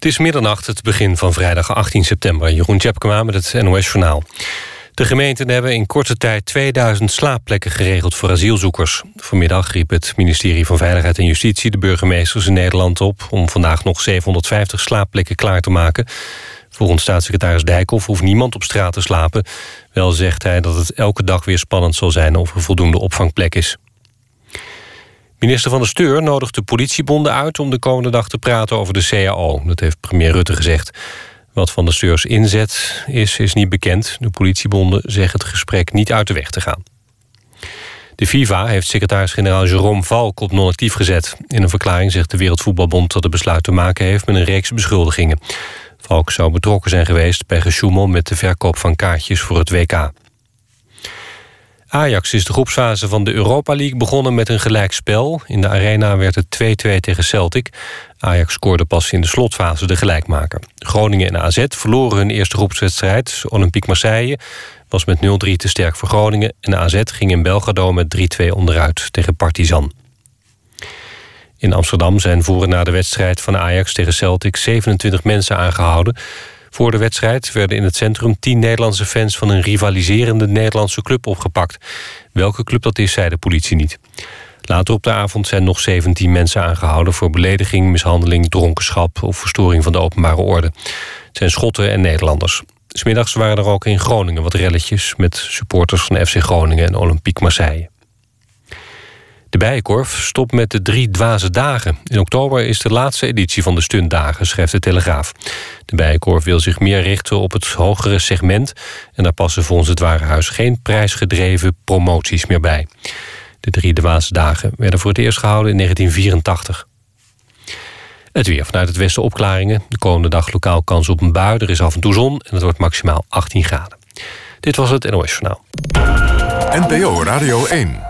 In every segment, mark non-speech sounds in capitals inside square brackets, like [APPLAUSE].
Het is middernacht, het begin van vrijdag 18 september. Jeroen Tjepkema met het NOS-journaal. De gemeenten hebben in korte tijd 2000 slaapplekken geregeld voor asielzoekers. Vanmiddag riep het ministerie van Veiligheid en Justitie... de burgemeesters in Nederland op om vandaag nog 750 slaapplekken klaar te maken. Volgens staatssecretaris Dijkhoff hoeft niemand op straat te slapen. Wel zegt hij dat het elke dag weer spannend zal zijn... of er voldoende opvangplek is. Minister van de Steur nodigt de politiebonden uit... om de komende dag te praten over de CAO. Dat heeft premier Rutte gezegd. Wat van de Steurs inzet is, is niet bekend. De politiebonden zeggen het gesprek niet uit de weg te gaan. De FIFA heeft secretaris-generaal Jerome Valk op non-actief gezet. In een verklaring zegt de Wereldvoetbalbond dat het besluit te maken heeft... met een reeks beschuldigingen. Valk zou betrokken zijn geweest bij gesjoemel met de verkoop van kaartjes voor het WK. Ajax is de groepsfase van de Europa League begonnen met een gelijkspel. In de arena werd het 2-2 tegen Celtic. Ajax scoorde pas in de slotfase de gelijkmaker. Groningen en AZ verloren hun eerste groepswedstrijd. Olympique Marseille was met 0-3 te sterk voor Groningen... en AZ ging in Belgrado met 3-2 onderuit tegen Partizan. In Amsterdam zijn voor en na de wedstrijd van Ajax tegen Celtic... 27 mensen aangehouden... Voor de wedstrijd werden in het centrum tien Nederlandse fans... van een rivaliserende Nederlandse club opgepakt. Welke club dat is, zei de politie niet. Later op de avond zijn nog 17 mensen aangehouden... voor belediging, mishandeling, dronkenschap of verstoring van de openbare orde. Het zijn Schotten en Nederlanders. Smiddags waren er ook in Groningen wat relletjes... met supporters van FC Groningen en Olympique Marseille. De Bijenkorf stopt met de drie dwaze dagen. In oktober is de laatste editie van de stuntdagen, schrijft de Telegraaf. De Bijenkorf wil zich meer richten op het hogere segment... en daar passen volgens het Warenhuis geen prijsgedreven promoties meer bij. De drie dwaze dagen werden voor het eerst gehouden in 1984. Het weer vanuit het westen opklaringen. De komende dag lokaal kans op een bui. Er is af en toe zon en het wordt maximaal 18 graden. Dit was het NOS Journaal. NPO Radio 1.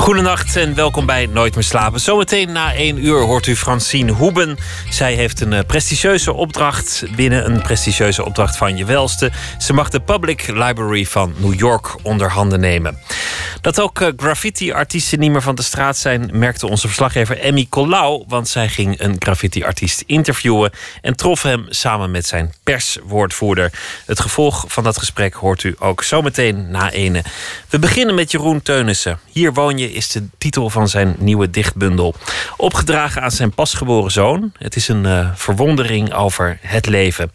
Goedenacht en welkom bij Nooit meer slapen. Zometeen na één uur hoort u Francine Hoeben. Zij heeft een eh, prestigieuze opdracht binnen een prestigieuze opdracht van je welste. Ze mag de Public Library van New York onder handen nemen. Dat ook eh, graffiti-artiesten niet meer van de straat zijn, merkte onze verslaggever Emmy Colau. Want zij ging een graffiti-artiest interviewen en trof hem samen met zijn perswoordvoerder. Het gevolg van dat gesprek hoort u ook zometeen na ene. We beginnen met Jeroen Teunissen. Hier woon je is de titel van zijn nieuwe dichtbundel. Opgedragen aan zijn pasgeboren zoon. Het is een uh, verwondering over het leven.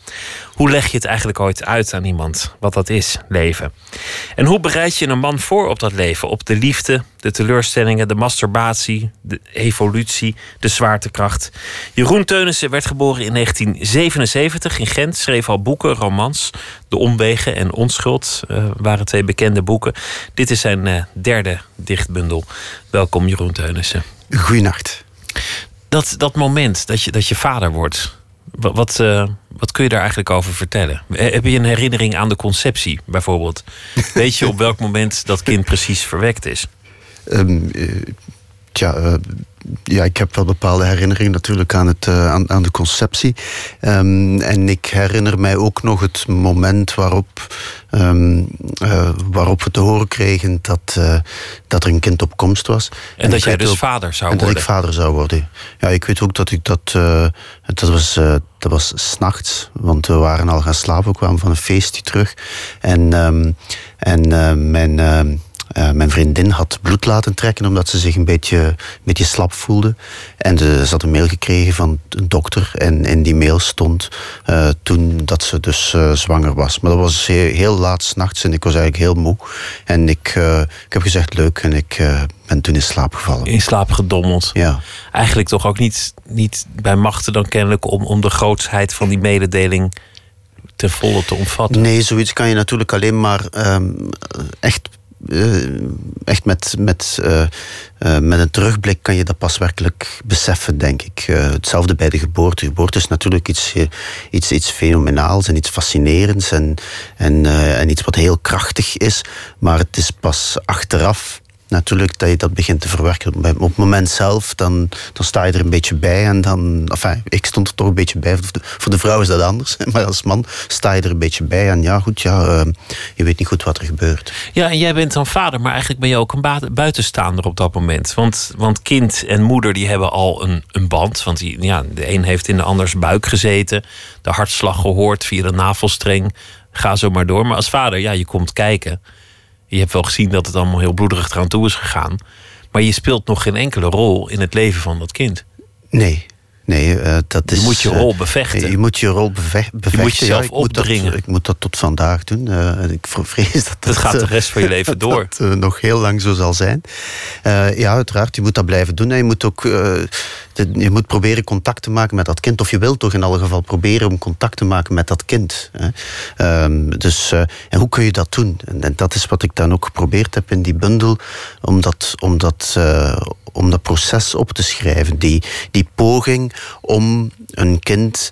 Hoe leg je het eigenlijk ooit uit aan iemand wat dat is, leven? En hoe bereid je een man voor op dat leven? Op de liefde, de teleurstellingen, de masturbatie, de evolutie, de zwaartekracht. Jeroen Teunissen werd geboren in 1977 in Gent, schreef al boeken, romans. De Omwegen en Onschuld uh, waren twee bekende boeken. Dit is zijn uh, derde dichtbundel. Welkom Jeroen Teunissen. Goeienacht. Dat, dat moment dat je, dat je vader wordt, wat, wat, uh, wat, kun je daar eigenlijk over vertellen? Heb je een herinnering aan de conceptie bijvoorbeeld? [LAUGHS] Weet je op welk moment dat kind precies verwekt is? Um, uh, tja, ja, ik heb wel bepaalde herinneringen natuurlijk aan, het, uh, aan, aan, de conceptie. Um, en ik herinner mij ook nog het moment waarop, um, uh, waarop we te horen kregen dat, uh, dat er een kind op komst was. En, en dat jij dus ook, vader zou en worden? En dat ik vader zou worden. Ja, ik weet ook dat ik dat... dat was, dat was s'nachts, want we waren al gaan slapen. We kwamen van een feestje terug. En, um, en mijn uh, mijn vriendin had bloed laten trekken omdat ze zich een beetje, een beetje slap voelde. En ze, ze had een mail gekregen van een dokter. En in die mail stond uh, toen dat ze dus uh, zwanger was. Maar dat was heel, heel laat s'nachts en ik was eigenlijk heel moe. En ik, ik heb gezegd leuk en ik ben toen in slaap gevallen. In slaap gedommeld. Ja. Eigenlijk toch ook niet, niet bij machten dan kennelijk om, om de grootsheid van die mededeling ten volle te omvatten. Nee, zoiets kan je natuurlijk alleen maar um, echt echt met, met, uh, uh, met een terugblik kan je dat pas werkelijk beseffen, denk ik. hetzelfde bij de geboorte. Geboorte is natuurlijk iets, iets, iets fenomenaals en iets fascinerends en, en, en iets wat heel krachtig is. Maar het is pas achteraf natuurlijk dat je dat begint te verwerken. Op het moment zelf, dan, dan sta je er een beetje bij. En dan, enfin, ik stond er toch een beetje bij. Voor de, vrouw is dat anders. [LAUGHS] Maar als man sta je er een beetje bij. En ja, goed, ja, uh, je weet niet goed wat er gebeurt. Ja, en jij bent dan vader, maar eigenlijk ben je ook een buitenstaander op dat moment. Want, want kind en moeder die hebben al een, een band. Want die, ja, de een heeft in de anders buik gezeten. De hartslag gehoord via de navelstreng. Ga zo maar door. Maar als vader, ja, je komt kijken. Je hebt wel gezien dat het allemaal heel bloederig eraan toe is gegaan. Maar je speelt nog geen enkele rol in het leven van dat kind. Nee, Nee, uh, dat is, je moet je rol bevechten. Je moet je rol bevechten. Je moet jezelf ja, ik opdringen. Moet dat, ik moet dat tot vandaag doen. Uh, ik [LAUGHS] vrees dat dat... Dat gaat de rest van je leven [LAUGHS] door. Dat nog heel lang zo zal zijn. ja, uiteraard. Je moet dat blijven doen. En je moet ook... je moet proberen contact te maken met dat kind. Of je wilt toch in alle geval proberen om contact te maken met dat kind. Um, dus, en hoe kun je dat doen? En, en, dat is wat ik dan ook geprobeerd heb in die bundel. Om dat... Om dat om dat proces op te schrijven. Die, die poging om een kind.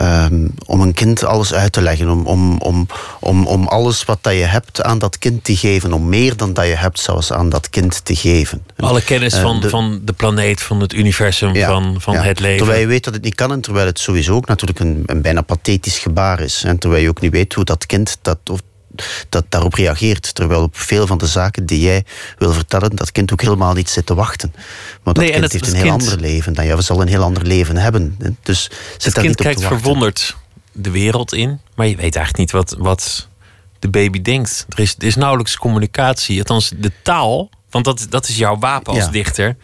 Um, om een kind alles uit te leggen, om, om, om, om, om alles wat dat je hebt aan dat kind te geven, om meer dan dat je hebt zelfs aan dat kind te geven. Alle kennis van, uh, de, van de planeet, van het universum, ja, van, van ja, het leven. Terwijl je weet dat het niet kan en terwijl het sowieso ook natuurlijk een, een bijna pathetisch gebaar is. En terwijl je ook niet weet hoe dat kind dat, of dat daarop reageert. Terwijl op veel van de zaken die jij wil vertellen, dat kind ook helemaal niet zit te wachten. Maar dat nee, kind heeft een heel ander leven dan jij zal een heel ander leven hebben. Dus het kind kijkt verwonderd de wereld in, maar je weet eigenlijk niet wat, wat de baby denkt. Er is, er is nauwelijks communicatie, althans de taal, want dat, dat is jouw wapen als Ja. dichter.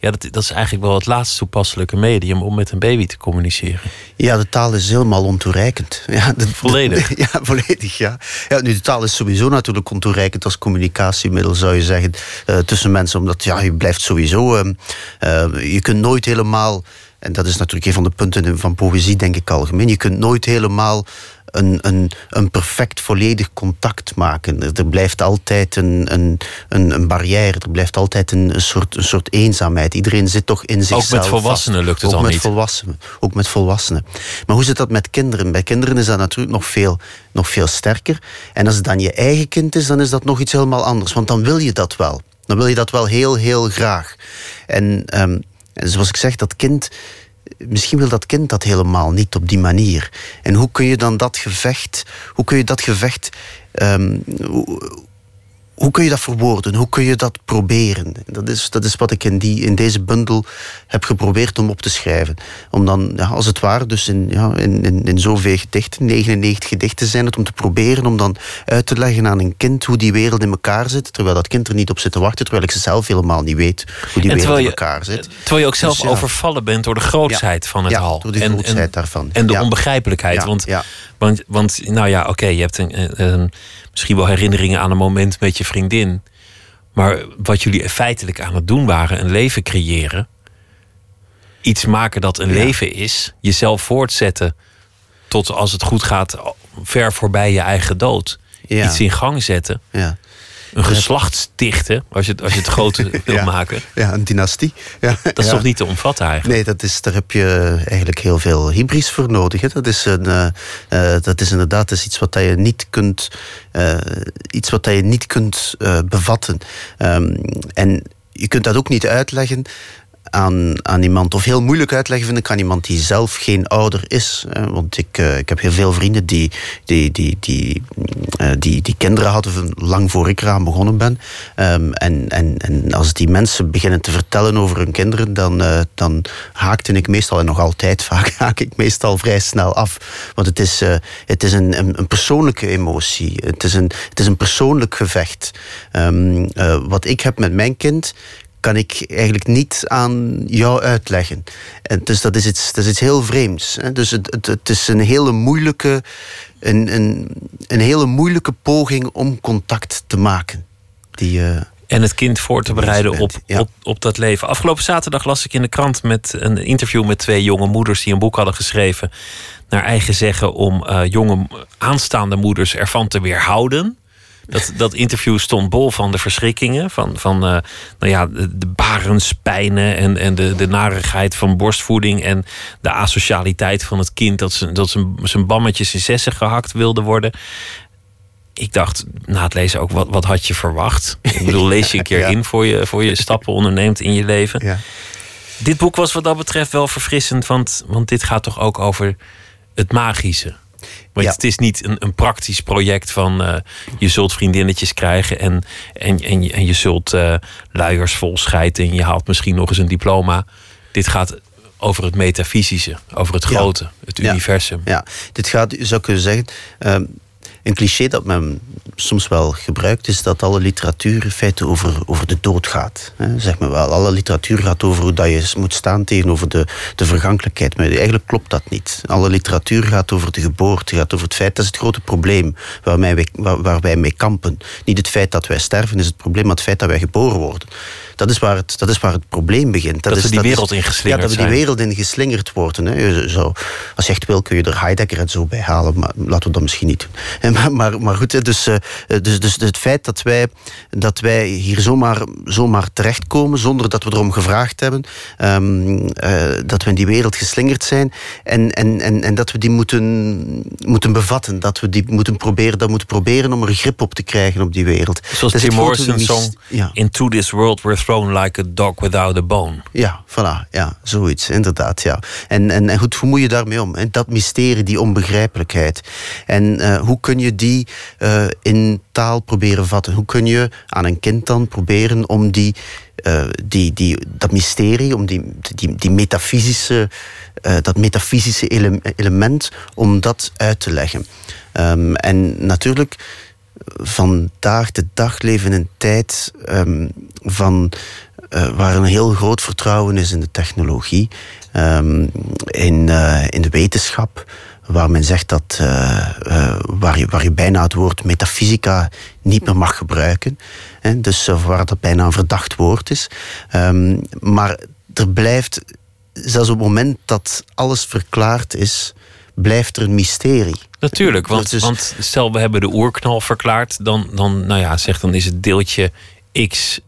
Ja, dat, dat is eigenlijk wel het laatst toepasselijke medium om met een baby te communiceren. Ja, de taal is helemaal ontoereikend. [LAUGHS] Ja, de, Volledig? de- [LAUGHS] ja, volledig, ja. ja. Nu, de taal is sowieso natuurlijk ontoereikend als communicatiemiddel, zou je zeggen, eh, tussen mensen. Omdat, ja, je blijft sowieso... ehm, eh, je kunt nooit helemaal... En dat is natuurlijk een van de punten van poëzie, denk ik algemeen. Je kunt nooit helemaal een, een, een perfect, volledig contact maken. Er, er blijft altijd een, een, een, een barrière, er blijft altijd een, een, soort, een soort eenzaamheid. Iedereen zit toch in zichzelf met volwassenen vast. lukt het ook al met niet. Volwassenen, ook met volwassenen. Maar hoe zit dat met kinderen? Bij kinderen is dat natuurlijk nog veel, nog veel sterker. En als het dan je eigen kind is, dan is dat nog iets helemaal anders. Want dan wil je dat wel. Dan wil je dat wel heel, heel graag. En, ehm, en zoals ik zeg, dat kind misschien wil dat kind dat helemaal niet op die manier. En hoe kun je dan dat gevecht, hoe kun je dat gevecht, ehm, hoe kun je dat verwoorden? Hoe kun je dat proberen? Dat is, dat is wat ik in, die, in deze bundel heb geprobeerd om op te schrijven. Om dan, ja, als het ware, dus in, ja, in, in, in zoveel gedichten, 99 gedichten zijn het, om te proberen om dan uit te leggen aan een kind hoe die wereld in elkaar zit, terwijl dat kind er niet op zit te wachten, terwijl ik ze zelf helemaal niet weet hoe die wereld in elkaar zit. Terwijl je ook zelf Dus ja. overvallen bent door de grootsheid van het hal. door de en, grootsheid en, daarvan. En de onbegrijpelijkheid. Want, want, want, nou ja, oké, je hebt een- een- misschien wel herinneringen aan een moment met je vriendin. Maar wat jullie feitelijk aan het doen waren, een leven creëren. Iets maken dat een Ja. leven is. Jezelf voortzetten tot als het goed gaat, ver voorbij je eigen dood. Ja. Iets in gang zetten. Ja. Een geslacht stichten, als je, het- als je het [LAUGHS] groot wil Ja. maken. Ja, een dynastie. Ja, Dat is ja. toch niet te omvatten eigenlijk? Nee, dat is, daar heb je eigenlijk heel veel hybris voor nodig. Hè. Dat, is een, eh, eh, dat is inderdaad dat is iets wat je niet kunt, eh, iets wat je niet kunt bevatten. Ehm, en je kunt dat ook niet uitleggen aan, aan iemand, of heel moeilijk uitleggen vind ik aan iemand die zelf geen ouder is. Want ik, eh, ik heb heel veel vrienden die, die, die, die, eh, die, die kinderen hadden lang voor ik eraan begonnen ben. Ehm, en, en, en als die mensen beginnen te vertellen over hun kinderen, dan, eh, dan haakte ik meestal, en nog altijd vaak, [LAUGHS] haak ik meestal vrij snel af. Want het is, het is een, een, persoonlijke emotie. Het is een, het is een persoonlijk gevecht. Ehm, eh, wat ik heb met mijn kind kan ik eigenlijk niet aan jou uitleggen. En dus dat is iets, dat is iets heel vreemds. Hè? Dus het, het, het is een hele moeilijke, een, een, een hele moeilijke poging om contact te maken. Die, eh, En het kind voor te bereiden op, ja. op, op dat leven. Afgelopen zaterdag las ik in de krant met een interview met twee jonge moeders die een boek hadden geschreven. Naar eigen zeggen om eh, jonge aanstaande moeders ervan te weerhouden. Dat, dat interview stond bol van de verschrikkingen. Van, van eh, nou ja, de, de barenspijnen en, en de, de narigheid van borstvoeding. En de asocialiteit van het kind dat, ze, dat zijn, zijn bammetjes in zessen gehakt wilde worden. ik dacht na het lezen ook, wat, wat had je verwacht? Ik bedoel, [LAUGHS] lees je een keer in voor je, voor je stappen onderneemt in je leven. Ja. Dit boek was wat dat betreft wel verfrissend, want, want dit gaat toch ook over het magische. Want Ja. het is niet een, een praktisch project van eh, je zult vriendinnetjes krijgen en, en, en, je- en je zult eh, luiers vol schijten en je haalt misschien nog eens een diploma. Dit gaat over het metafysische, over het Ja. grote, het universum. Ja, dit gaat, zou kunnen zeggen, ehm, een cliché dat men soms wel gebruikt is dat alle literatuur in feite over, over de dood gaat. Hè. Zeg maar wel, alle literatuur gaat over hoe dat je moet staan tegenover de, de vergankelijkheid. Maar eigenlijk klopt dat niet. Alle literatuur gaat over de geboorte, gaat over het feit, dat is het grote probleem waarmee wij, waar, waar wij mee kampen. Niet het feit dat wij sterven is het probleem, maar het feit dat wij geboren worden. Dat is waar het, dat is waar het probleem begint. Dat is, we die wereld in geslingerd Ja, dat we die wereld in geslingerd worden. Hè. Zou, als je echt wil, kun je er Heidegger en zo bij halen. Maar laten we dat misschien niet doen. [LAUGHS] En Maar, maar, maar goed, dus, eh, dus, dus het feit dat wij, dat wij hier zomaar, zomaar terechtkomen... zonder dat we erom gevraagd hebben... ehm, eh, dat we in die wereld geslingerd zijn... en, en, en, en dat we die moeten, moeten bevatten. Dat we die moeten proberen, dat moeten proberen om er grip op te krijgen op die wereld. Zoals Dat het grote Morrison's song Ja. Into this world we're thrown like a dog without a bone. Ja, voilà. Ja, zoiets, inderdaad. Ja. En, en, en goed, hoe moet je daarmee om? En dat mysterie, die onbegrijpelijkheid. En eh, hoe kun je die eh, in taal proberen vatten? Hoe kun je aan een kind dan proberen om die, eh, die, die, dat mysterie, om die, die, die metafysische, dat metafysische ele- element, om dat uit te leggen? Ehm, en natuurlijk vandaag de dag leven in een tijd ehm, van, eh, waar een heel groot vertrouwen is in de technologie, ehm, in, eh, in de wetenschap, waar men zegt dat eh, waar, je, waar je bijna het woord metafysica niet meer mag gebruiken. Hè, dus waar dat bijna een verdacht woord is. Ehm, maar er blijft, zelfs op het moment dat alles verklaard is, blijft er een mysterie. Natuurlijk, want, is- want stel we hebben de oerknal verklaard, dan, dan, nou ja, zeg dan is het deeltje X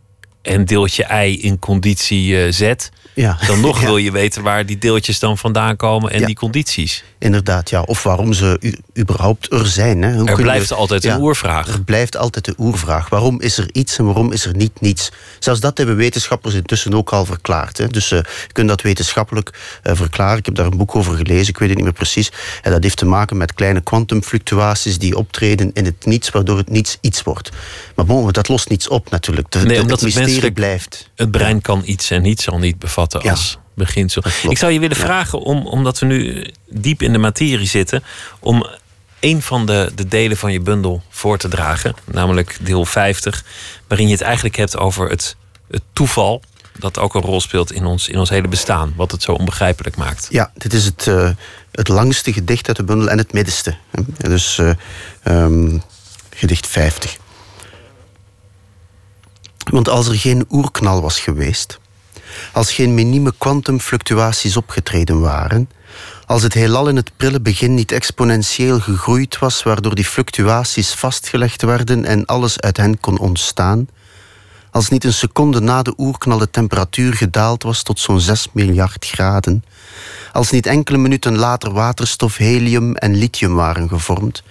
en deeltje Y in conditie eh, Z. Ja. Dan nog [LAUGHS] wil je weten waar die deeltjes dan vandaan komen en Ja. die condities. Inderdaad, ja. Of waarom ze überhaupt er zijn. Hè. Hoe Er blijft we- altijd een oervraag. Er blijft altijd de oervraag. Waarom is er iets en waarom is er niet niets? Zelfs dat hebben wetenschappers intussen ook al verklaard. Hè. Dus eh, je kunt dat wetenschappelijk eh, verklaren. Ik heb daar een boek over gelezen, ik weet het niet meer precies. En dat heeft te maken met kleine kwantumfluctuaties die optreden in het niets, waardoor het niets iets wordt. Maar bon, dat lost niets op natuurlijk. De, Nee, de- omdat het mysterie blijft. Het brein kan iets en niets zal niet bevatten Ja. als beginsel. Ik zou je willen vragen, om, omdat we nu diep in de materie zitten, om een van de, de delen van je bundel voor te dragen, namelijk deel 50, waarin je het eigenlijk hebt over het, toeval dat ook een rol speelt in ons, in ons hele bestaan, wat het zo onbegrijpelijk maakt. Ja, dit is het, eh, het langste gedicht uit de bundel en het middenste. Dus eh, ehm, gedicht 50. Want als er geen oerknal was geweest, als geen minieme kwantumfluctuaties opgetreden waren, als het heelal in het prille begin niet exponentieel gegroeid was, waardoor die fluctuaties vastgelegd werden en alles uit hen kon ontstaan, als niet een seconde na de oerknal de temperatuur gedaald was tot zo'n 6 miljard graden, als niet enkele minuten later waterstof, helium en lithium waren gevormd,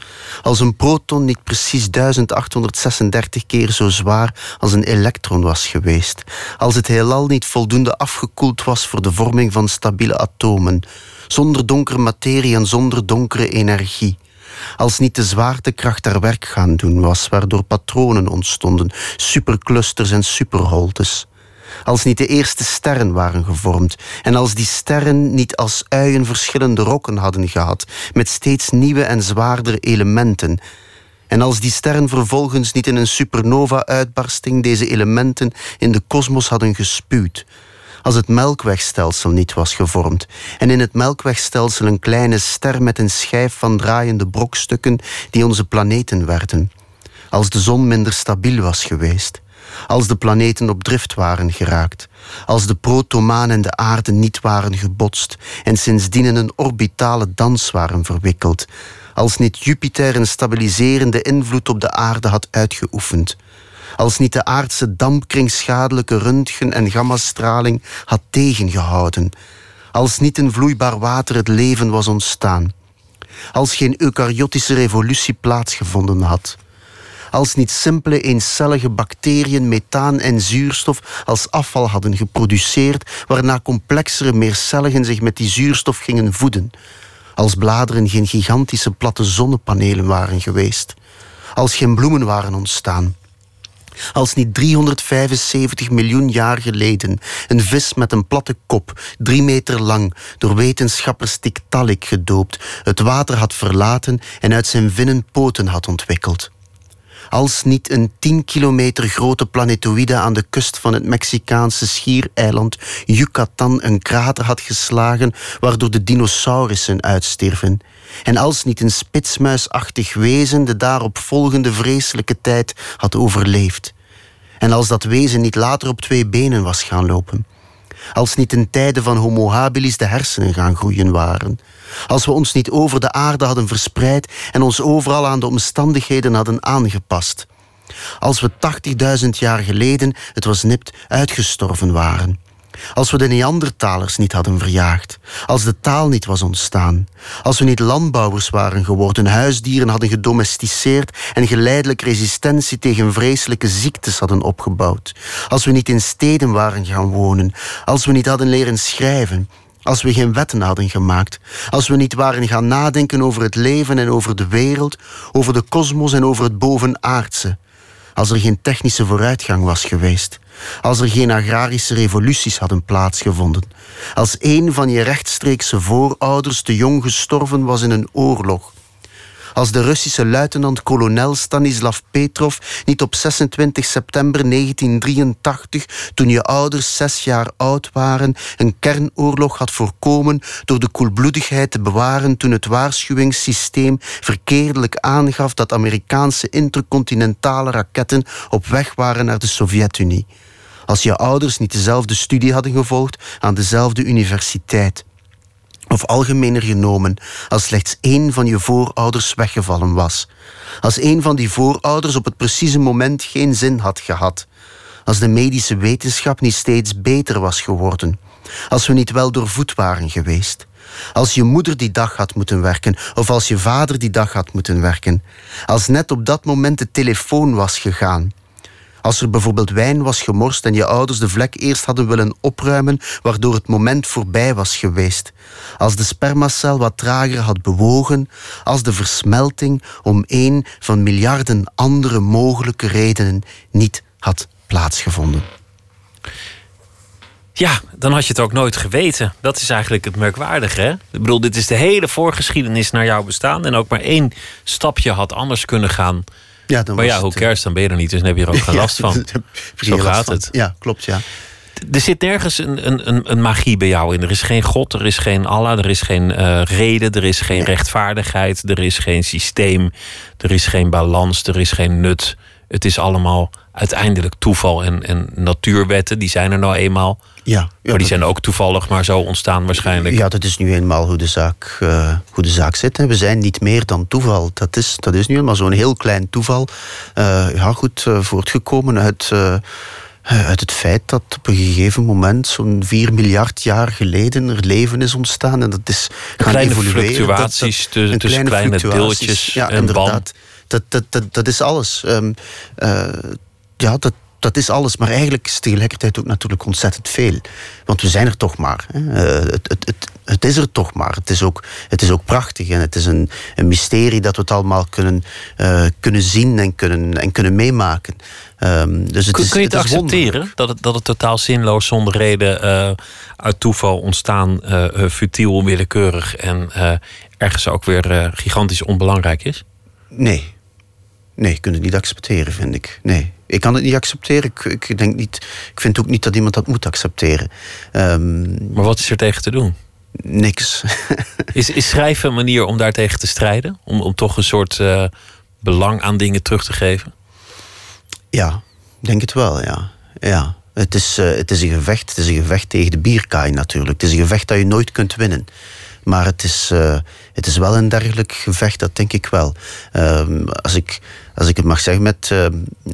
als een proton niet precies 1836 keer zo zwaar als een elektron was geweest, als het heelal niet voldoende afgekoeld was voor de vorming van stabiele atomen, zonder donkere materie en zonder donkere energie, als niet de zwaartekracht haar werk gaan doen was, waardoor patronen ontstonden, superclusters en superholtes. Als niet de eerste sterren waren gevormd en als die sterren niet als uien verschillende rokken hadden gehad, met steeds nieuwe en zwaardere elementen. En als die sterren vervolgens niet in een supernova-uitbarsting deze elementen in de kosmos hadden gespuwd als het melkwegstelsel niet was gevormd. En in het melkwegstelsel een kleine ster met een schijf van draaiende brokstukken die onze planeten werden, als de zon minder stabiel was geweest, als de planeten op drift waren geraakt, als de protomaan en de aarde niet waren gebotst. En sindsdien in een orbitale dans waren verwikkeld, als niet Jupiter een stabiliserende invloed op de aarde had uitgeoefend, als niet de aardse dampkring schadelijke röntgen- en gammastraling had tegengehouden, als niet in vloeibaar water het leven was ontstaan, als geen eukaryotische revolutie plaatsgevonden had, Als niet simpele eencellige bacteriën methaan en zuurstof als afval hadden geproduceerd, waarna complexere meercelligen zich met die zuurstof gingen voeden. Als bladeren geen gigantische platte zonnepanelen waren geweest. Als geen bloemen waren ontstaan als niet 375 miljoen jaar geleden een vis met een platte kop, drie meter lang, door wetenschappers Tiktaalik gedoopt, het water had verlaten en uit zijn vinnen poten had ontwikkeld. Als niet een 10 kilometer grote planetoïde aan de kust van het Mexicaanse schiereiland Yucatan een krater had geslagen waardoor de dinosaurussen uitsterven. En als niet een spitsmuisachtig wezen de daarop volgende vreselijke tijd had overleefd. En als dat wezen niet later op twee benen was gaan lopen. Als niet in tijden van Homo habilis de hersenen gaan groeien waren. Als we ons niet over de aarde hadden verspreid en ons overal aan de omstandigheden hadden aangepast. Als we 80.000 jaar geleden, het was nipt, uitgestorven waren. Als we de Neandertalers niet hadden verjaagd. Als de taal niet was ontstaan. Als we niet landbouwers waren geworden, huisdieren hadden gedomesticeerd en geleidelijk resistentie tegen vreselijke ziektes hadden opgebouwd. Als we niet in steden waren gaan wonen. Als we niet hadden leren schrijven. Als we geen wetten hadden gemaakt. Als we niet waren gaan nadenken over het leven en over de wereld, over de kosmos en over het bovenaardse. Als er geen technische vooruitgang was geweest als er geen agrarische revoluties hadden plaatsgevonden, als een van je rechtstreekse voorouders te jong gestorven was in een oorlog, als de Russische luitenant-kolonel Stanislav Petrov niet op 26 september 1983, toen je ouders zes jaar oud waren, een kernoorlog had voorkomen door de koelbloedigheid te bewaren toen het waarschuwingssysteem verkeerdelijk aangaf dat Amerikaanse intercontinentale raketten op weg waren naar de Sovjet-Unie als je ouders niet dezelfde studie hadden gevolgd aan dezelfde universiteit. Of algemener genomen, als slechts één van je voorouders weggevallen was. Als een van die voorouders op het precieze moment geen zin had gehad. Als de medische wetenschap niet steeds beter was geworden. Als we niet wel doorvoed waren geweest. Als je moeder die dag had moeten werken, of als je vader die dag had moeten werken. Als net op dat moment de telefoon was gegaan. Als er bijvoorbeeld wijn was gemorst en je ouders de vlek eerst hadden willen opruimen, waardoor het moment voorbij was geweest. Als de spermacel wat trager had bewogen, als de versmelting om een van miljarden andere mogelijke redenen niet had plaatsgevonden. Ja, dan had je het ook nooit geweten. Dat is eigenlijk het merkwaardige. Hè? Ik bedoel, dit is de hele voorgeschiedenis naar jouw bestaan. En ook maar één stapje had anders kunnen gaan. Ja, dan maar ja, hoe het, kerst, dan ben je er niet, dus dan heb je er ook [LAUGHS] geen last van. [LAUGHS] Zo gaat het. Ja, klopt, ja. Er zit nergens een, een, een, een magie bij jou in. Er is geen God, er is geen Allah, er is geen eh, reden, er is geen rechtvaardigheid, er is geen systeem, er is geen balans, er is geen nut. Het is allemaal uiteindelijk toeval en, en natuurwetten, die zijn er nou eenmaal. Ja, ja, maar die zijn ook toevallig maar zo ontstaan waarschijnlijk. Ja, dat is nu eenmaal hoe de zaak, eh, hoe de zaak zit. Hè. We zijn niet meer dan toeval. Dat is, dat is nu eenmaal zo'n heel klein toeval. eh, ja, goed, eh, voortgekomen uit, uit het feit dat op een gegeven moment, zo'n 4 miljard jaar geleden, er leven is ontstaan. En dat is gaan Kleine evolueren. Dat- dat- fluctuaties tussen- kleine fluctuaties. deeltjes ja, en inderdaad. Dat, dat, dat, dat is alles. Ehm, eh, ja, dat, dat is alles. Maar eigenlijk is tegelijkertijd ook natuurlijk ontzettend veel. Want we zijn er toch maar. Hè. Eh, het, het, het, het is er toch maar. Het is ook, het is ook prachtig. En het is een, een mysterie dat we het allemaal kunnen, eh, kunnen zien en kunnen, en kunnen meemaken. Ehm, dus het Kun, is, kun je het, accepteren dat het, dat het totaal zinloos, zonder reden, eh, uit toeval ontstaan, futiel, willekeurig en ergens ook weer gigantisch onbelangrijk is? Nee. Nee, je kunt het niet accepteren, vind ik. Nee. Ik kan het niet accepteren. Ik, ik, denk niet, ik vind ook niet dat iemand dat moet accepteren. Ehm, Maar wat is er tegen te doen? niks. [LAUGHS] Is, is schrijven een manier om daartegen te strijden? Om, om toch een soort eh, belang aan dingen terug te geven? Ja, ik denk het wel, ja. ja. Het, is, eh, het is een gevecht. Het is een gevecht tegen de bierkaai natuurlijk. Het is een gevecht dat je nooit kunt winnen. Maar het is, eh, het is wel een dergelijk gevecht, dat denk ik wel. Ehm, als, ik, als ik het mag zeggen, met, uh,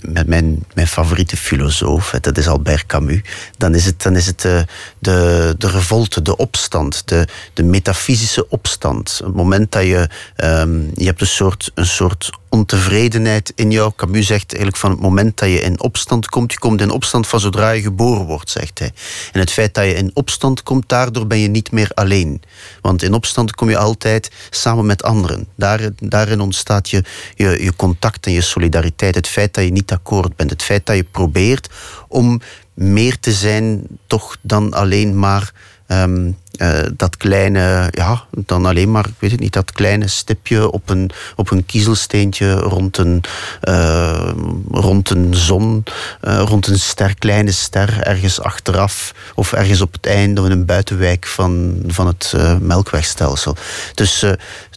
met mijn, mijn favoriete filosoof, dat is Albert Camus, dan is het, dan is het uh, de, de revolte, de opstand, de, de metafysische opstand. Het moment dat je, um, je hebt een soort, een soort ontevredenheid in jou. Camus zegt eigenlijk van het moment dat je in opstand komt, je komt in opstand van zodra je geboren wordt, zegt hij. En het feit dat je in opstand komt, daardoor ben je niet meer alleen. Want in opstand kom je altijd samen met anderen. Daar, daarin ontstaat je, je, je contact en je solidariteit. Het feit dat je niet akkoord bent. Het feit dat je probeert om meer te zijn, toch dan alleen maar um, uh, dat kleine, ja, dan alleen maar, ik weet het niet, dat kleine stipje op een, op een kiezelsteentje rond een, uh, rond een zon, uh, rond een ster, kleine ster, ergens achteraf of ergens op het einde in een buitenwijk van, van het melkwegstelsel. Dus,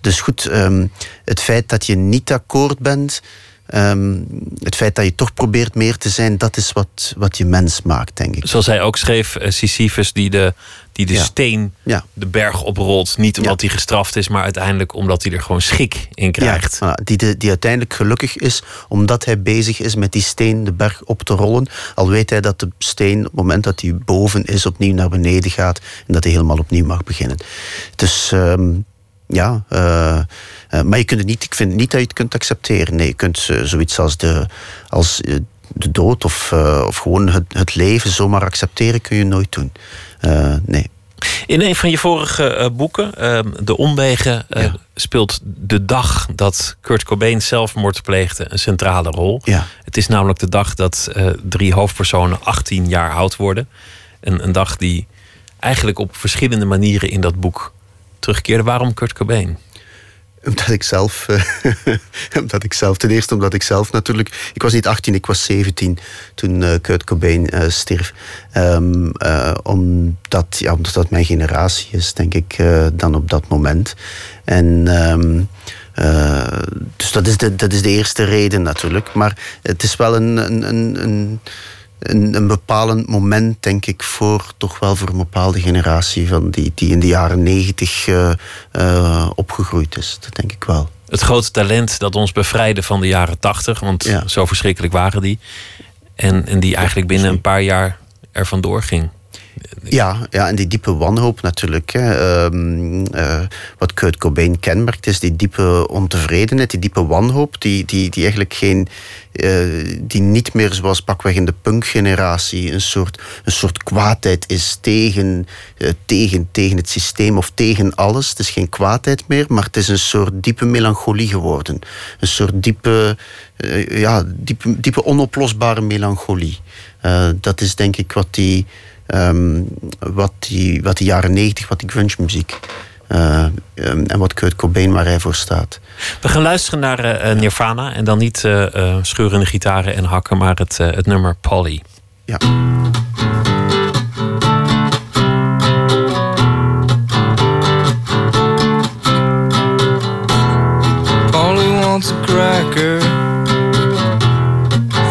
dus goed, um, het feit dat je niet akkoord bent Um, het feit dat je toch probeert meer te zijn, dat is wat, wat je mens maakt, denk ik. Zoals hij ook schreef, uh, Sisyphus, die de, die de Ja. steen Ja. de berg oprolt. Niet omdat hij gestraft is, maar uiteindelijk omdat hij er gewoon schik in krijgt. Die, de, die uiteindelijk gelukkig is omdat hij bezig is met die steen de berg op te rollen. Al weet hij dat de steen op het moment dat hij boven is opnieuw naar beneden gaat en dat hij helemaal opnieuw mag beginnen. Dus ehm, ja, eh, eh, maar je kunt het niet, ik vind niet dat je het kunt accepteren. Nee, je kunt eh, zoiets als de, als, de dood of, of gewoon het, het leven zomaar accepteren kun je nooit doen. Nee. In een van je vorige boeken, eh, De Omwegen, Ja. speelt de dag dat Kurt Cobain zelfmoord pleegde een centrale rol. Ja. Het is namelijk de dag dat drie hoofdpersonen 18 jaar oud worden. Een, een dag die eigenlijk op verschillende manieren in dat boek terugkeerde. Waarom Kurt Cobain? Omdat ik zelf, [LAUGHS] eh, omdat ik zelf, ten eerste omdat ik zelf natuurlijk, ik was niet 18, ik was 17 toen eh, Kurt Cobain eh, stierf. Ehm, eh, omdat, ja, omdat dat mijn generatie is, denk ik, dan op dat moment. En ehm, eh, dus dat is, de, dat is de eerste reden natuurlijk. Maar het is wel een, een, een, een, een, een bepalend moment, denk ik, voor toch wel voor een bepaalde generatie van die, die in de jaren negentig eh, eh, opgegroeid is. Dat denk ik wel. Het grote talent dat ons bevrijdde van de jaren 80, want Ja. zo verschrikkelijk waren die. En, en die eigenlijk binnen een paar jaar er vandoor ging. Ja, ja, en die diepe wanhoop natuurlijk. Hè. Ehm, eh, wat Kurt Cobain kenmerkt is die diepe ontevredenheid, die diepe wanhoop, die, die, die eigenlijk geen, eh, die niet meer zoals pakweg in de punkgeneratie een soort, een soort kwaadheid is tegen, eh, tegen, tegen het systeem of tegen alles. Het is geen kwaadheid meer, maar het is een soort diepe melancholie geworden. Een soort diepe, ja, diepe, diepe onoplosbare melancholie. Dat is denk ik wat die Ehm, wat, die, wat die jaren 90, wat die grunge muziek eh, ehm, en wat Kurt Cobain waar hij voor staat. We gaan luisteren naar eh, eh, Nirvana. En dan niet eh, eh, scheurende gitaren en hakken, maar het, eh, het nummer Polly. Ja. Polly wants a cracker.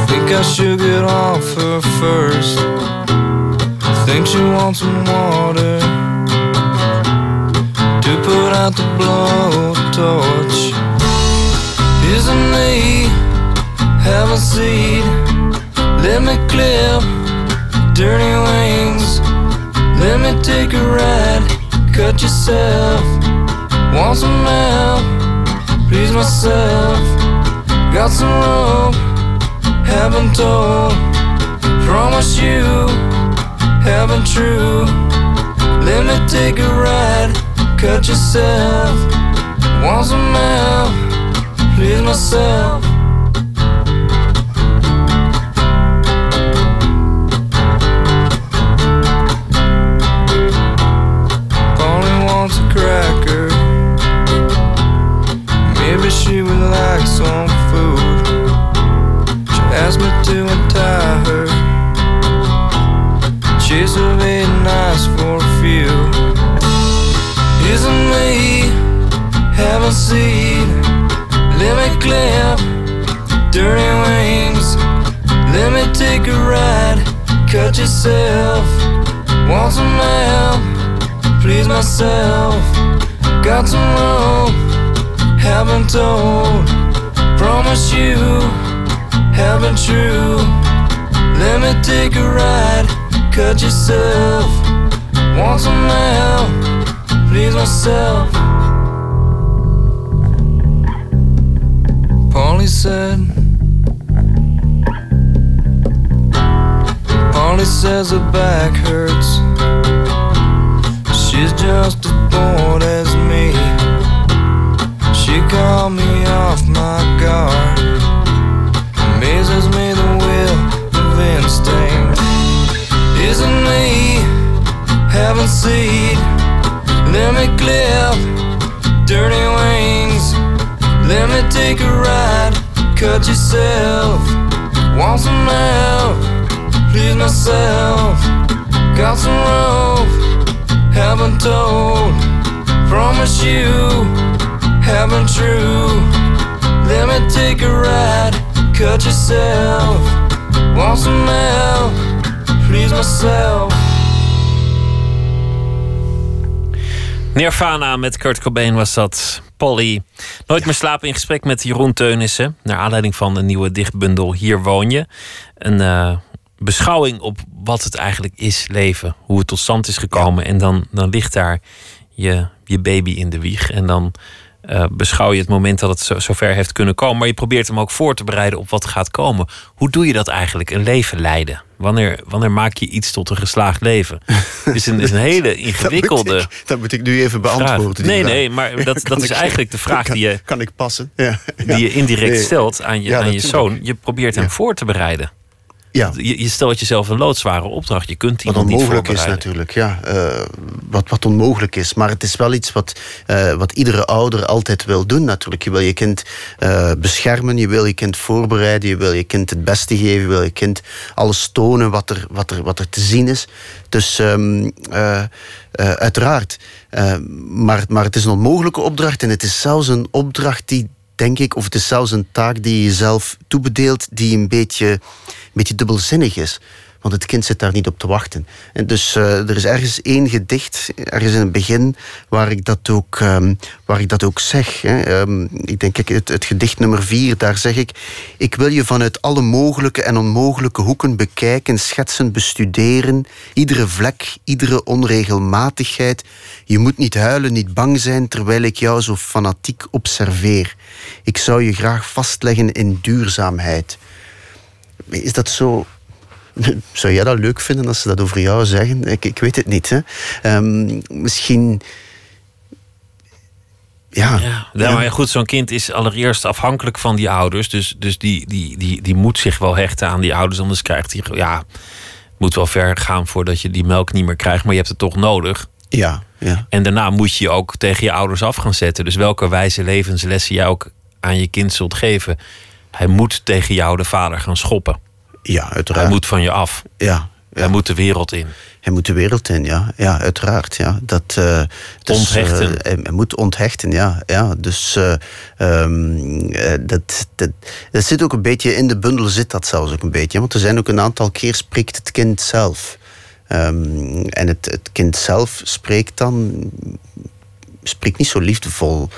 Think I should get off her first. Think she wants some water to put out the blowtorch. Isn't me have a seat? Let me clip dirty wings. Let me take a ride. Cut yourself. Want some help? please myself. Got some rope, haven't told. Promise you, haven't true. Let me take a ride, cut yourself. Want some help, please myself. Polly wants a cracker. Maybe she would like some food. She asked me to untie her. Eight nights for a few. Isn't me having seed? Let me clip dirty wings. Let me take a ride. Cut yourself. Want some help? Please myself. Got some rope haven't told. Promise you, have been true. Let me take a ride, cut yourself. Want some help, please myself. Polly said. Polly says her back hurts. She's just as bored as me. She called me off my guard. Amazes me Isn't me having seed? Let me clip dirty wings. Let me take a ride. Cut yourself. Want some help? Please myself. Got some rope. Haven't told. Promise you. Haven't true. Let me take a ride. Cut yourself. Want some help? Please myself. Met Kurt Cobain was dat. Polly. Nooit meer slapen in gesprek met Jeroen Teunissen. Naar aanleiding van een nieuwe dichtbundel Hier woon je. Een eh, beschouwing op wat het eigenlijk is, leven. Hoe het tot stand is gekomen. En dan, dan ligt daar je, je baby in de wieg. En dan eh, beschouw je het moment dat het zo, zover heeft kunnen komen. Maar je probeert hem ook voor te bereiden op wat gaat komen. Hoe doe je dat eigenlijk? Een leven leiden. Wanneer, wanneer maak je iets tot een geslaagd leven? Het [LAUGHS] is een, is een hele ingewikkelde. Dat moet ik, dat moet ik nu even beantwoorden. Nee, vraag. nee, maar dat, [LAUGHS] dat is ik- eigenlijk de vraag kan, die je, Kan ik passen? Ja. die je indirect Nee. stelt aan je, Ja, aan je zoon. Je probeert hem voor te bereiden. Ja. Je, je stelt jezelf een loodzware opdracht. Je kunt Wat iemand niet onmogelijk is natuurlijk, ja. Eh, wat, wat onmogelijk is. Maar het is wel iets wat, eh, wat iedere ouder altijd wil doen natuurlijk. Je wil je kind eh, beschermen, je wil je kind voorbereiden, je wil je kind het beste geven, je wil je kind alles tonen wat er, wat er, wat er te zien is. Dus ehm, eh, eh, uiteraard. Maar, maar het is een onmogelijke opdracht en het is zelfs een opdracht die denk ik, of het is zelfs een taak die je jezelf toebedeelt, die een beetje, beetje dubbelzinnig is. Want het kind zit daar niet op te wachten. En dus eh, er is ergens één gedicht, ergens in het begin, waar ik dat ook, ehm, waar ik dat ook zeg. Hè. Ehm, ik denk, kijk, het, het gedicht nummer vier, daar zeg ik... Ik wil je vanuit alle mogelijke en onmogelijke hoeken bekijken, schetsen, bestuderen. Iedere vlek, iedere onregelmatigheid. Je moet niet huilen, niet bang zijn, terwijl ik jou zo fanatiek observeer. Ik zou je graag vastleggen in duurzaamheid. Is dat zo zou jij dat leuk vinden als ze dat over jou zeggen? Ik, ik weet het niet. Hè. Ehm, misschien. Ja. Ja, ja, maar goed, zo'n kind is allereerst afhankelijk van die ouders. Dus, dus die, die, die, die moet zich wel hechten aan die ouders. Anders krijgt hij. Ja, het moet wel ver gaan voordat je die melk niet meer krijgt. Maar je hebt het toch nodig. Ja, ja. En daarna moet je je ook tegen je ouders af gaan zetten. Dus welke wijze levenslessen jij ook aan je kind zult geven. Hij moet tegen jou, de vader, gaan schoppen. ja, uiteraard. Hij moet van je af. ja, ja. Hij moet de wereld in. Hij moet de wereld in, ja. Ja, uiteraard. Ja. Dat, eh, dus, Onthechten. eh, hij, hij moet onthechten, ja. ja. Dus eh, ehm, eh, dat, dat, dat zit ook een beetje in de bundel, zit dat zelfs ook een beetje. Want er zijn ook een aantal keer spreekt het kind zelf. Ehm, en het, het kind zelf spreekt dan spreekt niet zo liefdevol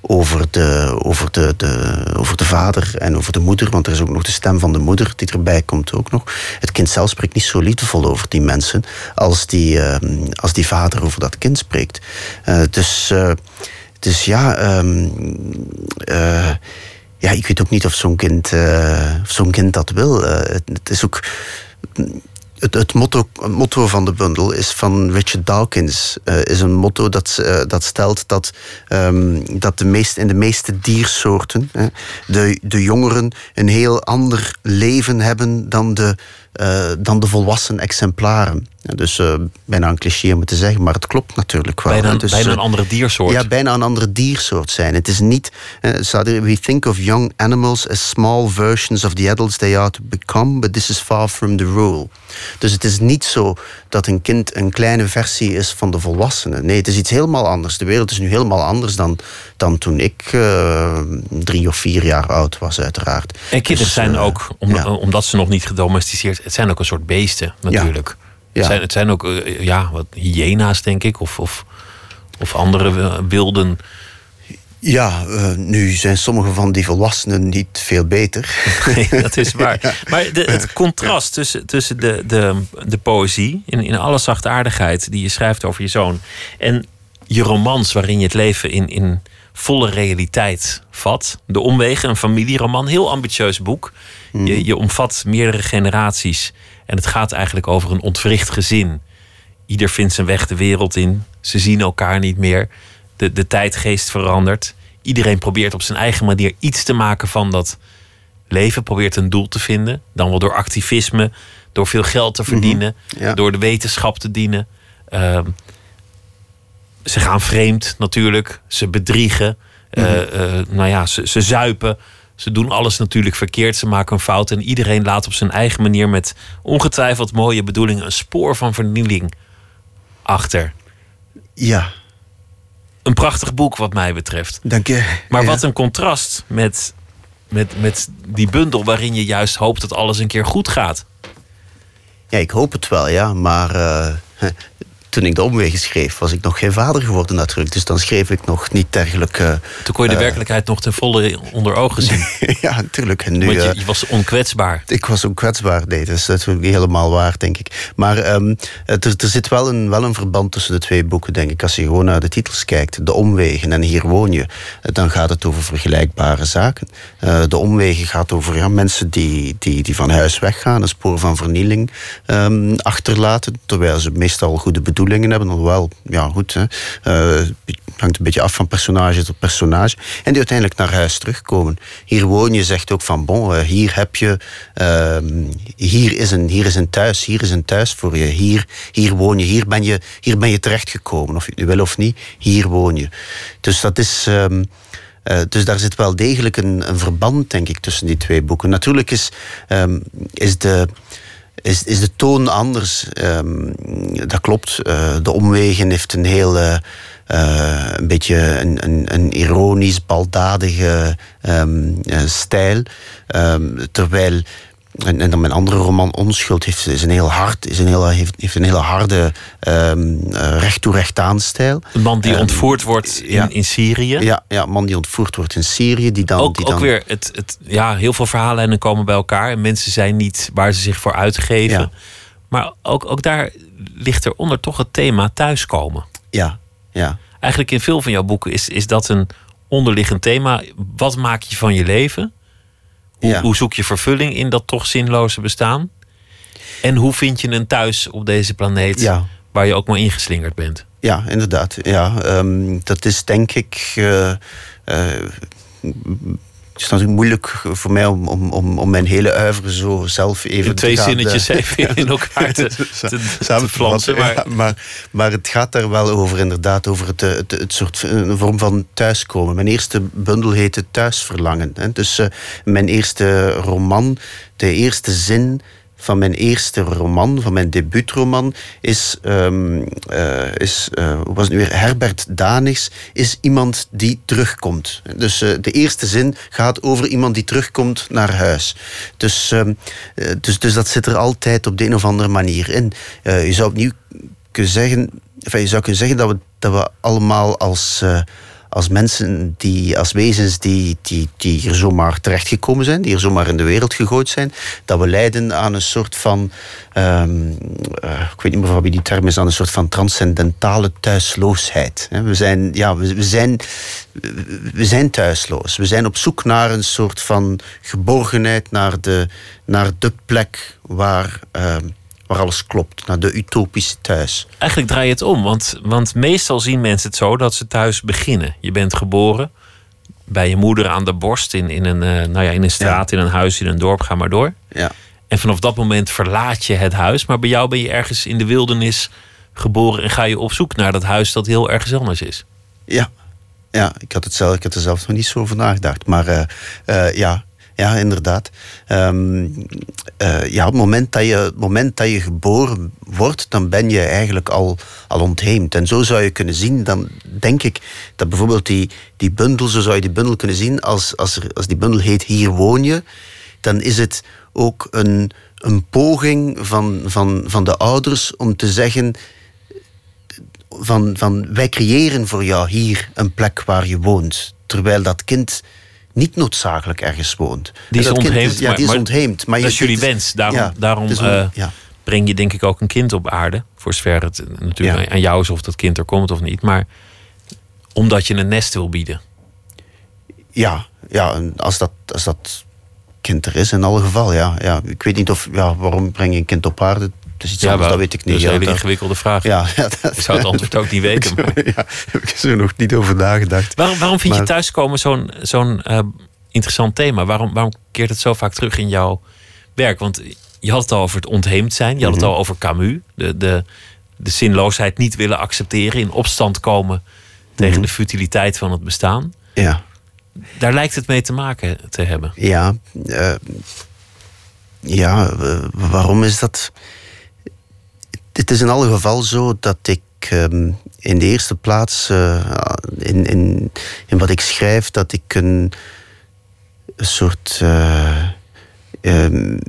over de, over, de, de, over de vader en over de moeder, want er is ook nog de stem van de moeder die erbij komt ook nog. Het kind zelf spreekt niet zo liefdevol over die mensen als die, ehm, als die vader over dat kind spreekt. Eh, dus, eh, dus ja, ehm, eh, ja, ik weet ook niet of zo'n kind, of zo'n kind dat wil. Het is ook het, het, motto, motto van de bundel is van Richard Dawkins. eh, is een motto dat, eh, dat stelt dat, ehm, dat de meest, in de meeste diersoorten hè, de, de jongeren een heel ander leven hebben dan de, eh, dan de volwassen exemplaren. Dus eh, bijna een cliché om het te zeggen, maar het klopt natuurlijk wel. Bijna, een- Dus, bijna eh, een andere diersoort. ja, bijna een andere diersoort zijn. Het is niet. eh, we think of young animals as small versions of the adults they are to become, but this is far from the rule. Dus het is niet zo dat een kind een kleine versie is van de volwassenen. Nee, het is iets helemaal anders. De wereld is nu helemaal anders dan, dan toen ik drie of vier jaar oud was, uiteraard. En kinderen Dus, zijn ook, om- ja. omdat ze nog niet gedomesticeerd het zijn ook een soort beesten natuurlijk. Ja. Het, zijn, het zijn ook eh, ja, wat hyena's, denk ik, of, of, of andere wi- wilden. Ja, uh, nu zijn sommige van die volwassenen niet veel beter. [LAUGHS] Nee, dat is waar. [LAUGHS] Maar de, het contrast tussen, tussen de, de, de poëzie, in, in alle zachtaardigheid die je schrijft over je zoon, en je romans waarin je het leven in, in volle realiteit vat. De Omwegen, een familieroman, heel ambitieus boek. Je, mhm. je omvat meerdere generaties. En het gaat eigenlijk over een ontwricht gezin. Ieder vindt zijn weg de wereld in. Ze zien elkaar niet meer. De, de tijdgeest verandert. Iedereen probeert op zijn eigen manier iets te maken van dat leven. Probeert een doel te vinden. Dan wel door activisme, door veel geld te mhm. verdienen, door de wetenschap te dienen. Uh, ze gaan vreemd natuurlijk. Ze bedriegen. Mm nou ja, ze, ze zuipen. Ze doen alles natuurlijk verkeerd. Ze maken een fout. En iedereen laat op zijn eigen manier met ongetwijfeld mooie bedoelingen een spoor van vernieling achter. Ja. Een prachtig boek wat mij betreft. Dank je. Maar wat een contrast met, met, met die bundel waarin je juist hoopt dat alles een keer goed gaat. Ja, ik hoop het wel, ja. Maar uh, toen ik de omwegen schreef, was ik nog geen vader geworden natuurlijk. Dus dan schreef ik nog niet dergelijk... Uh, toen kon je de uh, werkelijkheid nog ten volle onder ogen zien. [LAUGHS] ja, natuurlijk. En nu, Want je, eh, je, was onkwetsbaar. Ik was onkwetsbaar, nee. Dat is natuurlijk niet helemaal waar, denk ik. Maar um, er, er, zit wel een, wel een verband tussen de twee boeken, denk ik. Als je gewoon naar de titels kijkt. De omwegen en Hier woon je. Dan gaat het over vergelijkbare zaken. Uh, de omwegen gaat over ja, mensen die, die, die van huis weggaan. Een spoor van vernieling um, achterlaten. Terwijl ze meestal goede bedoelingen bedoelingen hebben. Alhoewel, ja goed, hè, uh, hangt een beetje af van personage tot personage. En die uiteindelijk naar huis terugkomen. Hier woon je, zegt ook van bon, uh, hier heb je, uh, hier, is een, hier is een thuis, hier is een thuis voor je. Hier, hier woon je, hier ben je, hier ben je terechtgekomen. Of je het wil of niet, hier woon je. Dus dat is... Um, uh, dus daar zit wel degelijk een, een, verband, denk ik, tussen die twee boeken. Natuurlijk is, um, is de is, is de toon anders. Um, dat klopt. Uh, de omwegen heeft een heel. Uh, een beetje een, een, een ironisch, baldadige um, stijl. Um, terwijl en, en dan mijn andere roman Onschuld heeft, is een heel hard, is een heel, heeft, heeft een hele harde um, recht toe recht aan stijl. Een man die um, ontvoerd wordt in, ja, in Syrië. Ja, ja, een man die ontvoerd wordt in Syrië. Die dan, ook, die ook dan... weer, het, het, ja, heel veel verhalen komen bij elkaar. En mensen zijn niet waar ze zich voor uitgeven. Ja. Maar ook, ook daar ligt eronder toch het thema thuiskomen. Ja, ja. Eigenlijk in veel van jouw boeken is, is dat een onderliggend thema. Wat maak je van je leven? Hoe, ja. hoe, zoek je vervulling in dat toch zinloze bestaan? En hoe vind je een thuis op deze planeet ja. waar je ook maar ingeslingerd bent? Ja, inderdaad. Ja, um, dat is denk ik. Uh, uh, het is natuurlijk moeilijk voor mij om, om, om, om mijn hele uiveren zo zelf even in twee te gaan, zinnetjes even in elkaar te, [LAUGHS] te, te flansen. Maar... Ja, maar, maar het gaat daar wel over, inderdaad, over het, het, het soort een vorm van thuiskomen. Mijn eerste bundel heette Thuisverlangen. Hè. Dus uh, mijn eerste roman, de eerste zin van mijn eerste roman, van mijn debuutroman, is, um, uh, is het nu weer, Herbert Danigs, is iemand die terugkomt. Dus uh, de eerste zin gaat over iemand die terugkomt naar huis. Dus, um, dus, dus dat zit er altijd op de een of andere manier in. je zou opnieuw kunnen zeggen, je zou kunnen zeggen dat we, dat we allemaal als als mensen, die, als wezens die, die, die hier zomaar terechtgekomen zijn, die hier zomaar in de wereld gegooid zijn, dat we lijden aan een soort van, um, uh, ik weet niet meer van wie die term is, aan een soort van transcendentale thuisloosheid. We zijn, ja, we, zijn, we zijn thuisloos. We zijn op zoek naar een soort van geborgenheid, naar de, naar de plek waar. Uh, waar alles klopt, naar de utopische thuis. Eigenlijk draai je het om, want, want meestal zien mensen het zo dat ze thuis beginnen. Je bent geboren bij je moeder aan de borst in, in, een, uh, nou ja, in een straat, ja. in een huis, in een dorp, ga maar door. Ja. En vanaf dat moment verlaat je het huis, maar bij jou ben je ergens in de wildernis geboren en ga je op zoek naar dat huis dat heel ergens anders is. Ja, ja ik, had het zelf, ik had er zelf nog niet zo over nagedacht. Maar uh, uh, ja, ja, inderdaad. Um, ja, het moment, dat je, het moment dat je geboren wordt, dan ben je eigenlijk al, al ontheemd. En zo zou je kunnen zien, dan denk ik dat bijvoorbeeld die, die bundel, zo zou je die bundel kunnen zien, als, als, er, als die bundel heet Hier woon je, dan is het ook een, een poging van, van, van de ouders om te zeggen van, van wij creëren voor jou hier een plek waar je woont. Terwijl dat kind niet noodzakelijk ergens woont. Die is kind ontheemd. ja, maar- die is maar ontheemd. Maar dat je- is jullie wens. Daarom, ja, daarom on- eh, ja. breng je denk ik ook een kind op aarde. Voor zover het natuurlijk aan jou is of dat kind er komt of niet. Maar omdat je een nest wil bieden. Ja, ja en als, dat, als dat kind er is, in alle geval, ja. ja. Ik weet niet of, ja, waarom breng je een kind op aarde? Het is iets anders, wel, dat weet ik niet. Dat is een ja, hele ingewikkelde vraag. ja, [LAUGHS] ja, dat, Ik zou het antwoord ook niet weten. [LAUGHS] maar- ja, heb ik er nog niet over nagedacht. Waarom, waarom vind je thuiskomen zo'n zo'n eh, interessant thema? Waarom, waarom keert het zo vaak terug in jouw werk? Want je had het al over het ontheemd zijn. Je had Mhm. het al over Camus. De, de, de zinloosheid niet willen accepteren. In opstand komen tegen Mhm. de futiliteit van het bestaan. Ja. Daar lijkt het mee te maken te hebben. Ja, eh, ja eh, waarom is dat? Het is in alle geval zo dat ik ehm, in de eerste plaats, eh, in, in, in wat ik schrijf, dat ik een, soort eh, eh,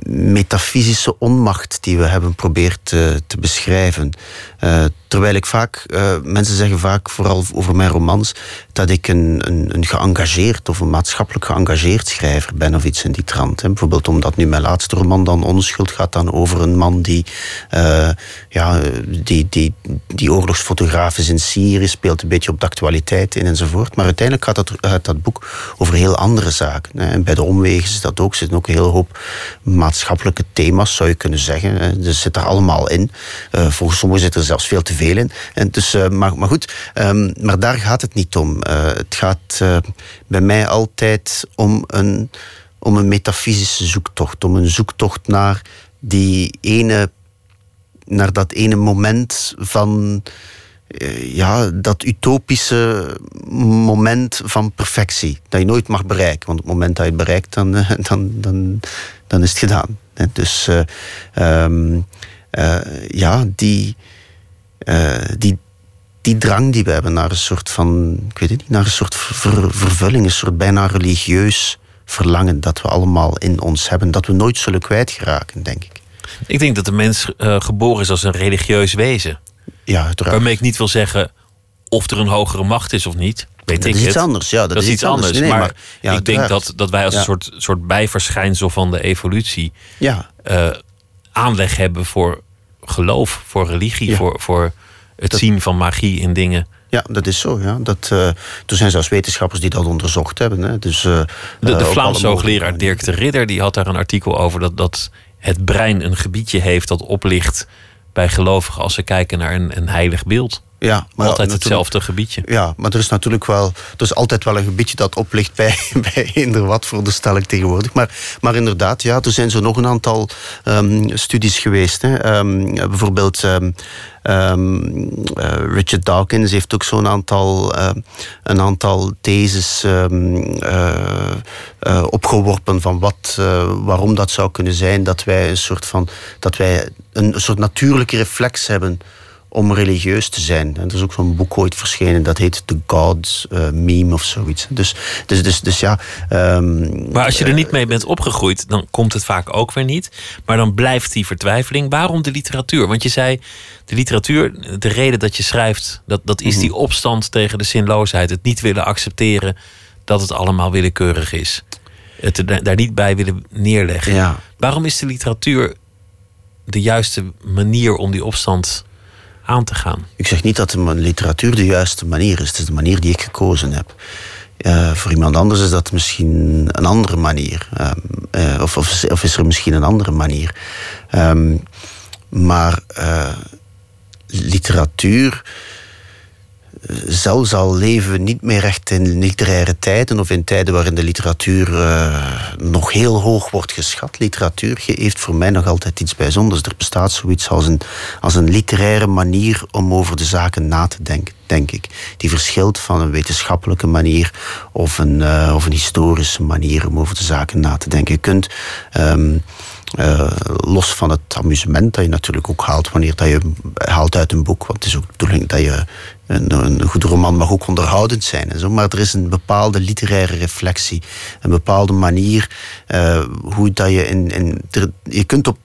metafysische onmacht die we hebben probeerd te, te beschrijven. Eh, terwijl ik vaak, eh, mensen zeggen vaak, vooral over mijn romans, dat ik een, een, een geëngageerd of een maatschappelijk geëngageerd schrijver ben of iets in die trant. Hè. Bijvoorbeeld omdat nu mijn laatste roman dan Onschuld gaat dan over een man die, eh, ja, die, die, die oorlogsfotograaf is in Syrië, speelt een beetje op de actualiteit in enzovoort. Maar uiteindelijk gaat dat, dat boek over heel andere zaken. Hè. En bij de omwegen is dat ook, zitten ook een hele hoop maatschappelijke thema's, zou je kunnen zeggen. Er zit er allemaal in. Eh, volgens sommigen zit er zelfs veel te veel in. En dus, eh, maar, maar goed, ehm, maar daar gaat het niet om. Eh, het gaat eh, bij mij altijd om een, om een metafysische zoektocht. Om een zoektocht naar die ene, naar dat ene moment van eh, ja, dat utopische moment van perfectie. Dat je nooit mag bereiken. Want op het moment dat je het bereikt, dan, eh, [LAUGHS] dan, dan, dan is het gedaan. Dus eh, ehm, eh, ja, die, eh, die, die drang die we hebben naar een soort van, ik weet het niet, naar een soort ver- vervulling, een soort bijna religieus verlangen dat we allemaal in ons hebben, dat we nooit zullen kwijtgeraken, denk ik. Ik denk dat de mens eh, geboren is als een religieus wezen. Ja, uiteraard. Waarmee ik niet wil zeggen of er een hogere macht is of niet. Weet Dat ik is iets anders, ja, dat is iets anders. Nee, maar, maar- ja, ik denk dat, dat wij als Ja. een soort, soort bijverschijnsel van de evolutie Ja, eh, aanleg hebben voor geloof, voor religie, Ja. voor, voor het Dat- zien van magie in dingen. ja, dat is zo. Ja. Dat, eh, er zijn zelfs wetenschappers die dat onderzocht hebben. Hè. Dus, eh, De, de Vlaamse hoogleraar Dirk de Ridder die had daar een artikel over dat, dat het brein een gebiedje heeft dat oplicht bij gelovigen als ze kijken naar een, een heilig beeld. Ja, maar Altijd hetzelfde gebiedje. Ja, maar er is natuurlijk wel, er is altijd wel een gebiedje dat oplicht bij, [LAUGHS] bij eender wat veronderstel ik tegenwoordig. Maar, maar inderdaad, ja, er zijn zo nog een aantal ehm, studies geweest. Hè. Ehm, bijvoorbeeld ehm, eh, Richard Dawkins heeft ook zo'n aantal, een aantal theses eh, eh, opgeworpen van wat, waarom dat zou kunnen zijn dat wij een soort van, dat wij een soort natuurlijke reflex hebben om religieus te zijn. En er is ook zo'n boek ooit verschenen, dat heet The God eh, Meme of zoiets. Dus, dus, dus, dus ja. ehm, Maar als je er niet mee bent opgegroeid, dan komt het vaak ook weer niet. Maar dan blijft die vertwijfeling. Waarom de literatuur? Want je zei, de literatuur, de reden dat je schrijft, dat, dat Mhm. is die opstand tegen de zinloosheid. Het niet willen accepteren dat het allemaal willekeurig is. Het daar niet bij willen neerleggen. Ja. Waarom is de literatuur de juiste manier om die opstand aan te gaan? Ik zeg niet dat de literatuur de juiste manier is. Het is de manier die ik gekozen heb. Eh, voor iemand anders is dat misschien een andere manier. Ehm, eh, of, of, is- of is er misschien een andere manier. Ehm, maar eh, literatuur zelfs al leven we niet meer echt in literaire tijden of in tijden waarin de literatuur eh, nog heel hoog wordt geschat. Literatuur heeft voor mij nog altijd iets bijzonders. Er bestaat zoiets als een, als een literaire manier om over de zaken na te denken, denk ik. Die verschilt van een wetenschappelijke manier of een, eh, of een historische manier om over de zaken na te denken. Je kunt. ehm, eh, los van het amusement dat je natuurlijk ook haalt wanneer dat je haalt uit een boek. Want het is ook de bedoeling dat je een, een goede roman mag ook onderhoudend zijn en zo. Maar er is een bepaalde literaire reflectie, een bepaalde manier eh, hoe dat je in, in je kunt op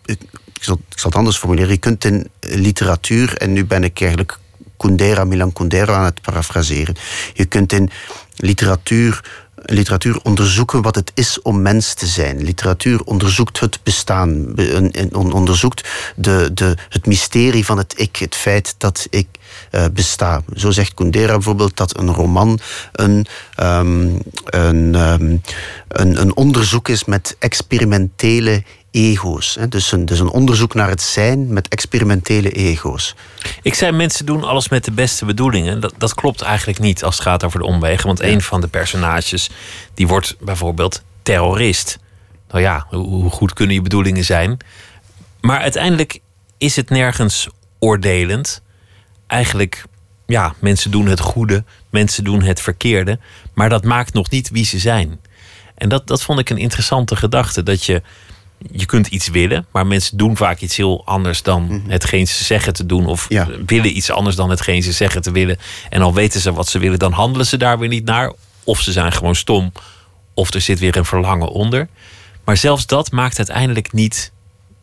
ik zal, ik het anders formuleren. Je kunt in literatuur en nu ben ik eigenlijk Kundera, Milan Kundera aan het parafraseren. Je kunt in literatuur literatuur onderzoeken wat het is om mens te zijn. Literatuur onderzoekt het bestaan, onderzoekt de, de, het mysterie van het ik, het feit dat ik uh, besta. Zo zegt Kundera bijvoorbeeld dat een roman een, um, een, um, een, een onderzoek is met experimentele ego's. Dus een, dus een onderzoek naar het zijn met experimentele ego's. Ik zei mensen doen alles met de beste bedoelingen. Dat, dat klopt eigenlijk niet als het gaat over de omwegen. Want een van de personages die wordt bijvoorbeeld terrorist. Nou ja, hoe goed kunnen je bedoelingen zijn? Maar uiteindelijk is het nergens oordelend. Eigenlijk, ja, mensen doen het goede, mensen doen het verkeerde. Maar dat maakt nog niet wie ze zijn. En dat, dat vond ik een interessante gedachte. Dat je je kunt iets willen, maar mensen doen vaak iets heel anders dan mhm. hetgeen ze zeggen te doen. Of willen iets anders dan hetgeen ze zeggen te willen. En al weten ze wat ze willen, dan handelen ze daar weer niet naar. Of ze zijn gewoon stom, of er zit weer een verlangen onder. Maar zelfs dat maakt uiteindelijk niet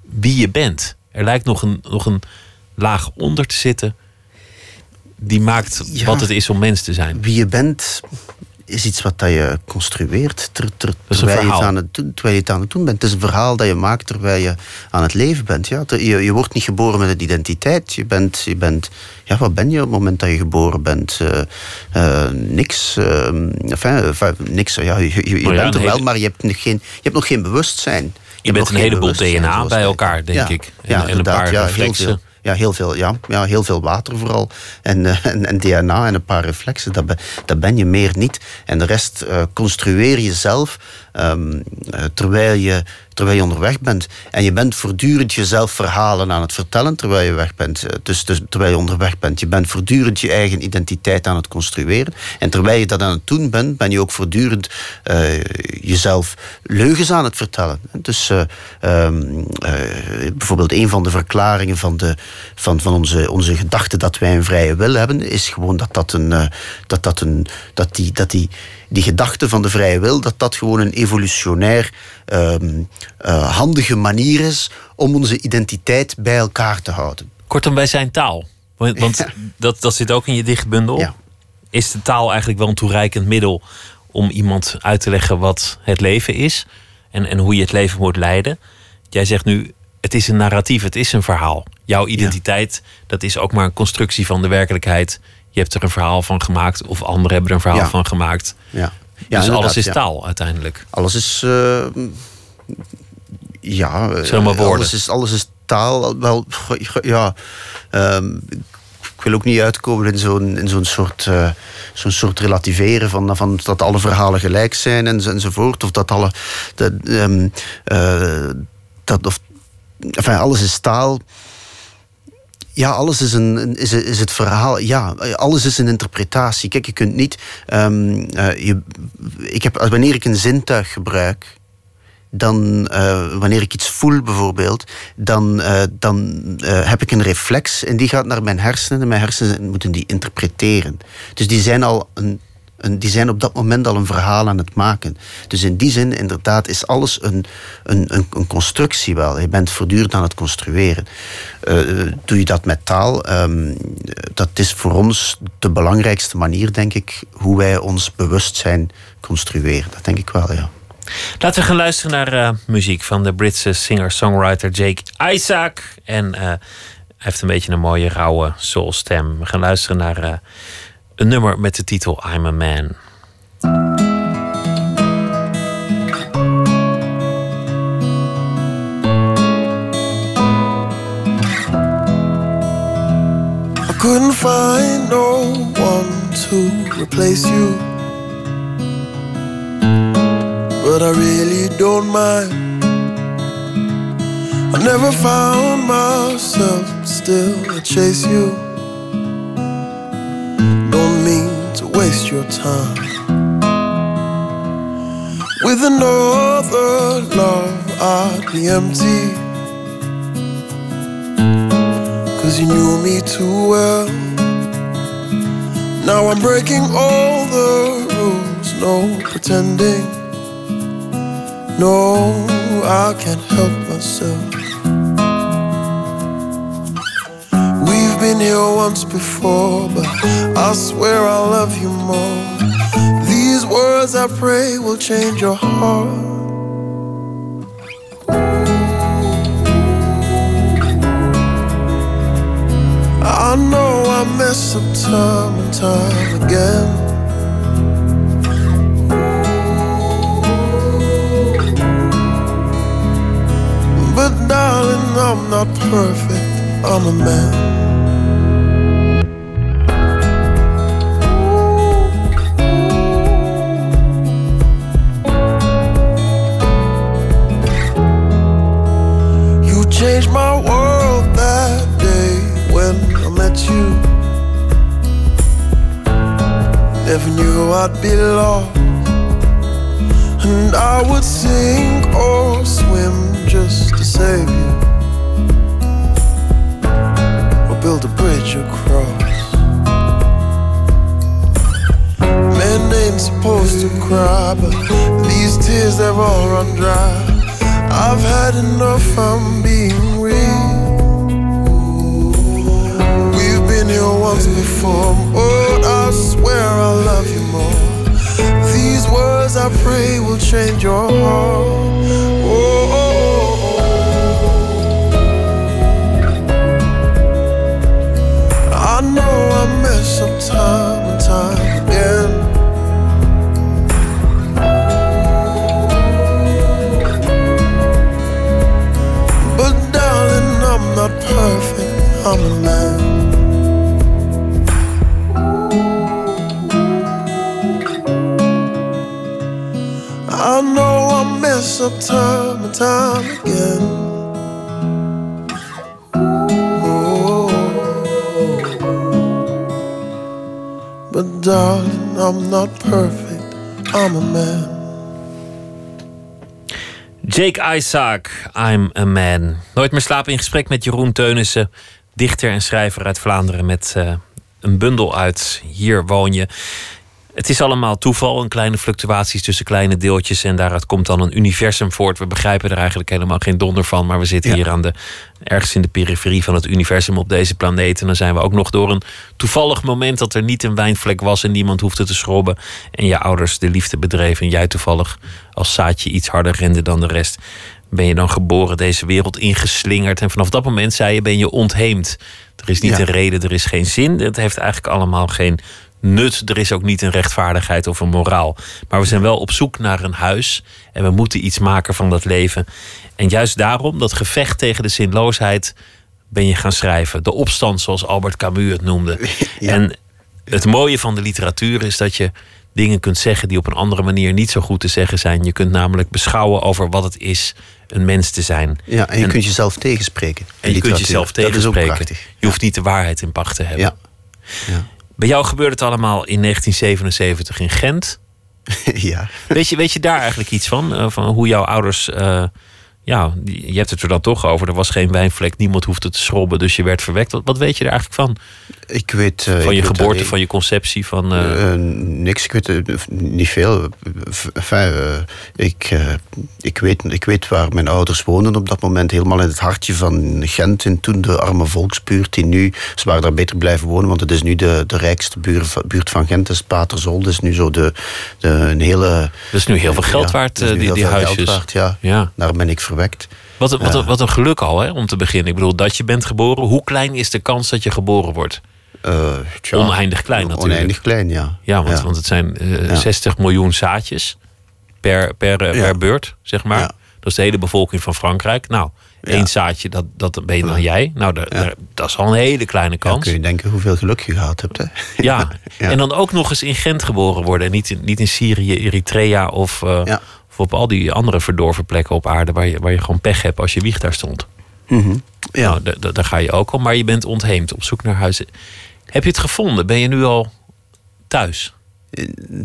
wie je bent. Er lijkt nog een, nog een laag onder te zitten. Die maakt wat het is om mens te zijn. Wie je bent, is iets wat dat je construeert ter, ter, terwijl, je het aan het doen, terwijl je het aan het doen bent. Het is een verhaal dat je maakt terwijl je aan het leven bent. Ja? Je, je wordt niet geboren met een identiteit. Je bent, je bent, ja, wat ben je op het moment dat je geboren bent? Uh, uh, niks. Uh, enfin, niks. Ja, je, je, je bent er wel, maar je hebt nog geen, je hebt nog geen bewustzijn. Je, je bent een heleboel DNA bij elkaar, denk ik. En, ja, en een paar ja, reflexen ja, heel, veel, ja, ja, heel veel water vooral. En, uh, en, en, DNA en een paar reflexen, dat, be, dat ben je meer niet. En de rest uh, construeer je zelf um, terwijl je terwijl je onderweg bent. En je bent voortdurend jezelf verhalen aan het vertellen terwijl je weg bent. Eh, dus, dus, terwijl je onderweg bent. Je bent voortdurend je eigen identiteit aan het construeren. En terwijl je dat aan het doen bent, ben je ook voortdurend uh, jezelf leugens aan het vertellen. Dus uh, um, bijvoorbeeld een van de verklaringen van, de, van, van onze, onze gedachte dat wij een vrije wil hebben, is gewoon dat dat een. dat, dat een dat die, dat die die gedachte van de vrije wil, dat dat gewoon een evolutionair uh, handige manier is om onze identiteit bij elkaar te houden. Kortom, wij zijn taal. Want dat, dat zit ook in je dichtbundel. Ja. Is de taal eigenlijk wel een toereikend middel om iemand uit te leggen wat het leven is en, en hoe je het leven moet leiden? Jij zegt nu, het is een narratief, het is een verhaal. Jouw identiteit, dat is ook maar een constructie van de werkelijkheid je hebt er een verhaal van gemaakt, of anderen hebben er een verhaal van gemaakt. Ja. Ja, dus alles is taal uiteindelijk. Alles is. Uh, ja, alles is, alles is taal. Wel, ja. Um, ik wil ook niet uitkomen in zo'n in zo'n soort, uh, zo'n soort relativeren van, van dat alle verhalen gelijk zijn en, enzovoort. Of dat alle. Dat, um, uh, dat, of, enfin, alles is taal. Ja, alles is, een, is, is het verhaal. Ja, alles is een interpretatie. Kijk, je kunt niet. Um, uh, je, ik heb, wanneer ik een zintuig gebruik, dan uh, wanneer ik iets voel bijvoorbeeld, dan, uh, dan heb ik een reflex en die gaat naar mijn hersenen en mijn hersenen moeten die interpreteren. Dus die zijn al een die zijn op dat moment al een verhaal aan het maken. Dus in die zin, inderdaad, is alles een, een, een, constructie wel. Je bent voortdurend aan het construeren. Uh, doe je dat met taal? Um, dat is voor ons de belangrijkste manier, denk ik, hoe wij ons bewustzijn construeren. Dat denk ik wel, ja. Laten we gaan luisteren naar uh, muziek van de Britse singer-songwriter Jake Isaac. En uh, hij heeft een beetje een mooie rauwe soulstem. We gaan luisteren naar een nummer met de titel I'm a Man. I couldn't find no one to replace you. But I really don't mind. I never found myself still I chase you. Don't mean to waste your time. With another love I'd be empty. Cause you knew me too well. Now I'm breaking all the rules. No pretending. No, I can't help myself been here once before, but I swear I love you more. These words I pray will change your heart. I know I mess up time and time again. But darling, I'm not perfect. I'm a man. I'd be lost. And I would sink or swim just to save you. Or build a bridge across. Men ain't supposed to cry, but these tears they've all run dry. I've had enough, I'm being real. We've been here once before, but I swear I love you. These words I pray will change your heart. Oh, oh, oh. I know I mess up time and time again. But darling, I'm not perfect. I'm a man. Mess time and time again. I'm not perfect. I'm a man. Jake Isaac, I'm a man. Nooit meer slapen in gesprek met Jeroen Teunissen, dichter en schrijver uit Vlaanderen met eh, een bundel uit Hier woon je. Het is allemaal toeval en kleine fluctuaties tussen kleine deeltjes en daaruit komt dan een universum voort. We begrijpen er eigenlijk helemaal geen donder van, maar we zitten Ja. hier aan de, ergens in de periferie van het universum op deze planeet. En dan zijn we ook nog door een toevallig moment dat er niet een wijnvlek was en niemand hoefde te schrobben. En je ouders de liefde bedreven en jij toevallig als zaadje iets harder rende dan de rest. Ben je dan geboren deze wereld ingeslingerd en vanaf dat moment zei je ben je ontheemd. Er is niet Ja. een reden, er is geen zin. Het heeft eigenlijk allemaal geen nut. Er is ook niet een rechtvaardigheid of een moraal. Maar we zijn wel op zoek naar een huis. En we moeten iets maken van dat leven. En juist daarom, dat gevecht tegen de zinloosheid, ben je gaan schrijven. De opstand, zoals Albert Camus het noemde. [LAUGHS] Ja. En het mooie van de literatuur is dat je dingen kunt zeggen die op een andere manier niet zo goed te zeggen zijn. Je kunt namelijk beschouwen over wat het is een mens te zijn. Ja, en je En- kunt jezelf tegenspreken. En je kunt jezelf Dat is ook tegenspreken. prachtig. Je hoeft niet de waarheid in pacht te hebben. Ja. Ja. Bij jou gebeurde het allemaal in 1977 in Gent. [LAUGHS] ja. Weet je, weet je daar eigenlijk iets van? Eh, van hoe jouw ouders. eh, ja, je hebt het er dan toch over. Er was geen wijnvlek, niemand hoefde te schrobben, dus je werd verwekt. Wat, wat weet je er eigenlijk van? Ik weet... eh, Van je weet geboorte, van je conceptie, van. eh, Eh, niks, ik weet niet veel. Enfin, ik, ik, weet, ik weet waar mijn ouders woonden op dat moment. Helemaal in het hartje van Gent. En toen de arme volksbuurt. Die nu, ze waren daar beter blijven wonen. Want het is nu de, de rijkste buurt, buurt van Gent. Is Paterzol. Dat is nu zo de, de, een hele... dat is nu heel veel geld ja, waard, die, die huisjes. waard, ja. Ja. Daar ben ik Wat, een- wat, een- wat een geluk al, hè, om te beginnen. Ik bedoel, dat je bent geboren. Hoe klein is de kans dat je geboren wordt? Eh, tja, Oneindig klein natuurlijk. Oneindig klein, ja. Ja, want, want het zijn eh, Ja. 60 miljoen zaadjes per, per, eh, Ja. per beurt, zeg maar. Dat is de hele bevolking van Frankrijk. Nou, één zaadje, dat, dat ben je dan jij. Nou, daar- daar- dat is al een hele kleine Dan kans. kun je denken hoeveel geluk je gehad hebt. Hè? Ja. [LAUGHS] En dan ook nog eens in Gent geboren worden. En niet in, niet in Syrië, Eritrea of, eh. Of op al die andere verdorven plekken op aarde... waar je, waar je gewoon pech hebt als je wieg daar stond. Mhm. Ja. Nou, da- da- daar ga je ook al, maar je bent ontheemd op zoek naar huizen. Heb je het gevonden? Ben je nu al thuis?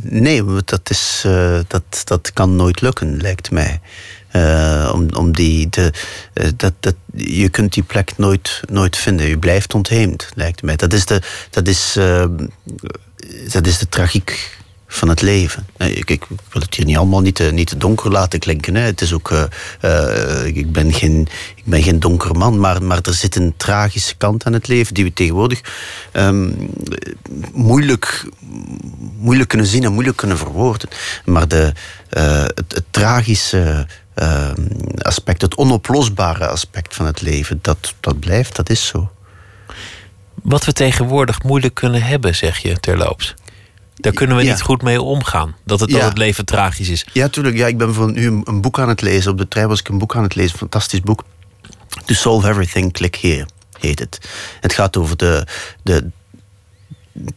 Nee, want dat, is, eh, dat, dat kan nooit lukken, lijkt mij. Eh, om, om die, de, eh, dat, dat, je kunt die plek nooit, nooit vinden. Je blijft ontheemd, lijkt mij. Dat is de, dat is, eh, dat is de tragiek van het leven. Nee, Ik, ik wil het hier niet allemaal niet te, niet te donker laten klinken. Hè. Het is ook, eh, eh, ik, ben geen, ik ben geen donker man, maar, maar er zit een tragische kant aan het leven die we tegenwoordig ehm, moeilijk, moeilijk kunnen zien en moeilijk kunnen verwoorden. Maar de, eh, het, het tragische ehm, aspect, het onoplosbare aspect van het leven, dat, dat blijft, dat is zo. Wat we tegenwoordig moeilijk kunnen hebben, zeg je terloops. Daar kunnen we Ja. niet goed mee omgaan. Dat het, dat Ja. het leven tragisch is. Ja, tuurlijk. Ja, ik ben voor nu een, een boek aan het lezen. Op de trein was ik een boek aan het lezen, een fantastisch boek. To Solve Everything, Click Here, heet het. Het gaat over de, de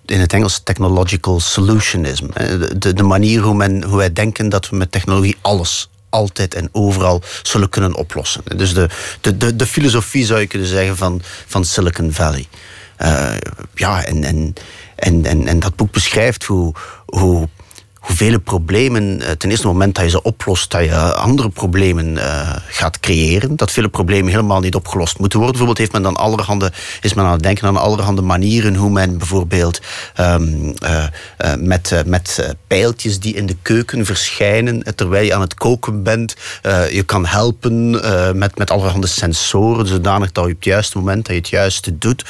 in het Engels technological solutionism. Eh, De, de, de manier hoe, men, hoe wij denken dat we met technologie alles altijd en overal zullen kunnen oplossen. Dus de, de, de, de filosofie zou je kunnen zeggen van, van Silicon Valley. Eh, ja, en, en, en, en, en dat boek beschrijft hoe, hoe, hoe vele problemen, eh, ten eerste moment dat je ze oplost, dat je andere problemen eh, gaat creëren. Dat vele problemen helemaal niet opgelost moeten worden. Bijvoorbeeld heeft men dan allerhande, is men aan het denken aan allerhande manieren hoe men bijvoorbeeld ehm, eh, met, met pijltjes die in de keuken verschijnen terwijl je aan het koken bent, je kan helpen met, met allerhande sensoren, zodanig dat je op het juiste moment dat je het juiste doet,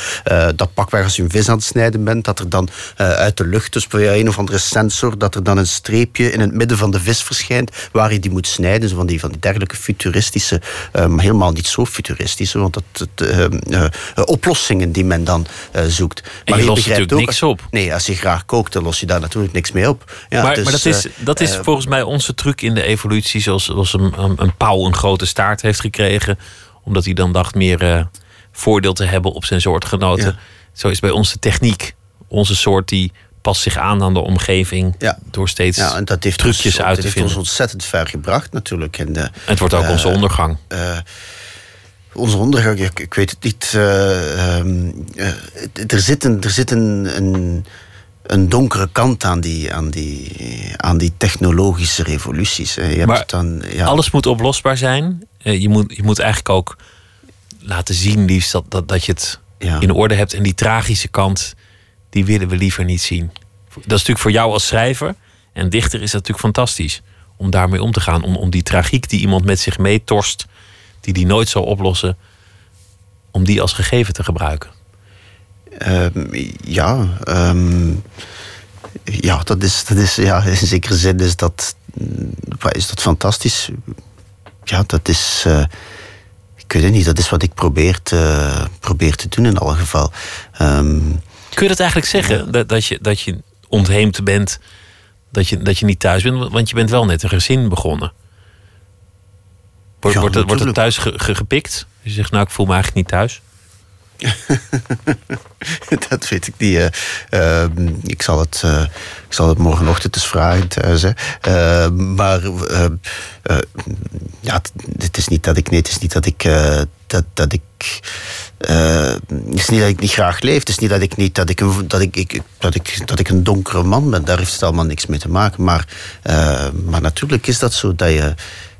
dat pakweg als je een vis aan het snijden bent, dat er dan uit de lucht, dus via een of andere sensor, dat er dan een streepje in het midden van de vis verschijnt waar je die moet snijden. Zo van die, van die dergelijke futuristische, maar helemaal niet zo futuristische, want dat, het, eh, oplossingen die men dan eh, zoekt. Maar je lost begrijpt natuurlijk ook- niks op. Nee, als je graag kookt, dan los je daar natuurlijk niks mee op. Ja, maar, dus, maar dat is, eh, dat is volgens mij onze truc in de evolutie. Zoals, zoals een, een, een pauw een grote staart heeft gekregen. Omdat hij dan dacht meer voordeel te hebben op zijn soortgenoten. Ja. Zo is bij ons de techniek. Onze soort die past zich aan aan de omgeving. Ja. Door steeds ja, en dat heeft trucjes ons, uit dat te heeft vinden. ons ontzettend ver gebracht natuurlijk. En, eh, het wordt ook eh, onze ondergang. eh, onze ondergang, ik, ik weet het niet. eh, ehm, eh, er zit, een, er zit een, een, een donkere kant aan die, aan die, aan die technologische revoluties. Je hebt Maar dan, ja, Alles moet oplosbaar zijn. Je, moet, je moet eigenlijk ook laten zien liefst dat, dat, dat je het Ja. in orde hebt. En die tragische kant, die willen we liever niet zien. Dat is natuurlijk voor jou als schrijver en dichter is dat natuurlijk fantastisch. Om daarmee om te gaan. Om, om die tragiek die iemand met zich meetorst, die die nooit zal oplossen, om die als gegeven te gebruiken. Ehm, ja, ehm, ja, dat is, dat is, ja, in zekere zin is dat, mm, is dat fantastisch. Ja, dat is, eh, ik weet het niet, dat is wat ik probeer te, te doen in alle geval. Ehm, Kun je dat eigenlijk zeggen? Dat, dat, je, dat je ontheemd bent, dat je, dat je niet thuis bent? Want je bent wel net een gezin begonnen. Wordt, Ja, wordt, het, wordt het thuis ge- ge- gepikt? Je zegt, nou, ik voel me eigenlijk niet thuis. [LAUGHS] dat weet ik niet. eh. Ehm, ik, zal het, eh, ik zal het morgenochtend eens vragen thuis. Hè. Eh, maar eh, eh, ja, het, het is niet dat ik. Nee, het is niet dat ik. dat, dat ik eh, het is niet dat ik niet graag leef. Het is niet dat ik niet dat ik een, dat ik, ik, dat ik, dat ik een donkere man ben. Daar heeft het allemaal niks mee te maken. Maar, eh, maar natuurlijk is dat zo dat je.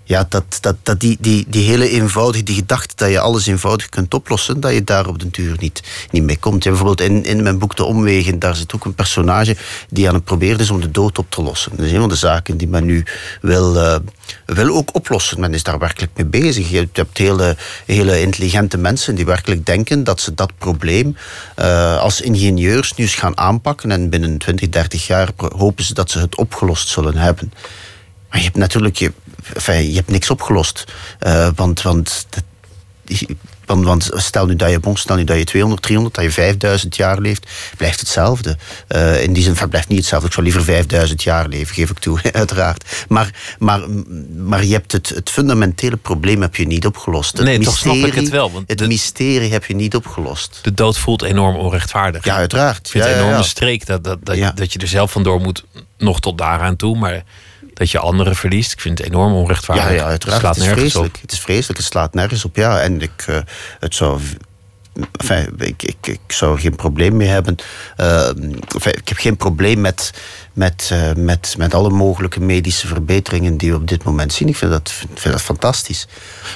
Ja, dat, dat, dat die, die, die hele eenvoudige, die gedachte dat je alles eenvoudig kunt oplossen, dat je daar op den duur niet, niet mee komt. Ja, bijvoorbeeld in, in mijn boek De Omwegen, daar zit ook een personage die aan het proberen is om de dood op te lossen. Dat is een van de zaken die men nu wil, eh, wil ook oplossen. Men is daar werkelijk mee bezig. Je hebt hele, hele intelligente mensen die werkelijk denken dat ze dat probleem eh, als ingenieurs nu eens gaan aanpakken en binnen 20, 30 jaar hopen ze dat ze het opgelost zullen hebben. Maar je hebt natuurlijk je, enfin, je hebt niks opgelost. Eh, want, want, want, want stel nu dat je, bon, stel nu dat je 200, 300, dat je 5000 jaar leeft, blijft hetzelfde. Eh, in die zin, blijft niet hetzelfde. Ik zou liever 5000 jaar leven, geef ik toe, [LAUGHS] uiteraard. Maar, maar, maar je hebt het, het fundamentele probleem heb je niet opgelost. Het Nee, toch snap ik het wel, want het de- mysterie heb je niet opgelost. De dood voelt enorm onrechtvaardig. Ja, uiteraard. Ik vind Ja, het ja, een enorme ja. streek dat, dat, dat, dat je er zelf vandoor moet, nog tot daaraan toe. Maar dat je anderen verliest, ik vind het enorm onrechtvaardig. Ja, ja uiteraard. Het slaat het is nergens vreselijk. op. Het is vreselijk. Het slaat nergens op. Ja, en ik, eh, het zou. Enfin, ik, ik, ik zou geen probleem mee hebben. Eh, enfin, ik heb geen probleem met, met, eh, met, met alle mogelijke medische verbeteringen die we op dit moment zien. Ik vind dat, vind dat fantastisch.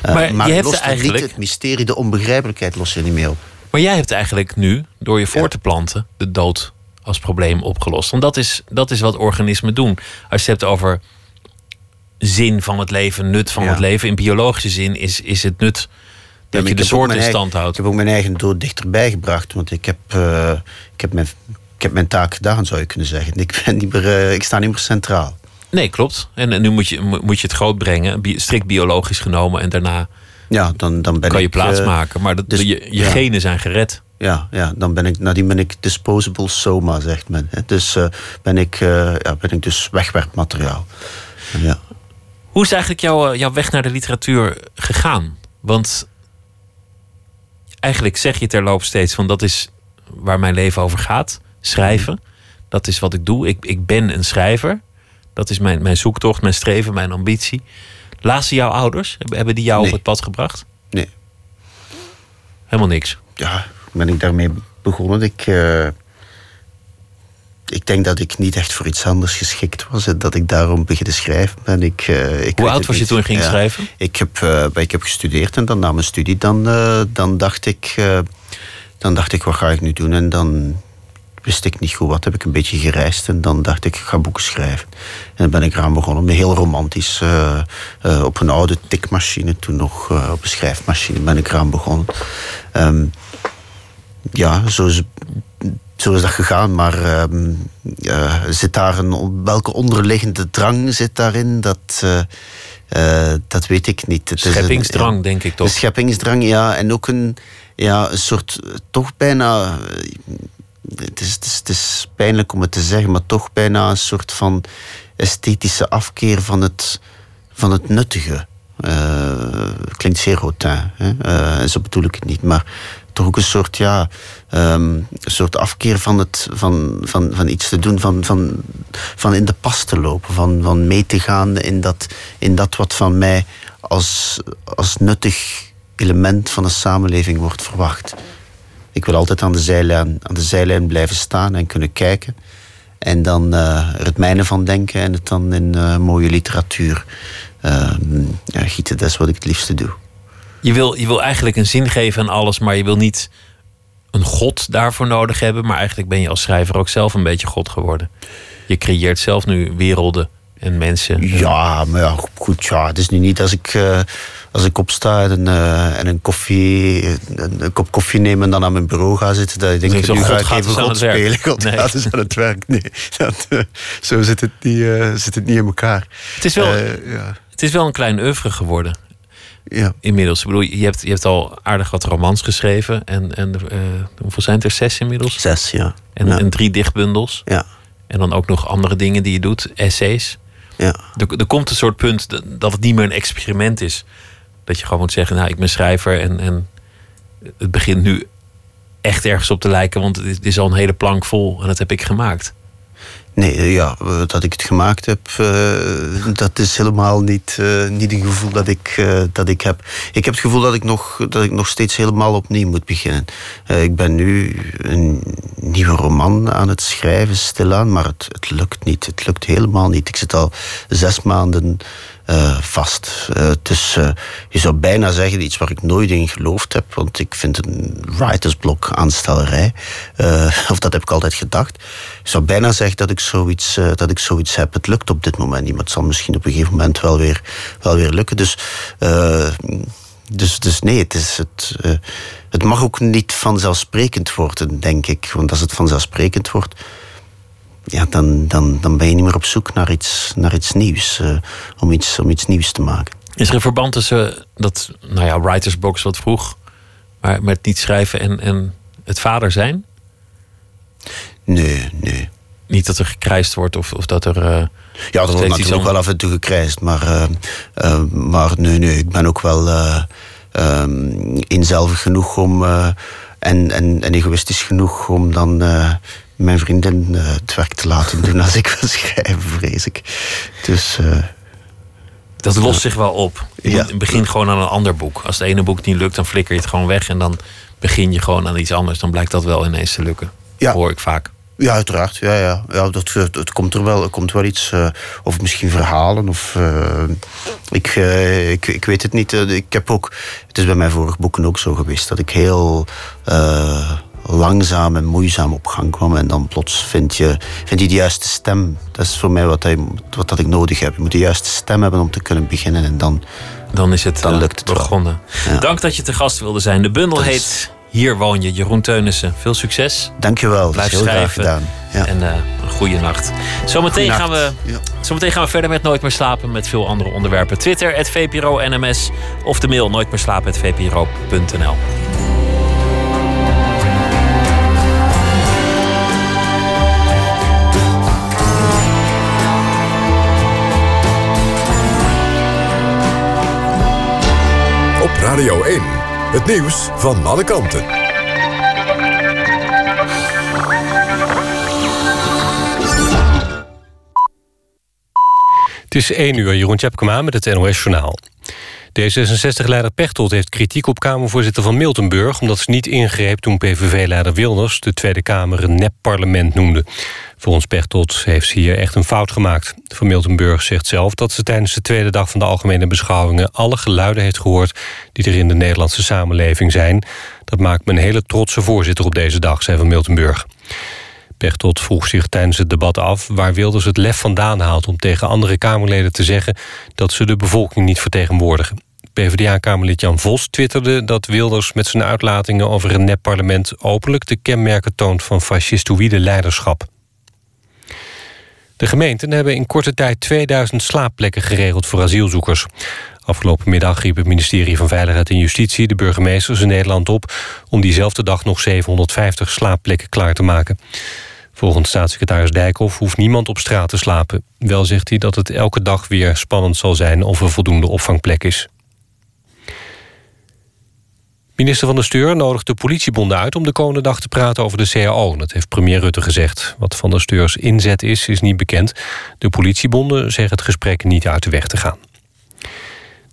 Eh, Maar je het hebt lost eigenlijk- niet het mysterie, de onbegrijpelijkheid los je niet meer op. Maar jij hebt eigenlijk nu, door je voor te planten, de dood als probleem opgelost. Want dat is, dat is wat organismen doen. Als je het hebt over zin van het leven, nut van Ja. het leven. In biologische zin is, is het nut dat je de soort in stand houdt. Ik heb ook mijn eigen dood dichterbij gebracht. Want ik heb, eh, ik heb, mijn, ik heb mijn taak gedaan, zou je kunnen zeggen. Ik, ben niet meer, eh, ik sta niet meer centraal. Nee, klopt. En, en nu moet je, mo- moet je het groot brengen, bi- strikt biologisch genomen. En daarna Ja, dan, dan ben kan je ik... plaats eh, maken. Maar dat, dus- je, je ja. genen zijn gered. Ja, ja, dan ben ik, nadien ben ik disposable soma, zegt men. hè. Dus eh, ben, ik, eh, ja, ben ik dus wegwerpmateriaal. Ja. Hoe is eigenlijk jouw, eh, jouw weg naar de literatuur gegaan? Want eigenlijk zeg je terloops steeds van dat is waar mijn leven over gaat. Schrijven. Dat is wat ik doe. Ik, ik ben een schrijver. Dat is mijn, mijn zoektocht, mijn streven, mijn ambitie. Lazen jouw ouders? Hebben- Hebben die jou Nee. op het pad gebracht? Nee. Helemaal niks. ja, ben ik daarmee begonnen. Ik, eh, ik denk dat ik niet echt voor iets anders geschikt was. En dat ik daarom beginnen schrijven ben. Ik, eh, ik Hoe oud was je toen je ging Ja. schrijven? Ik heb, eh, ik heb gestudeerd en dan na mijn studie dan, dan, dacht ik, dan dacht ik, wat ga ik nu doen? En dan wist ik niet goed wat. Heb ik een beetje gereisd en dan dacht ik, ik ga boeken schrijven. En dan ben ik eraan begonnen, heel romantisch. op een oude tikmachine, toen nog op een schrijfmachine ben ik eraan begonnen. Ehm, ja, zo is, zo is dat gegaan. Maar ehm, zit daar een, welke onderliggende drang zit daarin? Dat, eh, eh, dat weet ik niet. Het een- Scheppingsdrang, ja, denk ik toch? De scheppingsdrang, ja. En ook een, ja, een soort, eh, toch bijna... Het is, het, is, het is pijnlijk om het te zeggen, maar toch bijna een soort van esthetische afkeer van het, van het nuttige. Klinkt zeer hautain, hè? En zo bedoel ik het niet. Maar toch ook een soort, ja, ehm, een soort afkeer van, het, van, van, van iets te doen, van, van, van in de pas te lopen, van, van mee te gaan in dat, in dat wat van mij als, als nuttig element van een samenleving wordt verwacht. Ik wil altijd aan de zijlijn, aan de zijlijn blijven staan en kunnen kijken. En dan eh, er het mijne van denken en het dan in eh, mooie literatuur ehm, ja, gieten. Dat is wat ik het liefste doe. Je wil, je wil eigenlijk een zin geven aan alles, maar je wil niet een god daarvoor nodig hebben. Maar eigenlijk ben je als schrijver ook zelf een beetje god geworden. Je creëert zelf nu werelden en mensen. Ja, maar ja, goed, ja. Het is nu niet als ik, eh, als ik opsta en, eh, en een, koffie, een, een kop koffie neem en dan aan mijn bureau ga zitten, dat ik denk, zo, nu God ga ik even dus God spelen. God Nee. gaat dus aan het werk. Nee, [LAUGHS] dat, eh, zo zit het, niet, zit het niet in elkaar. Het is wel, ja, het is wel een klein oeuvre geworden ja. inmiddels. Ik bedoel, je hebt, je hebt al aardig wat romans geschreven. En, en eh, hoeveel zijn het er? Zes inmiddels? Zes, ja. En, ja. en drie dichtbundels. ja. En dan ook nog andere dingen die je doet, essays. ja. Er, er komt een soort punt dat- het niet meer een experiment is. Dat je gewoon moet zeggen, nou, ik ben schrijver en, en het begint nu echt ergens op te lijken, want het is al een hele plank vol en dat heb ik gemaakt. Nee, eh, ja, eh, dat ik het gemaakt heb, eh, dat is helemaal niet, eh, niet een gevoel dat ik, dat ik heb. Ik heb het gevoel dat ik nog, dat ik nog steeds helemaal opnieuw moet beginnen. Ik ben nu een nieuwe roman aan het schrijven, stilaan, maar het, het lukt niet. Het lukt helemaal niet. Ik zit al zes maanden eh, vast. Eh, dus eh, je zou bijna zeggen iets waar ik nooit in geloofd heb, want ik vind een writersblok aanstellerij. [LAUGHS] Of dat heb ik altijd gedacht. Ik zou bijna zeggen dat ik zoiets, dat ik zoiets heb. Het lukt op dit moment niet, maar het zal misschien op een gegeven moment wel weer, wel weer lukken. Dus, dus, dus nee, het, is het, het mag ook niet vanzelfsprekend worden, denk ik. Want als het vanzelfsprekend wordt, ja, dan, dan, dan ben je niet meer op zoek naar iets, naar iets nieuws. eh, om, iets, om iets nieuws te maken. Is er een verband tussen dat, nou ja, writersbox wat vroeg, maar met niet schrijven en, en het vader zijn? Nee, nee. Niet dat er gekrijsd wordt of, of dat er. eh, Ja, dat wordt natuurlijk wel af en toe gekrijsd. Maar, eh, maar nee, nee, ik ben ook wel eh ehm, genoeg om... en, en, en egoïstisch genoeg om dan mijn vriendin eh, het werk te laten doen als ik wil schrijven, vrees ik. Dus eh, dat lost zich wel op. Je Ja. moet- begin gewoon aan een ander boek. Als het ene boek niet lukt, dan flikker je het gewoon weg en dan begin je gewoon aan iets anders. Dan blijkt dat wel ineens te lukken. Ja. Hoor ik vaak. ja, uiteraard. Ja, ja. Ja, dat, het, het komt er wel, er komt wel iets... eh, of misschien verhalen. Of, eh, ik, eh, ik, ik weet het niet. eh, Ik heb ook... Het is bij mijn vorige boeken ook zo geweest. Dat ik heel... langzaam en moeizaam op gang kwam. En dan plots vind je, vind je de juiste stem. Dat is voor mij wat, hij, wat dat ik nodig heb. Je moet de juiste stem hebben om te kunnen beginnen. En dan, Dan is het, dan eh, lukt het begonnen. Ja. Dank dat je te gast wilde zijn. De bundel Dat is- heet Hier woon je, Jeroen Teunissen. Veel succes. Dankjewel, Blijf heel graag schrijven. gedaan. Ja. En eh, een goede nacht. Zometeen gaan, we. Ja. zometeen gaan we verder met Nooit meer slapen met veel andere onderwerpen. Twitter, het VPRO NMS of de mail nooit Radio 1. Het nieuws van alle kanten. Is 1 uur, Jeroen Tjepkema met het NOS Journaal. D66-leider Pechtold heeft kritiek op Kamervoorzitter van Miltenburg... omdat ze niet ingreep toen PVV-leider Wilders de Tweede Kamer een nep-parlement noemde. Volgens Pechtold heeft ze hier echt een fout gemaakt. Van Miltenburg zegt zelf dat ze tijdens de tweede dag van de algemene beschouwingen... alle geluiden heeft gehoord die er in de Nederlandse samenleving zijn. Dat maakt me een hele trotse voorzitter op deze dag, zei Van Miltenburg. Pechtold vroeg zich tijdens het debat af waar Wilders het lef vandaan haalt om tegen andere Kamerleden te zeggen dat ze de bevolking niet vertegenwoordigen. PvdA-kamerlid Jan Vos twitterde dat Wilders met zijn uitlatingen over een nep-parlement openlijk de kenmerken toont van fascistoïde leiderschap. De gemeenten hebben in korte tijd 2000 slaapplekken geregeld voor asielzoekers. Afgelopen middag riep het ministerie van Veiligheid en Justitie de burgemeesters in Nederland op om diezelfde dag nog 750 slaapplekken klaar te maken. Volgens staatssecretaris Dijkhoff hoeft niemand op straat te slapen. Wel zegt hij dat het elke dag weer spannend zal zijn of er voldoende opvangplek is. Minister van de Steur nodigt de politiebonden uit om de komende dag te praten over de CAO. Dat heeft premier Rutte gezegd. Wat van de Steurs inzet is, is niet bekend. De politiebonden zeggen het gesprek niet uit de weg te gaan.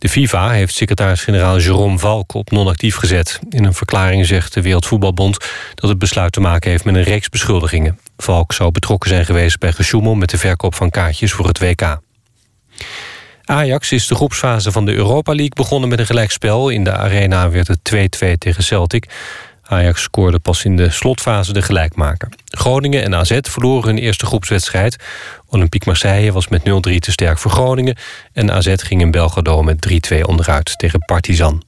De FIFA heeft secretaris-generaal Jerome Valk op non-actief gezet. In een verklaring zegt de Wereldvoetbalbond dat het besluit te maken heeft met een reeks beschuldigingen. Valk zou betrokken zijn geweest bij gesjoemel met de verkoop van kaartjes voor het WK. Ajax is de groepsfase van de Europa League begonnen met een gelijkspel. In de arena werd het 2-2 tegen Celtic. Ajax scoorde pas in de slotfase de gelijkmaker. Groningen en AZ verloren hun eerste groepswedstrijd. Olympique Marseille was met 0-3 te sterk voor Groningen... en AZ ging in Belgrado met 3-2 onderuit tegen Partizan.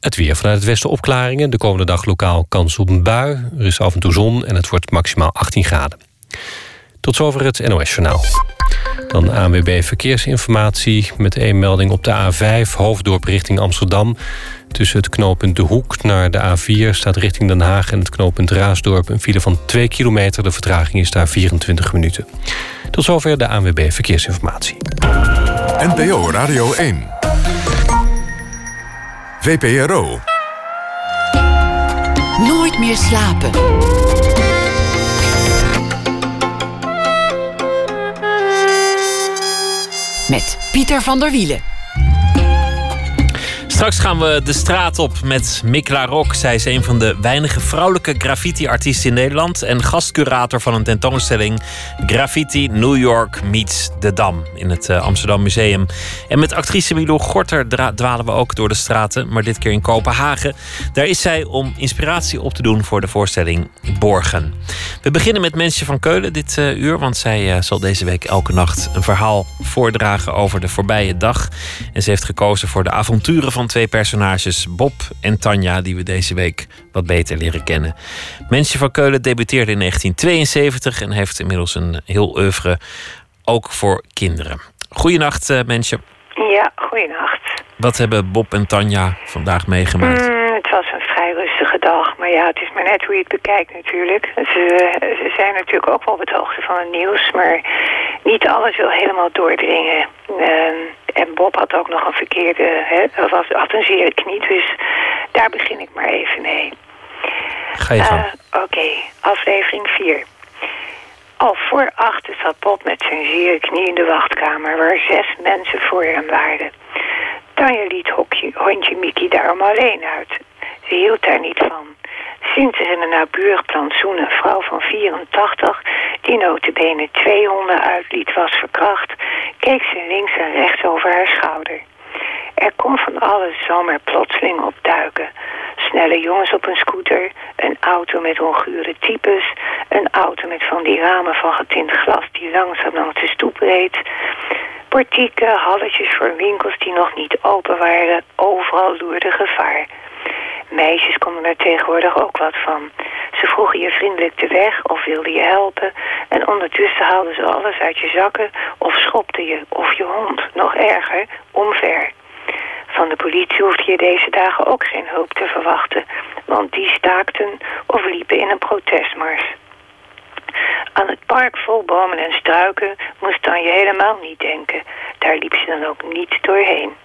Het weer vanuit het westen opklaringen. De komende dag lokaal kans op een bui. Er is af en toe zon en het wordt maximaal 18 graden. Tot zover het NOS-journaal. Dan ANWB Verkeersinformatie met één melding op de A5... Hoofddorp richting Amsterdam. Tussen het knooppunt De Hoek naar de A4 staat richting Den Haag... en het knooppunt Raasdorp een file van 2 kilometer. De vertraging is daar 24 minuten. Tot zover de ANWB Verkeersinformatie. NPO Radio 1. VPRO. Nooit meer slapen. Met Pieter van der Wielen. Straks gaan we de straat op met Mikla Rock. Zij is een van de weinige vrouwelijke graffiti-artiesten in Nederland... en gastcurator van een tentoonstelling... Graffiti New York meets de Dam in het eh, Amsterdam Museum. En met actrice Milou Gorter dwalen we ook door de straten... maar dit keer in Kopenhagen. Daar is zij om inspiratie op te doen voor de voorstelling Borgen. We beginnen met Mensje van Keulen dit eh, uur... want zij eh, zal deze week elke nacht een verhaal voordragen over de voorbije dag. En ze heeft gekozen voor de avonturen van twee personages, Bob en Tanja, die we deze week wat beter leren kennen. Mensje van Keulen debuteerde in 1972 en heeft inmiddels een heel oeuvre, ook voor kinderen. Goedenacht, eh, Mensje. Ja, goeienacht. Wat hebben Bob en Tanja vandaag meegemaakt? Mm, het was een vrij rustige dag, maar ja, het is maar net hoe je het bekijkt natuurlijk. Ze, ze zijn natuurlijk ook wel op de hoogte van het nieuws, maar niet alles wil helemaal doordringen. Ehm, en Bob had ook nog een verkeerde, hè, of was, had een zere knie, dus daar begin ik maar even mee. Ga je gang. Eh, Oké, aflevering 4. Al voor achter zat Bob met zijn zere knie in de wachtkamer... waar zes mensen voor hem waren. Tanja liet hokje, hondje Mickey daarom alleen uit. Ze hield daar niet van. Sinds er in een naburig plantsoen een vrouw van 84... die notabene twee honden uitliet was verkracht... keek ze links en rechts over haar schouder. Er kon van alles zomaar plotseling opduiken. snelle jongens op een scooter, een auto met ongure types, een auto met van die ramen van getint glas die langzaam langs de stoep reed, portieken, halletjes voor winkels die nog niet open waren, overal loerde gevaar. Meisjes konden er tegenwoordig ook wat van. Ze vroegen je vriendelijk de weg of wilden je helpen. En ondertussen haalden ze alles uit je zakken of schopten je of je hond, nog erger, omver. Van de politie hoefde je deze dagen ook geen hulp te verwachten, want die staakten of liepen in een protestmars. Aan het park vol bomen en struiken moest dan je helemaal niet denken. Daar liep ze dan ook niet doorheen.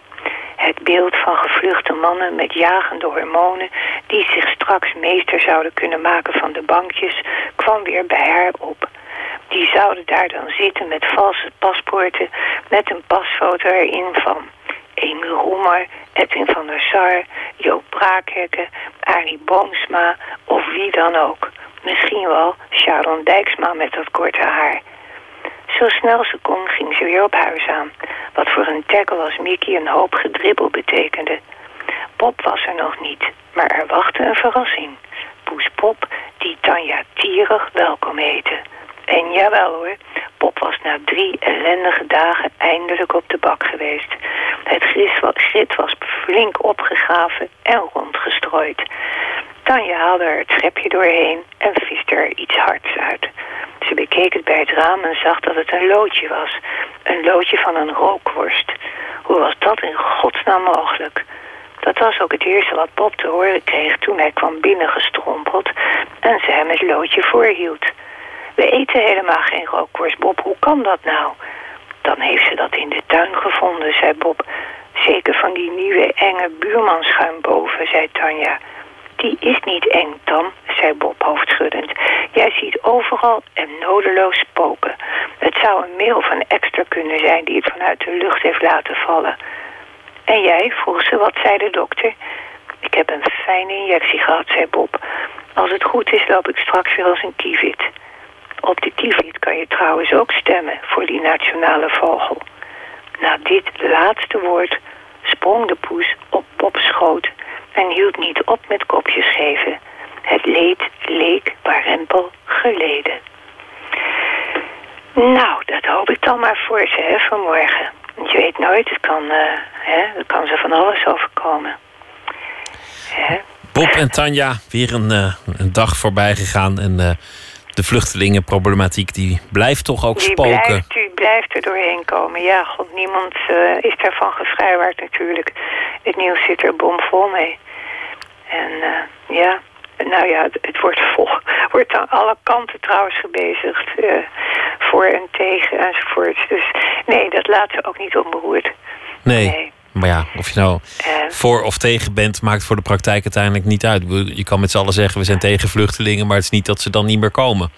Het beeld van gevluchte mannen met jagende hormonen die zich straks meester zouden kunnen maken van de bankjes kwam weer bij haar op. Die zouden daar dan zitten met valse paspoorten met een pasfoto erin van Emil Roemer, Edwin van der Sar, Joop Braakhekken, Arie Boomsma of wie dan ook. Misschien wel Sharon Dijksma met dat korte haar. Zo snel ze kon ging ze weer op huis aan. Wat voor een tackle als Mickey een hoop gedribbel betekende. Pop was er nog niet, maar er wachtte een verrassing. Poes Pop, die Tanja tierig welkom heette. En jawel hoor, Pop was na drie ellendige dagen eindelijk op de bak geweest. Het grit was flink opgegraven en rondgestrooid. Tanja haalde er het schepje doorheen en viste er iets hards uit. Ze bekeek het bij het raam en zag dat het een loodje was. Een loodje van een rookworst. Hoe was dat in godsnaam mogelijk? Dat was ook het eerste wat Bob te horen kreeg toen hij kwam binnengestrompeld en ze hem het loodje voorhield. We eten helemaal geen rookworst, Bob. Hoe kan dat nou? Dan heeft ze dat in de tuin gevonden, zei Bob. Zeker van die nieuwe enge buurmanschuim boven, zei Tanja. Die is niet eng, Tam, zei Bob hoofdschuddend. Jij ziet overal en nodeloos spoken. Het zou een mail van extra kunnen zijn die het vanuit de lucht heeft laten vallen. En jij, vroeg ze, wat zei de dokter? Ik heb een fijne injectie gehad, zei Bob. Als het goed is, loop ik straks weer als een kievit. Op de kievit kan je trouwens ook stemmen voor die nationale vogel. Na dit laatste woord sprong de poes op Bob's schoot en hield niet op met kopjes geven. Het leed leek warempel geleden. Nou, dat hoop ik dan maar voor ze hè, vanmorgen. Want je weet nooit, het kan, uh, hè, er kan ze van alles overkomen. Hè? Bob en Tanja, weer een, uh, een dag voorbij gegaan. En uh, de vluchtelingenproblematiek die blijft toch ook die spoken. Blijft, die blijft er doorheen komen. Ja, god, niemand uh, is daarvan gevrijwaard natuurlijk. Het nieuws zit er bomvol mee. En uh, ja, nou ja, het, het, wordt vol. [LAUGHS] Wordt aan alle kanten trouwens gebezigd. Uh, voor en tegen enzovoort. Dus nee, dat laten we ook niet onberoerd. Nee. nee. Maar ja, of je nou uh, voor of tegen bent, maakt voor de praktijk uiteindelijk niet uit. Je kan met z'n allen zeggen we zijn tegen vluchtelingen, maar het is niet dat ze dan niet meer komen.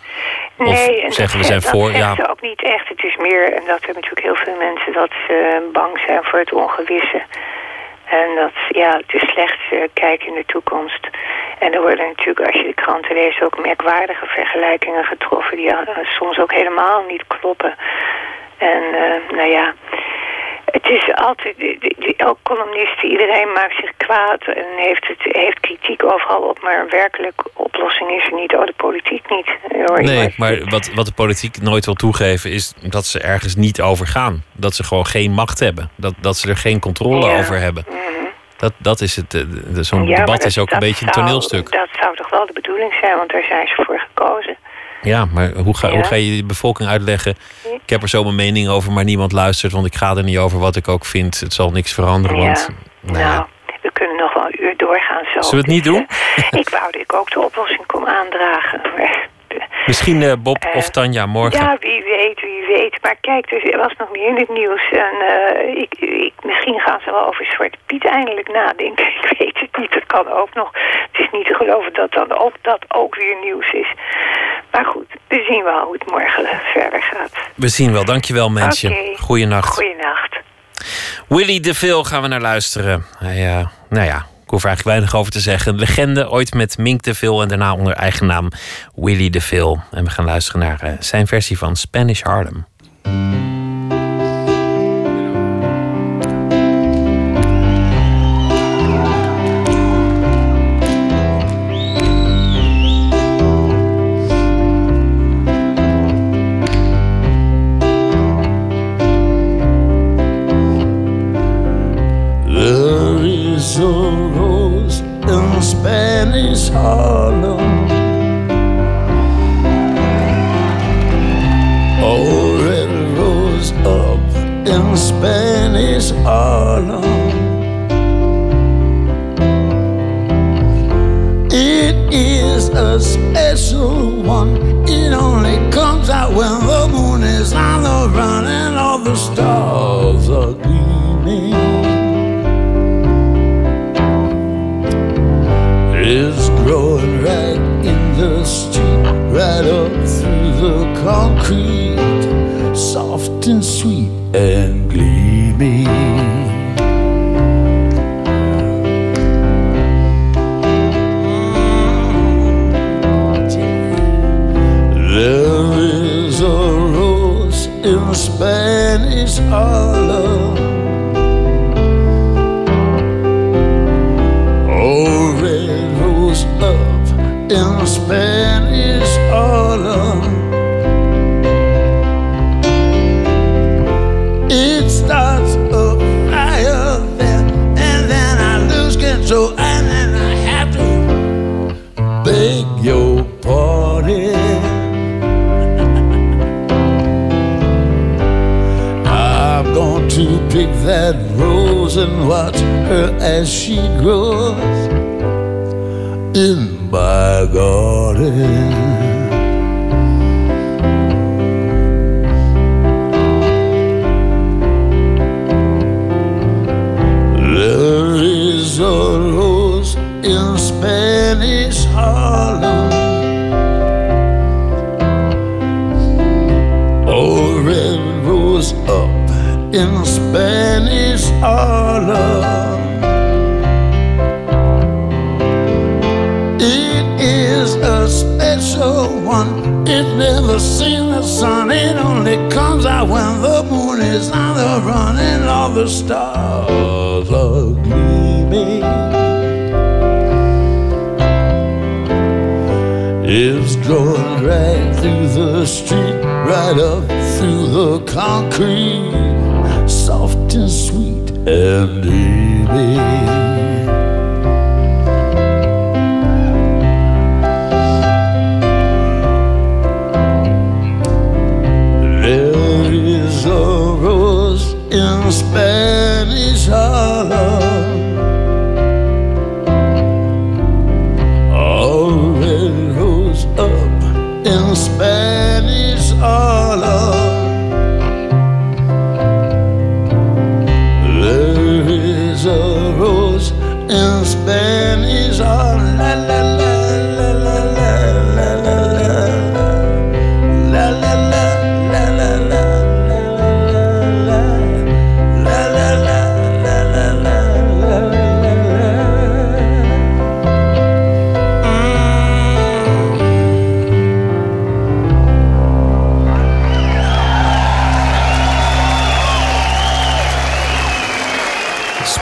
Nee, of zeggen we zijn voor. Ja, ook niet echt. Het is meer, en dat hebben natuurlijk heel veel mensen, dat ze bang zijn voor het ongewisse. En dat, ja, het is slecht uh, kijken in de toekomst. En er worden natuurlijk, als je de kranten leest, ook merkwaardige vergelijkingen getroffen... die uh, soms ook helemaal niet kloppen. En uh, nou ja, het is altijd, elk columnist, iedereen maakt zich kwaad en heeft, het, heeft kritiek overal op, maar een werkelijke oplossing is er niet. Oh, de politiek niet. Hoor, nee, maar wat, wat de politiek nooit wil toegeven is dat ze ergens niet over gaan. Dat ze gewoon geen macht hebben. Dat, dat ze er geen controle ja. over hebben. Mm -hmm. Dat, dat is het. Zo'n ja, debat dat, is ook een beetje een toneelstuk. Dat zou toch wel de bedoeling zijn, want daar zijn ze voor gekozen. Ja, maar hoe ga, ja. hoe ga je de bevolking uitleggen? Ik heb er zo mijn mening over, maar niemand luistert, want ik ga er niet over wat ik ook vind. Het zal niks veranderen. Want, ja. Nou, nou, we kunnen nog wel een uur doorgaan zo. Zullen we het niet [LAUGHS] doen? ik wou dat ik ook de oplossing kon aandragen. Maar... Misschien uh, Bob uh, of Tanja morgen. Ja, wie weet, wie weet. Maar kijk, er was nog meer in het nieuws. En uh, ik, ik, misschien gaan ze wel over Zwarte Piet eindelijk nadenken. [LAUGHS] Ik weet het niet, dat kan ook nog. Het is niet te geloven dat dan ook, dat ook weer nieuws is. Maar goed, we zien wel hoe het morgen verder gaat. We zien wel. Dankjewel, mensje. Okay. Goeienacht. Goeienacht. Willy DeVille gaan we naar luisteren. Hij, uh, nou ja, ik hoef er eigenlijk weinig over te zeggen. Legende, ooit met Mink DeVille en daarna onder eigen naam Willy DeVille. En we gaan luisteren naar uh, zijn versie van Spanish Harlem. Rose up in Spanish Harlem. It is a special one. It never seen the sun. It only comes out when the moon is on the run and all the stars are gleaming. It's growing right through the street, right up through the concrete, soft and sweet and dreamy. There is a rose in Spanish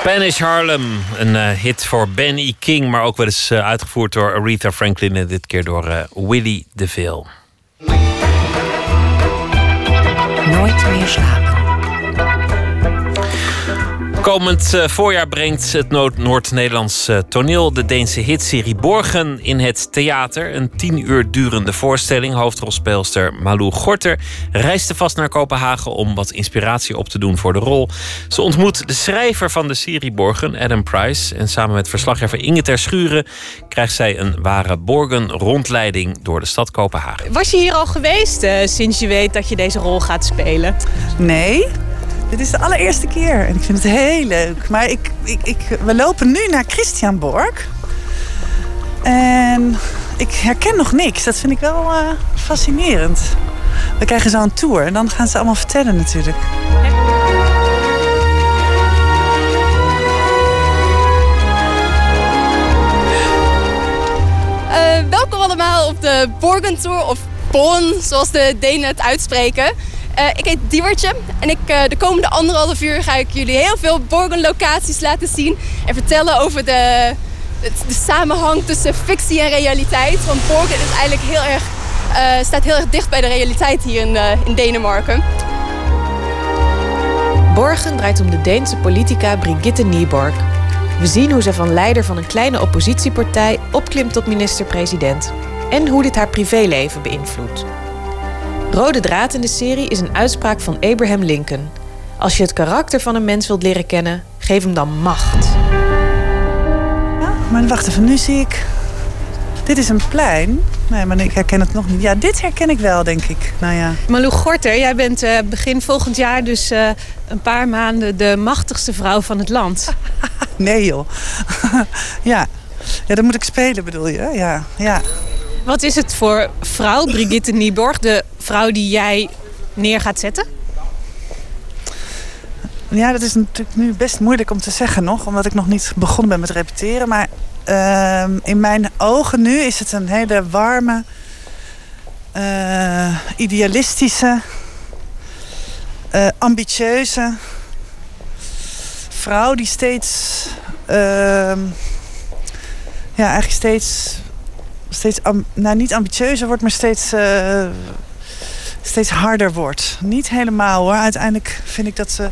Spanish Harlem, een eh, hit voor Ben E. King, maar ook wel eens eh, uitgevoerd door Aretha Franklin en dit keer door eh, Willie DeVille. Nooit meer slapen. Komend eh, voorjaar brengt het Noord- Noord-Nederlands eh, toneel de Deense hitserie Borgen in het theater. Een tien uur durende voorstelling. Hoofdrolspeelster Malou Gorter reisde vast naar Kopenhagen om wat inspiratie op te doen voor de rol. Ze ontmoet de schrijver van de serie Borgen, Adam Price. En samen met verslaggever Inge Ter Schuren krijgt zij een ware Borgen-rondleiding door de stad Kopenhagen. Was je hier al geweest eh, sinds je weet dat je deze rol gaat spelen? Nee, dit is de allereerste keer en ik vind het heel leuk. Maar ik, ik, ik, we lopen nu naar Christianborg. En ik herken nog niks. Dat vind ik wel eh, fascinerend. We krijgen zo een tour en dan gaan ze allemaal vertellen natuurlijk. Eh, welkom allemaal op de Borgen Tour, of Born, zoals de Denen het uitspreken. Eh, ik heet Diewertje en ik, eh, de komende anderhalf uur ga ik jullie heel veel Borgen-locaties laten zien en vertellen over de, de samenhang tussen fictie en realiteit. Want Borgen is eigenlijk heel erg, eh, staat heel erg dicht bij de realiteit hier in, in Denemarken. Borgen draait om de Deense politica Brigitte Nyborg. We zien hoe ze van leider van een kleine oppositiepartij opklimt tot minister-president. En hoe dit haar privéleven beïnvloedt. Rode draad in de serie is een uitspraak van Abraham Lincoln. Als je het karakter van een mens wilt leren kennen, geef hem dan macht. Maar wacht even, nu zie ik... Dit is een plein. Nee, maar ik herken het nog niet. Ja, dit herken ik wel, denk ik. Nou ja. Malou Gorter, jij bent eh, begin volgend jaar dus eh, een paar maanden de machtigste vrouw van het land. [LAUGHS] Nee joh. [LAUGHS] ja. ja, dan moet ik spelen bedoel je? Ja, ja. Wat is het voor vrouw, Brigitte Nieborg, de vrouw die jij neer gaat zetten? Ja, dat is natuurlijk nu best moeilijk om te zeggen nog. Omdat ik nog niet begonnen ben met repeteren. Maar ehm, in mijn ogen nu is het een hele warme, eh, idealistische, eh, ambitieuze vrouw die steeds, ehm, ja, eigenlijk steeds, steeds nou, niet ambitieuzer wordt, maar steeds, eh, steeds harder wordt. Niet helemaal hoor. Uiteindelijk vind ik dat ze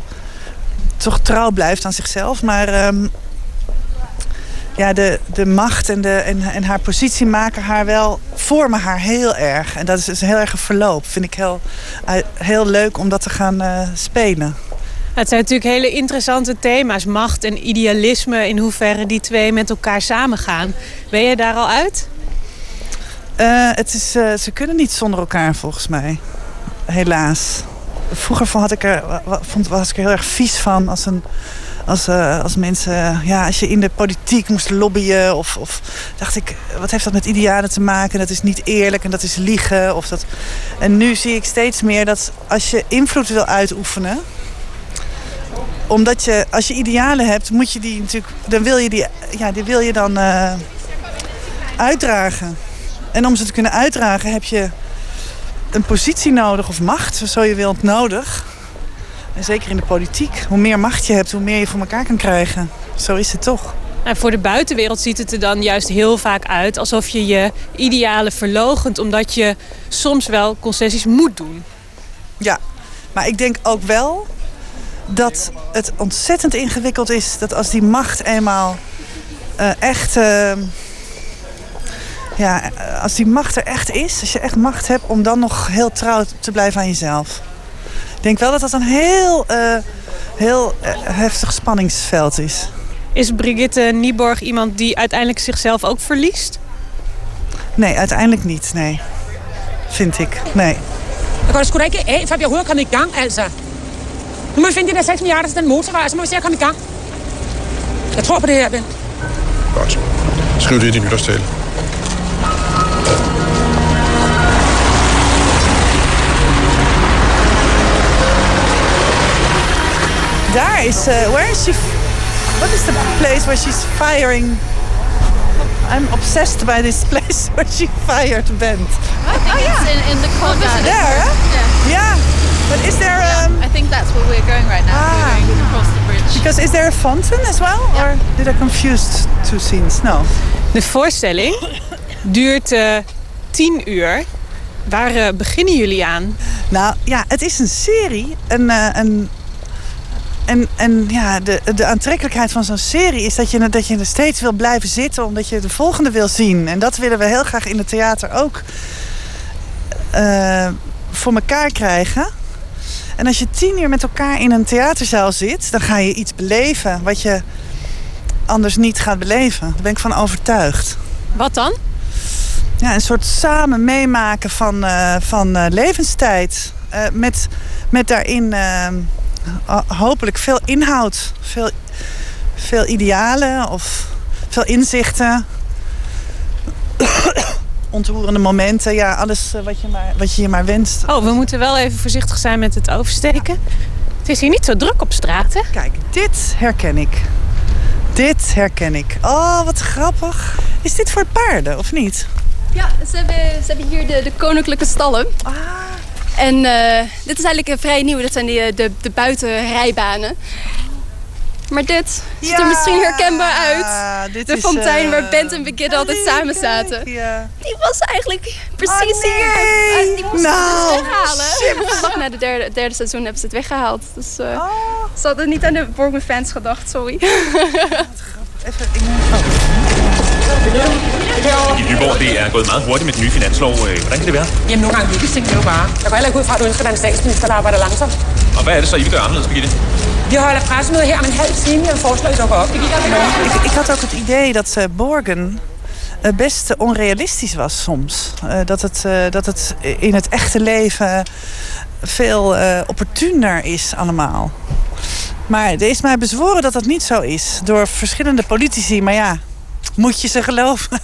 toch trouw blijft aan zichzelf. Maar ehm, ja, de, de macht en, de, en, en haar positie maken haar wel, vormen haar heel erg. En dat is dus heel erg een verloop. Vind ik heel, eh, heel leuk om dat te gaan eh, spelen. Het zijn natuurlijk hele interessante thema's. Macht en idealisme, in hoeverre die twee met elkaar samengaan. Ben je daar al uit? Eh, het is, eh, ze kunnen niet zonder elkaar volgens mij. Helaas. Vroeger had ik er, vond, was ik er heel erg vies van als, een, als, eh, als mensen, ja, als je in de politiek moest lobbyen. Of, of dacht ik, wat heeft dat met idealen te maken? Dat is niet eerlijk en dat is liegen. Of dat... En nu zie ik steeds meer dat als je invloed wil uitoefenen. Omdat je, als je idealen hebt, moet je die natuurlijk, dan wil je die, ja, die wil je dan uitdragen. En om ze te kunnen uitdragen heb je een positie nodig of macht, zo je wilt, nodig. En zeker in de politiek. Hoe meer macht je hebt, hoe meer je voor elkaar kan krijgen. Zo is het toch. En voor de buitenwereld ziet het er dan juist heel vaak uit alsof je je idealen verlogent, omdat je soms wel concessies moet doen. Ja, maar ik denk ook wel dat het ontzettend ingewikkeld is dat als die macht eenmaal eh, echt. eh, ja, als die macht er echt is, als je echt macht hebt om dan nog heel trouw te blijven aan jezelf. Ik denk wel dat dat een heel, eh, heel eh, heftig spanningsveld is. Is Brigitte Nieborg iemand die uiteindelijk zichzelf ook verliest? Nee, uiteindelijk niet. Nee. Vind ik. Nee. Jeg går det sgu da ikke af, før vi overhovedet er kommet i gang, altså. Nu må vi finde de der 6 milliarder til den motorvej, og så må vi se at komme i gang. Jeg tror på det her, Ben. Godt. Skriv det i din Daar is. eh, where is she? What is the place where she's firing? I'm obsessed by this [LAUGHS] place where she fired Bent. I think it's in, in the corner. There, huh? Yeah. Yeah. But is there um I think that's where we're going right now. Ah. We're going across the bridge. because is there a fountain as well? Or did I confuse two scenes? No. De voorstelling duurt eh, tien uur. Waar eh, beginnen jullie aan? Nou ja, het is een serie. Een, eh, een, en en ja, de, de aantrekkelijkheid van zo'n serie is dat je, dat je er steeds wil blijven zitten omdat je de volgende wil zien. En dat willen we heel graag in het theater ook eh, voor elkaar krijgen. En als je tien uur met elkaar in een theaterzaal zit, dan ga je iets beleven wat je anders niet gaat beleven. Daar ben ik van overtuigd. Wat dan? Ja, een soort samen meemaken van, eh, van eh, levenstijd. Met, met daarin hopelijk veel inhoud. Veel, veel idealen of veel inzichten. [COUGHS] Ontroerende momenten. Ja, alles eh, wat, je maar, wat je je maar wenst. Oh, we moeten wel even voorzichtig zijn met het oversteken. Het is hier niet zo druk op straat, hè? Kijk, dit herken ik. Dit herken ik. Oh, wat grappig. Is dit voor paarden of niet? Ja, ze hebben, ze hebben hier de, de koninklijke stallen. En eh, dit is eigenlijk een vrij nieuw. Dat zijn die, eh, de, de buitenrijbanen. Maar dit ziet er misschien herkenbaar uit. dit de is, fontein eh, waar Bent en Begin altijd samen zaten. Die was eigenlijk precies Oh, nee. hier. En die moesten Nou, ze dus weghalen. [LAUGHS] Vlak na de derde, derde seizoen hebben ze het weggehaald. Dus eh, Oh. ze hadden niet aan de Borgman fans gedacht, sorry. [LAUGHS] Even, ik moet... I Nyborg, det er gået meget hurtigt med den nye finanslov. Øh, Hvordan kan det være? Jamen, nogle gange lykkes tingene jo bare. Jeg går heller ikke ud fra, at du ønsker dig en statsminister, der arbejder langsomt. Og hvad er det så, I vil gøre anderledes, Birgitte? Vi holder pressemøde her om en halv time, og forslaget dukker op. Det giver Ik, ik had ook het idee dat eh, Borgen eh, best onrealistisch was soms. Eh, dat, het, eh, dat het in het echte leven veel eh, opportuner is allemaal. Maar er is mij bezworen dat dat niet zo is. Door verschillende politici. Maar ja, moet je ze geloven?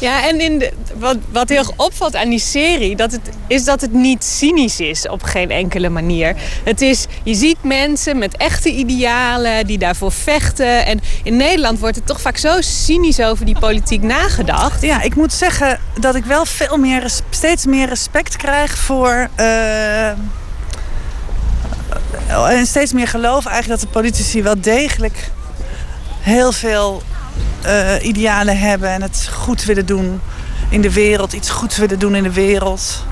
Ja, en in de, wat, wat heel erg opvalt aan die serie... Dat het, is dat het niet cynisch is op geen enkele manier. Het is, je ziet mensen met echte idealen die daarvoor vechten. En in Nederland wordt er toch vaak zo cynisch over die politiek nagedacht. Ja, ik moet zeggen dat ik wel veel meer, steeds meer respect krijg voor... eh, en steeds meer geloof eigenlijk dat de politici wel degelijk heel veel eh, idealen hebben en het goed willen doen in de wereld, iets goeds willen doen in de wereld.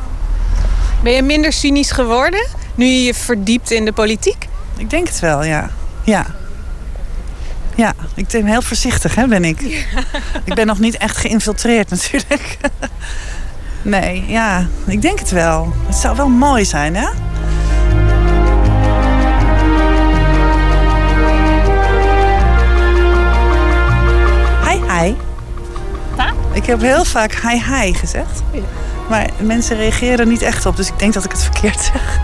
Ben je minder cynisch geworden nu je je verdiept in de politiek? Ik denk het wel, ja. Ja. Ja, ik ben heel voorzichtig, hè, ben ik. Ik ben nog niet echt geïnfiltreerd [LAUGHS] natuurlijk. Nee, ja, ik denk het wel. Het zou wel mooi zijn, hè? Hi. Ik heb heel vaak hi, hi gezegd. Maar mensen reageren er niet echt op, dus ik denk dat ik het verkeerd zeg.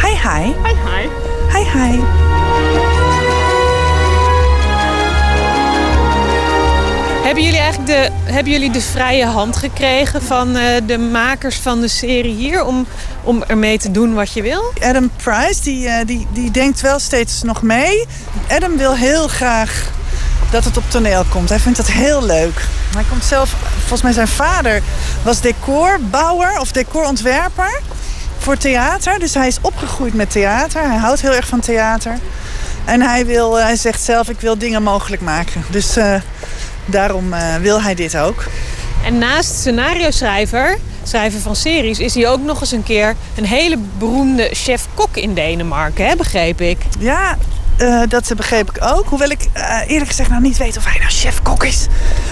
Hi, hi. Hi, hi. Hi, hi. Hebben jullie eigenlijk de, hebben jullie de vrije hand gekregen van eh, de makers van de serie hier... om, om ermee te doen wat je wil? Adam Price, die, eh, die, die denkt wel steeds nog mee. Adam wil heel graag dat het op toneel komt. Hij vindt dat heel leuk. Hij komt zelf, volgens mij zijn vader was decorbouwer of decorontwerper voor theater. Dus hij is opgegroeid met theater. Hij houdt heel erg van theater. En hij, wil, eh, hij zegt zelf, ik wil dingen mogelijk maken. Dus eh, daarom eh, wil hij dit ook. En naast scenario-schrijver, schrijver van series... is hij ook nog eens een keer een hele beroemde chef-kok in Denemarken, hè, begreep ik. Ja, eh, dat begreep ik ook. Hoewel ik eh, eerlijk gezegd nog niet weet of hij nou chef-kok is.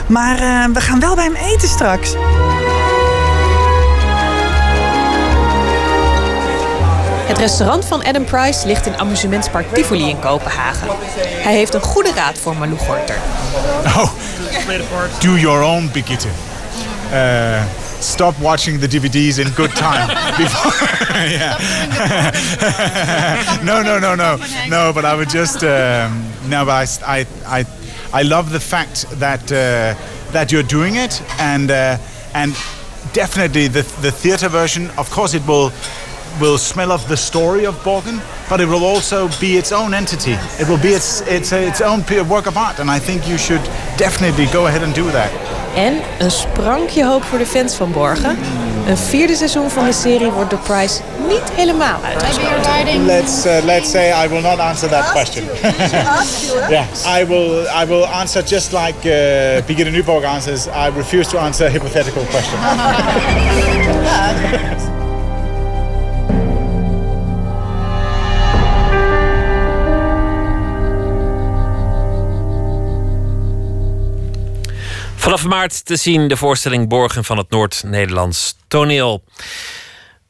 Maar eh, we gaan wel bij hem eten straks. Het restaurant van Adam Price ligt in amusementspark Tivoli in Kopenhagen. Hij heeft een goede raad voor Malou Gorter. Oh, do your own Brigitte. Stop watching the DVD's in good time. [LAUGHS] Before, [LAUGHS] yeah. [LAUGHS] no, no, no, no, no. But I would just um, no. But I, I, I, I love the fact that uh, that you're doing it, and uh, and definitely the the theater version. Of course, it will will smell of the story of Borgen, but it will also be its own entity. It will be its its its own work of art, and I think you should definitely go ahead and do that. En een sprankje hoop voor de fans van Borgen. Een vierde seizoen van de serie wordt door Price niet helemaal uitgesloten. Let's uh, let's say I will not answer that question. [LAUGHS] yeah, I will I will answer just like uh, Birgitte Nyborg answers. I refuse to answer a hypothetical question. [LAUGHS] Vanaf maart te zien de voorstelling Borgen van het Noord-Nederlands toneel.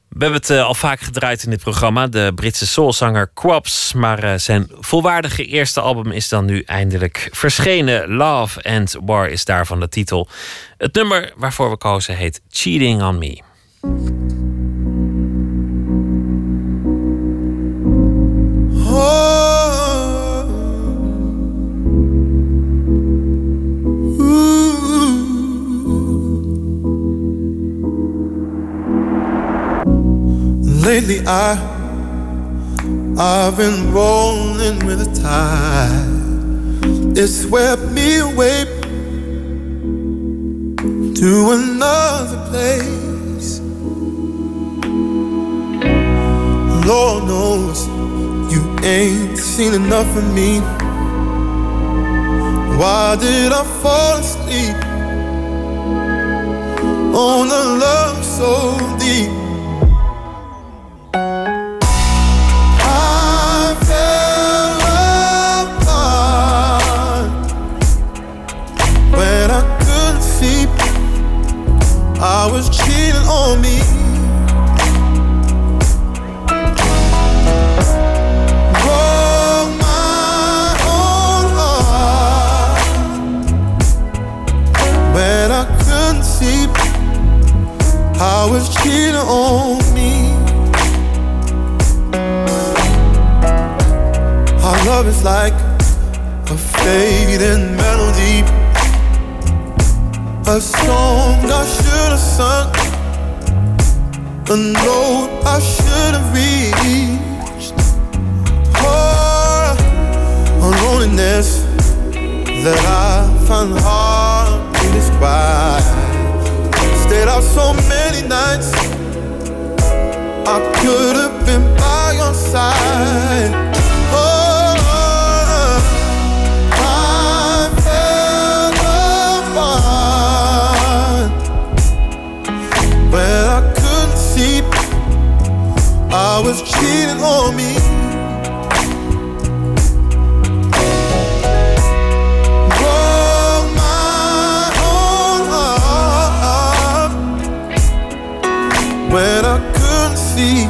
We hebben het eh, al vaak gedraaid in dit programma. De Britse soulzanger Quabs. Maar eh, zijn volwaardige eerste album is dan nu eindelijk verschenen. Love and War is daarvan de titel. Het nummer waarvoor we kozen heet Cheating on Me. Lately I I've been rolling with the tide. It swept me away to another place. Lord knows you ain't seen enough of me. Why did I fall asleep on a love so deep? I was cheating on me. Broke my own heart, I couldn't see I was cheating on me. Our love is like a fading melody a song I should have sung, a note I should have reached. Oh, a loneliness that I find hard to describe. Stayed out so many nights. I could have been by your side. I was cheating on me. Broke my own heart when I couldn't see.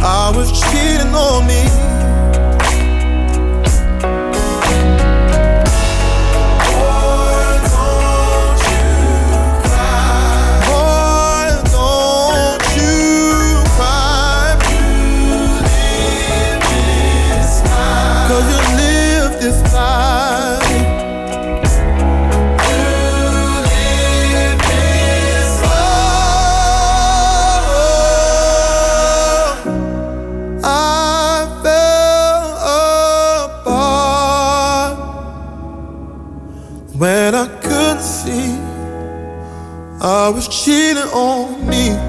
I was cheating on me. I was cheating on me.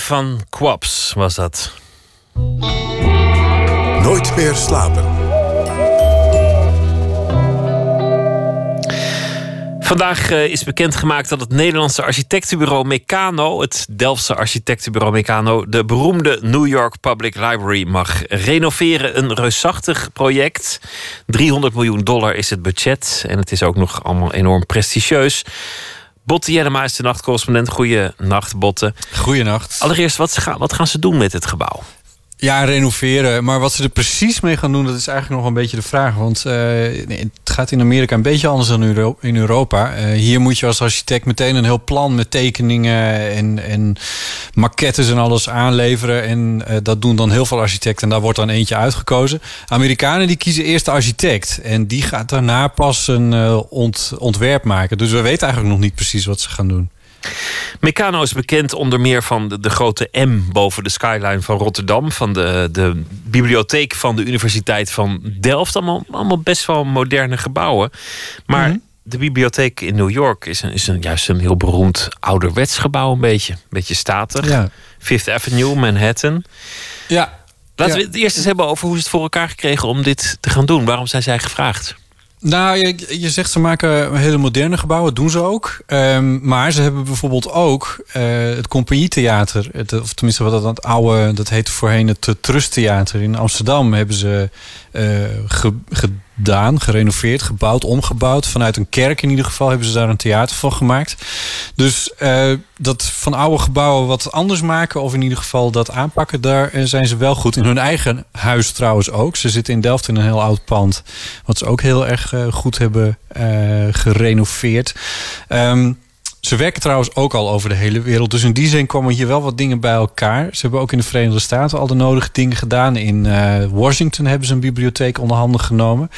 Van Quaps was dat. Nooit meer slapen. Vandaag eh, is bekendgemaakt dat het Nederlandse architectenbureau Meccano, het Delftse architectenbureau Meccano, de beroemde New York Public Library mag renoveren. Een reusachtig project. 300 miljoen dollar is het budget en het is ook nog allemaal enorm prestigieus. Botte Jellema is de nachtcorrespondent. Goeie nacht, Botte. Goeienacht. Allereerst, wat, ga- wat gaan ze doen met het gebouw? Ja, renoveren. Maar wat ze er precies mee gaan doen, dat is eigenlijk nog een beetje de vraag. Want eh, nee, het gaat in Amerika een beetje anders dan Euro- in Europa. Eh, hier moet je als architect meteen een heel plan met tekeningen en, en maquettes en alles aanleveren. En eh, dat doen dan heel veel architecten en daar wordt dan eentje uitgekozen. Amerikanen die kiezen eerst de architect. En die gaat daarna pas een eh, ont, ontwerp maken. Dus we weten eigenlijk nog niet precies wat ze gaan doen. Meccano is bekend onder meer van de, de grote M boven de skyline van Rotterdam. Van de, de bibliotheek van de Universiteit van Delft. Allemaal, allemaal best wel moderne gebouwen. Maar Mhm. De bibliotheek in New York is, een, is een, juist een heel beroemd ouderwets gebouw. Een beetje, een beetje statig. Ja. Fifth Avenue, Manhattan. Ja. Laten Ja. we het eerst eens hebben over hoe ze het voor elkaar gekregen om dit te gaan doen. Waarom zijn zij gevraagd? Nou, je, je zegt ze maken hele moderne gebouwen, doen ze ook. Ehm, maar ze hebben bijvoorbeeld ook eh, het Compagnietheater. Het, of tenminste, wat dat, dat oude, dat heette voorheen het uh, Trusttheater in Amsterdam. Hebben ze eh, ge- gedaan, gerenoveerd, gebouwd, omgebouwd. Vanuit een kerk in ieder geval hebben ze daar een theater van gemaakt. Dus eh, dat van oude gebouwen wat anders maken, of in ieder geval dat aanpakken, daar eh, zijn ze wel goed. In hun eigen huis trouwens ook. Ze zitten in Delft in een heel oud pand, wat ze ook heel erg eh, goed hebben gerenoveerd. Ehm, ze werken trouwens ook al over de hele wereld. Dus in die zin komen hier wel wat dingen bij elkaar. Ze hebben ook in de Verenigde Staten al de nodige dingen gedaan. In eh, Washington hebben ze een bibliotheek onder handen genomen.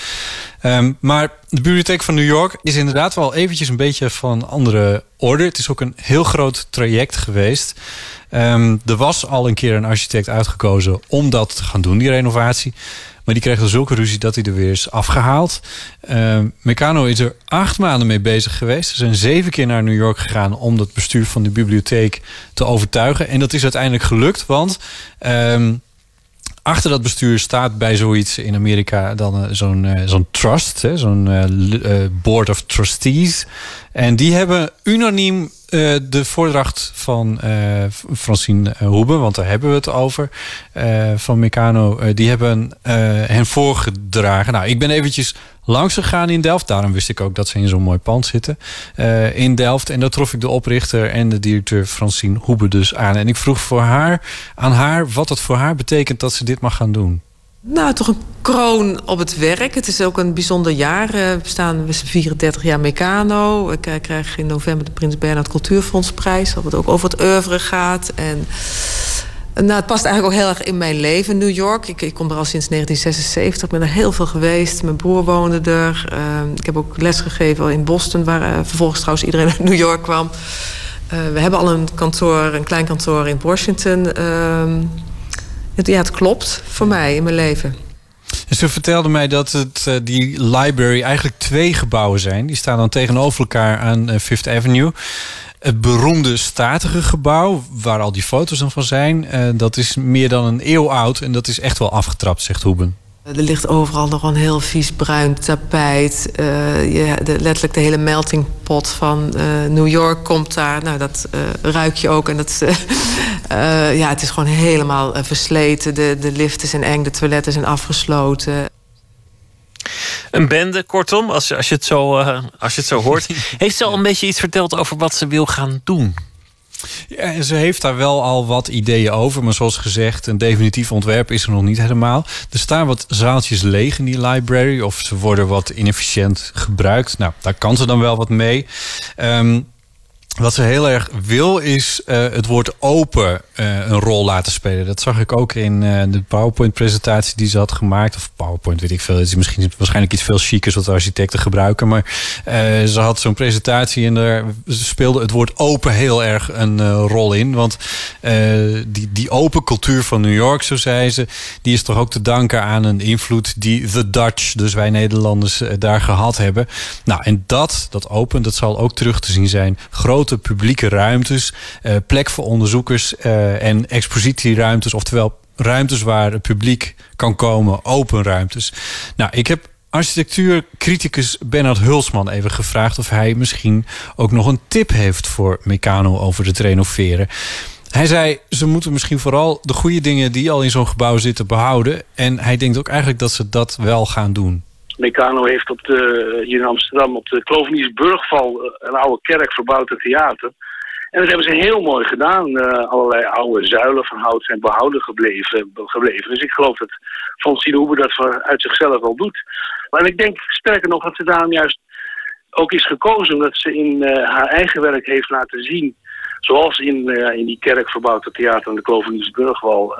Ehm, maar de bibliotheek van New York is inderdaad wel eventjes een beetje van andere orde. Het is ook een heel groot traject geweest. Ehm, er was al een keer een architect uitgekozen om dat te gaan doen, die renovatie. Maar die kreeg er zulke ruzie dat hij er weer is afgehaald. Ehm Meccano is er acht maanden mee bezig geweest. Ze zijn zeven keer naar New York gegaan om dat bestuur van de bibliotheek te overtuigen. En dat is uiteindelijk gelukt, want ehm, achter dat bestuur staat bij zoiets in Amerika dan eh, zo'n eh, zo'n trust, zo'n eh, board of trustees. En die hebben unaniem eh, de voordracht van eh, Francine eh, Hoeben, want daar hebben we het over, van Meccano, die hebben hen voorgedragen. Nou, ik ben eventjes langs gegaan in Delft. Daarom wist ik ook dat ze in zo'n mooi pand zitten in Delft. En daar trof ik de oprichter en de directeur Francine Hoebe dus aan. En ik vroeg voor haar, aan haar wat het voor haar betekent dat ze dit mag gaan doen. Nou, toch een kroon op het werk. Het is ook een bijzonder jaar. Eh, We staan we zijn 34 jaar Meccano. Ik eh, krijg in november de Prins Bernhard Cultuurfondsprijs. Wat ook over het oeuvre gaat. En eh, nou, het past eigenlijk ook heel erg in mijn leven. New York, ik, ik kom er al sinds 1976. Ik ben er heel veel geweest. Mijn broer woonde er. Eh, ik heb ook lesgegeven in Boston... waar eh, vervolgens trouwens iedereen uit New York kwam. We hebben al een kantoor, een klein kantoor in Washington... Ja, het klopt voor mij in mijn leven. En ze vertelde mij dat het, eh, die library eigenlijk twee gebouwen zijn. Die staan dan tegenover elkaar aan eh, Fifth Avenue. Het beroemde statige gebouw, waar al die foto's dan van zijn... eh, dat is meer dan een eeuw oud en dat is echt wel afgetrapt, zegt Hoeben. Er ligt overal nog een heel vies bruin tapijt. Eh, je, de, letterlijk de hele melting pot van eh, New York komt daar. Nou, dat eh, ruik je ook. En dat, is, [LAUGHS] ja, het is gewoon helemaal versleten. De, de liften zijn eng, de toiletten zijn afgesloten. Een bende, kortom, als, als, je, het zo, eh, als je het zo hoort. [LAUGHS] Heeft ze al een beetje iets verteld over wat ze wil gaan doen? Ja, ze heeft daar wel al wat ideeën over. Maar zoals gezegd, een definitief ontwerp is er nog niet helemaal. Er staan wat zaaltjes leeg in die library. Of ze worden wat inefficiënt gebruikt. Nou, daar kan ze dan wel wat mee. Ehm, wat ze heel erg wil is eh, het woord open eh, een rol laten spelen. Dat zag ik ook in eh, de PowerPoint-presentatie die ze had gemaakt. Of PowerPoint, weet ik veel. Het is misschien waarschijnlijk iets veel chicers wat architecten gebruiken. Maar ze had zo'n presentatie en daar speelde het woord open heel erg een rol in. Want die, die open cultuur van New York, zo zei ze, die is toch ook te danken aan een invloed die the Dutch, dus wij Nederlanders, daar gehad hebben. Nou, en dat, dat open, dat zal ook terug te zien zijn. Grote publieke ruimtes, eh, plek voor onderzoekers eh, en expositieruimtes, oftewel ruimtes waar het publiek kan komen, open ruimtes. Nou, ik heb architectuurcriticus Bernard Hulsman even gevraagd of hij misschien ook nog een tip heeft voor Meccano over het renoveren. Hij zei, ze moeten misschien vooral de goede dingen die al in zo'n gebouw zitten behouden. En hij denkt ook eigenlijk dat ze dat wel gaan doen. Meccano heeft op de, hier in Amsterdam op de Kloveniersburgval eh, een oude kerk verbouwd tot theater. En dat hebben ze heel mooi gedaan. Eh, allerlei oude zuilen van hout zijn behouden gebleven, gebleven. Dus ik geloof dat Francine Hoebe dat uit zichzelf wel doet. Maar ik denk sterker nog dat ze daarom juist ook is gekozen... omdat ze in eh, haar eigen werk heeft laten zien... zoals in, in die kerk verbouwd tot theater aan de Kloveniersburgwal...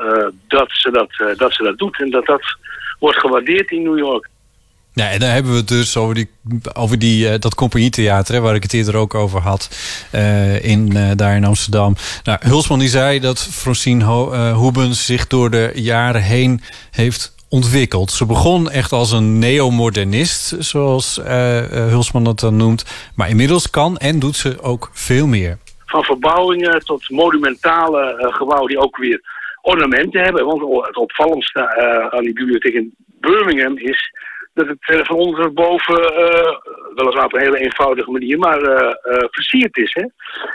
dat, ze dat, dat ze dat doet en dat dat wordt gewaardeerd in New York. Ja, en dan hebben we het dus over, die, over die, eh, dat compagnietheater... Hè, waar ik het eerder ook over had, eh, in, eh, daar in Amsterdam. Nou, Hulsman die zei dat Francine Ho, Hoebens zich door de jaren heen heeft ontwikkeld. Ze begon echt als een neomodernist, zoals Hulsman dat dan noemt. Maar inmiddels kan en doet ze ook veel meer. van verbouwingen tot monumentale gebouwen die ook weer ornamenten hebben. Want het opvallendste aan die bibliotheek in Birmingham is dat het van onder tot boven, eh, weliswaar op een hele eenvoudige manier, maar eh, eh, versierd is. Hè?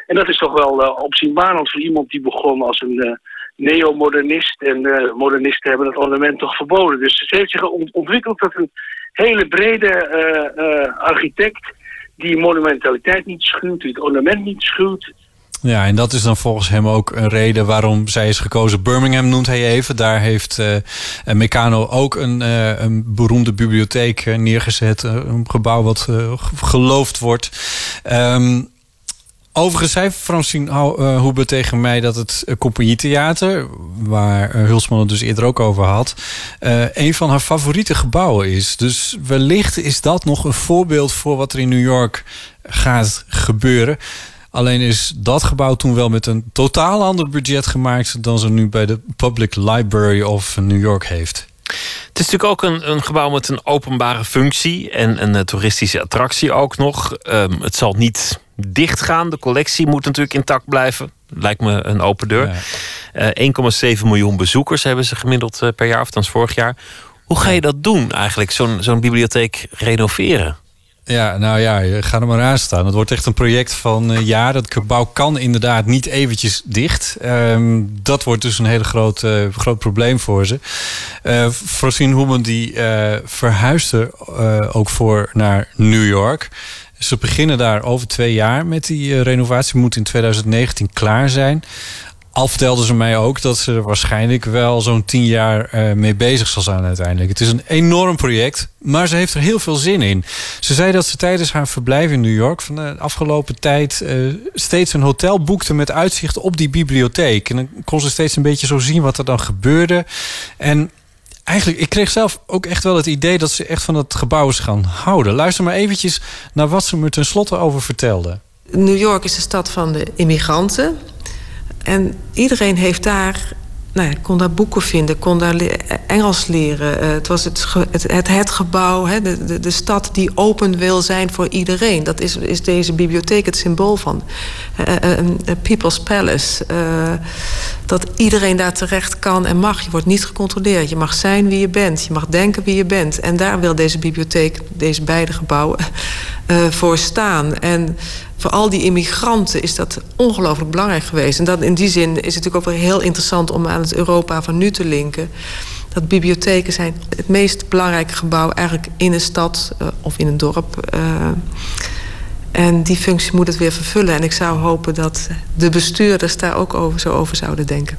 En dat is toch wel opzienbarend voor iemand die begon als een neomodernist. En modernisten hebben het ornament toch verboden. Dus ze heeft zich ont- ontwikkeld tot een hele brede architect die monumentaliteit niet schuwt, die het ornament niet schuwt. Ja, en dat is dan volgens hem ook een reden waarom zij is gekozen. Birmingham noemt hij even. Daar heeft eh Meccano ook een, eh, een beroemde bibliotheek neergezet. Een gebouw wat ge- geloofd wordt. Ehm, overigens zei Francine Hoebe tegen mij dat het uh, Compagnietheater... waar Hulsman het dus eerder ook over had... een van haar favoriete gebouwen is. Dus wellicht is dat nog een voorbeeld voor wat er in New York gaat gebeuren... Alleen is dat gebouw toen wel met een totaal ander budget gemaakt dan ze nu bij de Public Library of New York heeft. Het is natuurlijk ook een, een gebouw met een openbare functie en een eh, toeristische attractie ook nog. Ehm, het zal niet dicht gaan. De collectie moet natuurlijk intact blijven. Lijkt me een open deur. Eh, 1,7 miljoen bezoekers hebben ze gemiddeld eh, per jaar, of althans vorig jaar. Hoe ga je dat doen eigenlijk, zo'n zo'n bibliotheek renoveren? Ja, nou ja, gaat er maar aan staan. Het wordt echt een project van uh, jaar. Dat gebouw kan inderdaad niet eventjes dicht. Um, dat wordt dus een hele groot, uh, groot probleem voor ze. Uh, Hoeman die verhuisde ook voor naar New York. Ze beginnen daar over twee jaar met die renovatie. Moet in 2019 klaar zijn. Al vertelden ze mij ook dat ze er waarschijnlijk wel zo'n tien jaar uh, mee bezig zal zijn uiteindelijk. Het is een enorm project, maar ze heeft er heel veel zin in. Ze zei dat ze tijdens haar verblijf in New York van de afgelopen tijd uh, steeds een hotel boekte met uitzicht op die bibliotheek. En dan kon ze steeds een beetje zo zien wat er dan gebeurde. En eigenlijk, ik kreeg zelf ook echt wel het idee dat ze echt van het gebouw is gaan houden. Luister maar eventjes naar wat ze me tenslotte over vertelde. New York is de stad van de immigranten. En iedereen heeft daar, nou ja, kon daar boeken vinden, kon daar Engels leren. Uh, het was het, het, het, gebouw, hè, de, de, de, stad die open wil zijn voor iedereen. Dat is, is deze bibliotheek het symbool van. Uh, People's Palace. Dat iedereen daar terecht kan en mag. Je wordt niet gecontroleerd. Je mag zijn wie je bent. Je mag denken wie je bent. En daar wil deze bibliotheek, deze beide gebouwen, [LAUGHS] voor staan. En voor al die immigranten is dat ongelooflijk belangrijk geweest. En dat, in die zin is het natuurlijk ook wel heel interessant om aan het Europa van nu te linken. Dat bibliotheken zijn het meest belangrijke gebouw eigenlijk in een stad uh, of in een dorp. Uh, en die functie moet het weer vervullen. En ik zou hopen dat de bestuurders daar ook over, zo over zouden denken.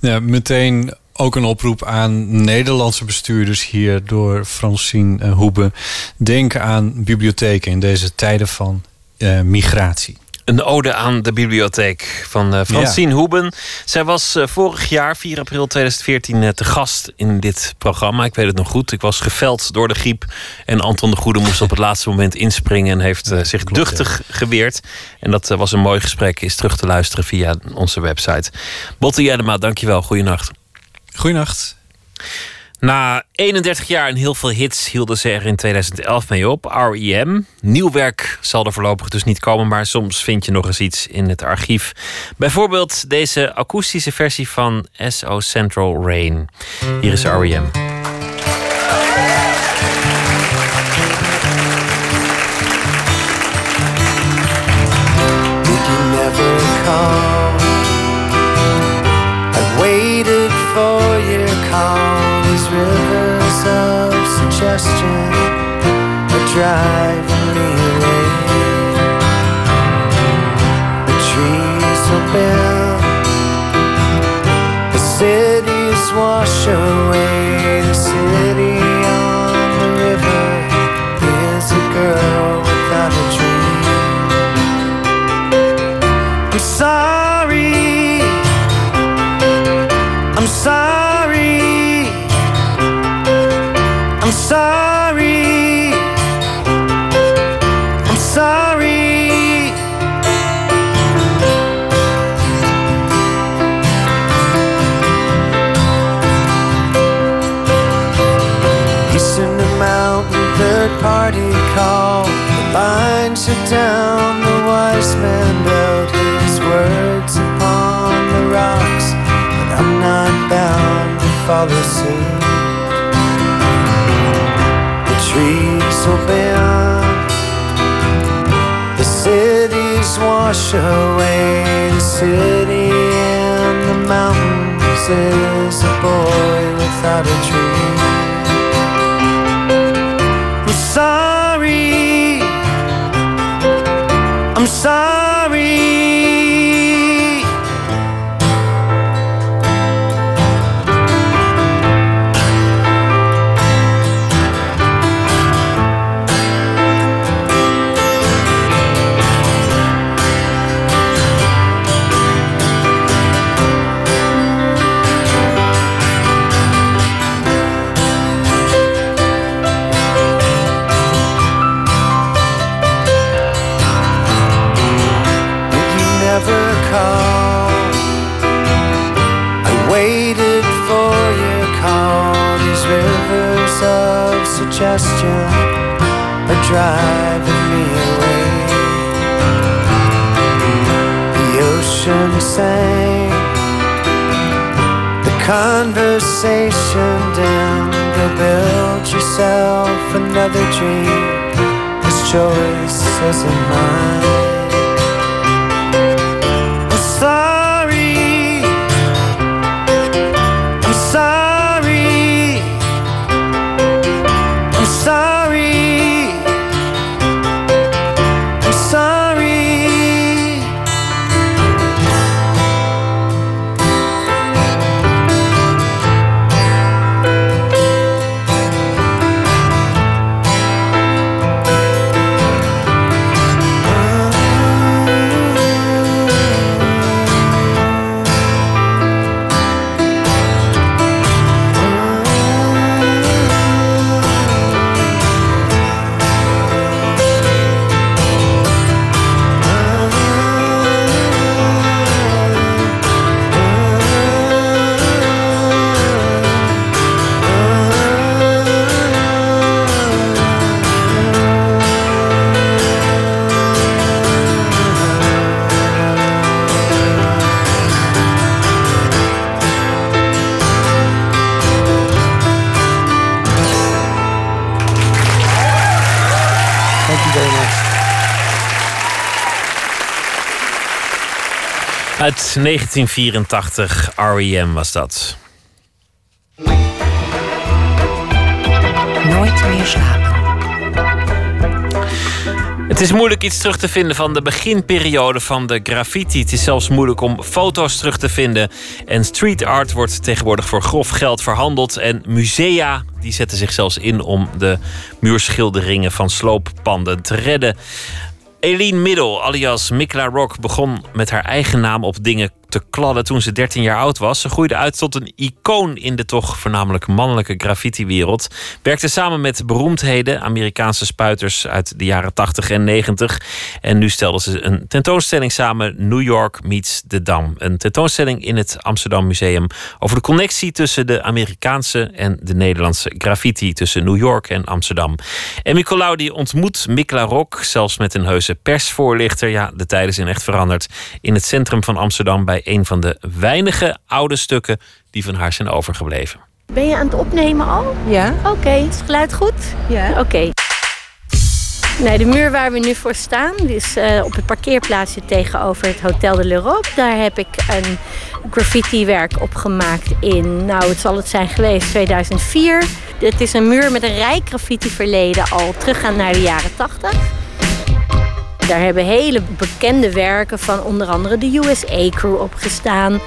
Ja, meteen ook een oproep aan Nederlandse bestuurders hier door Francine Hoebe. Denk aan bibliotheken in deze tijden van uh, migratie. Een ode aan de bibliotheek van uh, Francine ja. Hoeben. Zij was uh, vorig jaar, 4 april 2014, te gast in dit programma. Ik weet het nog goed. Ik was geveld door de griep. En Anton de Goede moest op het laatste moment inspringen... en heeft ja, zich klopt, duchtig ja. geweerd. En dat was een mooi gesprek. Is terug te luisteren via onze website. Botte Jellema, dankjewel. Goeienacht. Goeienacht. Na 31 jaar en heel veel hits hielden ze er in 2011 mee op. R.E.M. Nieuw werk zal er voorlopig dus niet komen, maar soms vind je nog eens iets in het archief. Bijvoorbeeld deze akoestische versie van S.O. Central Rain. Hier is R.E.M. Never come? Suggestion are driving me away. The trees will bend, the cities wash away. Down, the wise man built his words upon the rocks. But I'm not bound to follow suit. The trees will bend, the cities wash away. The city in the mountains is a boy without a dream. Driving me away. The ocean sang, the conversation dimmed. Go build yourself another dream. This choice isn't mine. Uit 1984, R.E.M. was dat. Nooit meer slapen. Het is moeilijk iets terug te vinden van de beginperiode van de graffiti. Het is zelfs moeilijk om foto's terug te vinden. En street art wordt tegenwoordig voor grof geld verhandeld. En musea die zetten zich zelfs in om de muurschilderingen van slooppanden te redden. Eline Middel, alias Mikla Rock, begon met haar eigen naam op dingen te kladden toen ze 13 jaar oud was. Ze groeide uit tot een icoon in de toch voornamelijk mannelijke graffiti-wereld. Werkte samen met beroemdheden, Amerikaanse spuiters uit de jaren 80 en 90. En nu stelde ze een tentoonstelling samen, New York meets the Dam. Een tentoonstelling in het Amsterdam Museum over de connectie tussen de Amerikaanse en de Nederlandse graffiti, tussen New York en Amsterdam. En Nicolaou ontmoet Mikla Rock, zelfs met een heuse persvoorlichter. Ja, de tijden zijn echt veranderd. In het centrum van Amsterdam bij een van de weinige oude stukken die van haar zijn overgebleven. Ben je aan het opnemen al? Ja. Oké, is het geluid goed? Ja. Oké. Nee, de muur waar we nu voor staan, die is eh, op het parkeerplaatsje tegenover het Hotel de l'Europe. Daar heb ik een graffiti-werk op gemaakt in, nou het zal het zijn geweest, 2004. Het is een muur met een rijk graffiti-verleden al teruggaan naar de jaren 80. Daar hebben hele bekende werken van onder andere de USA-crew op gestaan.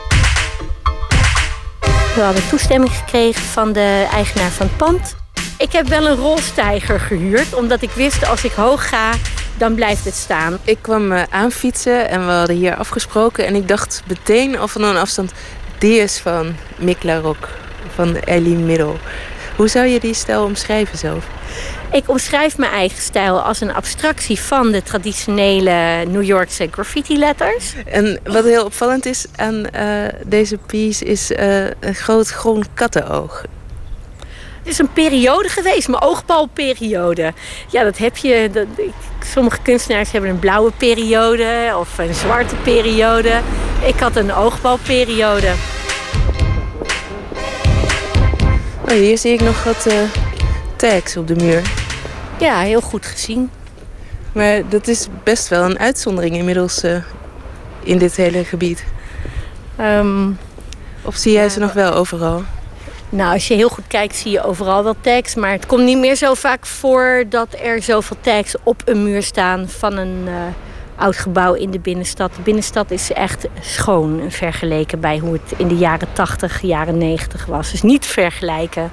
We hadden toestemming gekregen van de eigenaar van het pand. Ik heb wel een rolstijger gehuurd, omdat ik wist als ik hoog ga, dan blijft het staan. Ik kwam eh, aanfietsen en we hadden hier afgesproken. En ik dacht meteen al van een afstand... die is van Mikla Rock, van Ellie Middel. Hoe zou je die stijl omschrijven zelf? Ik omschrijf mijn eigen stijl als een abstractie van de traditionele New Yorkse graffiti-letters. En wat heel opvallend is aan eh, deze piece is eh, een groot groen kattenoog. Het is een periode geweest, mijn oogbalperiode. Ja, dat heb je. Dat, sommige kunstenaars hebben een blauwe periode of een zwarte periode. Ik had een oogbalperiode. Oh, hier zie ik nog wat eh, tags op de muur. Ja, heel goed gezien. Maar dat is best wel een uitzondering inmiddels eh, in dit hele gebied. Ehm, of zie jij ze nog wel overal? Nou, als je heel goed kijkt zie je overal wel tags. Maar het komt niet meer zo vaak voor dat er zoveel tags op een muur staan van een eh, oud gebouw in de binnenstad. De binnenstad is echt schoon vergeleken bij hoe het in de jaren 80, jaren 90 was. Dus niet vergelijken.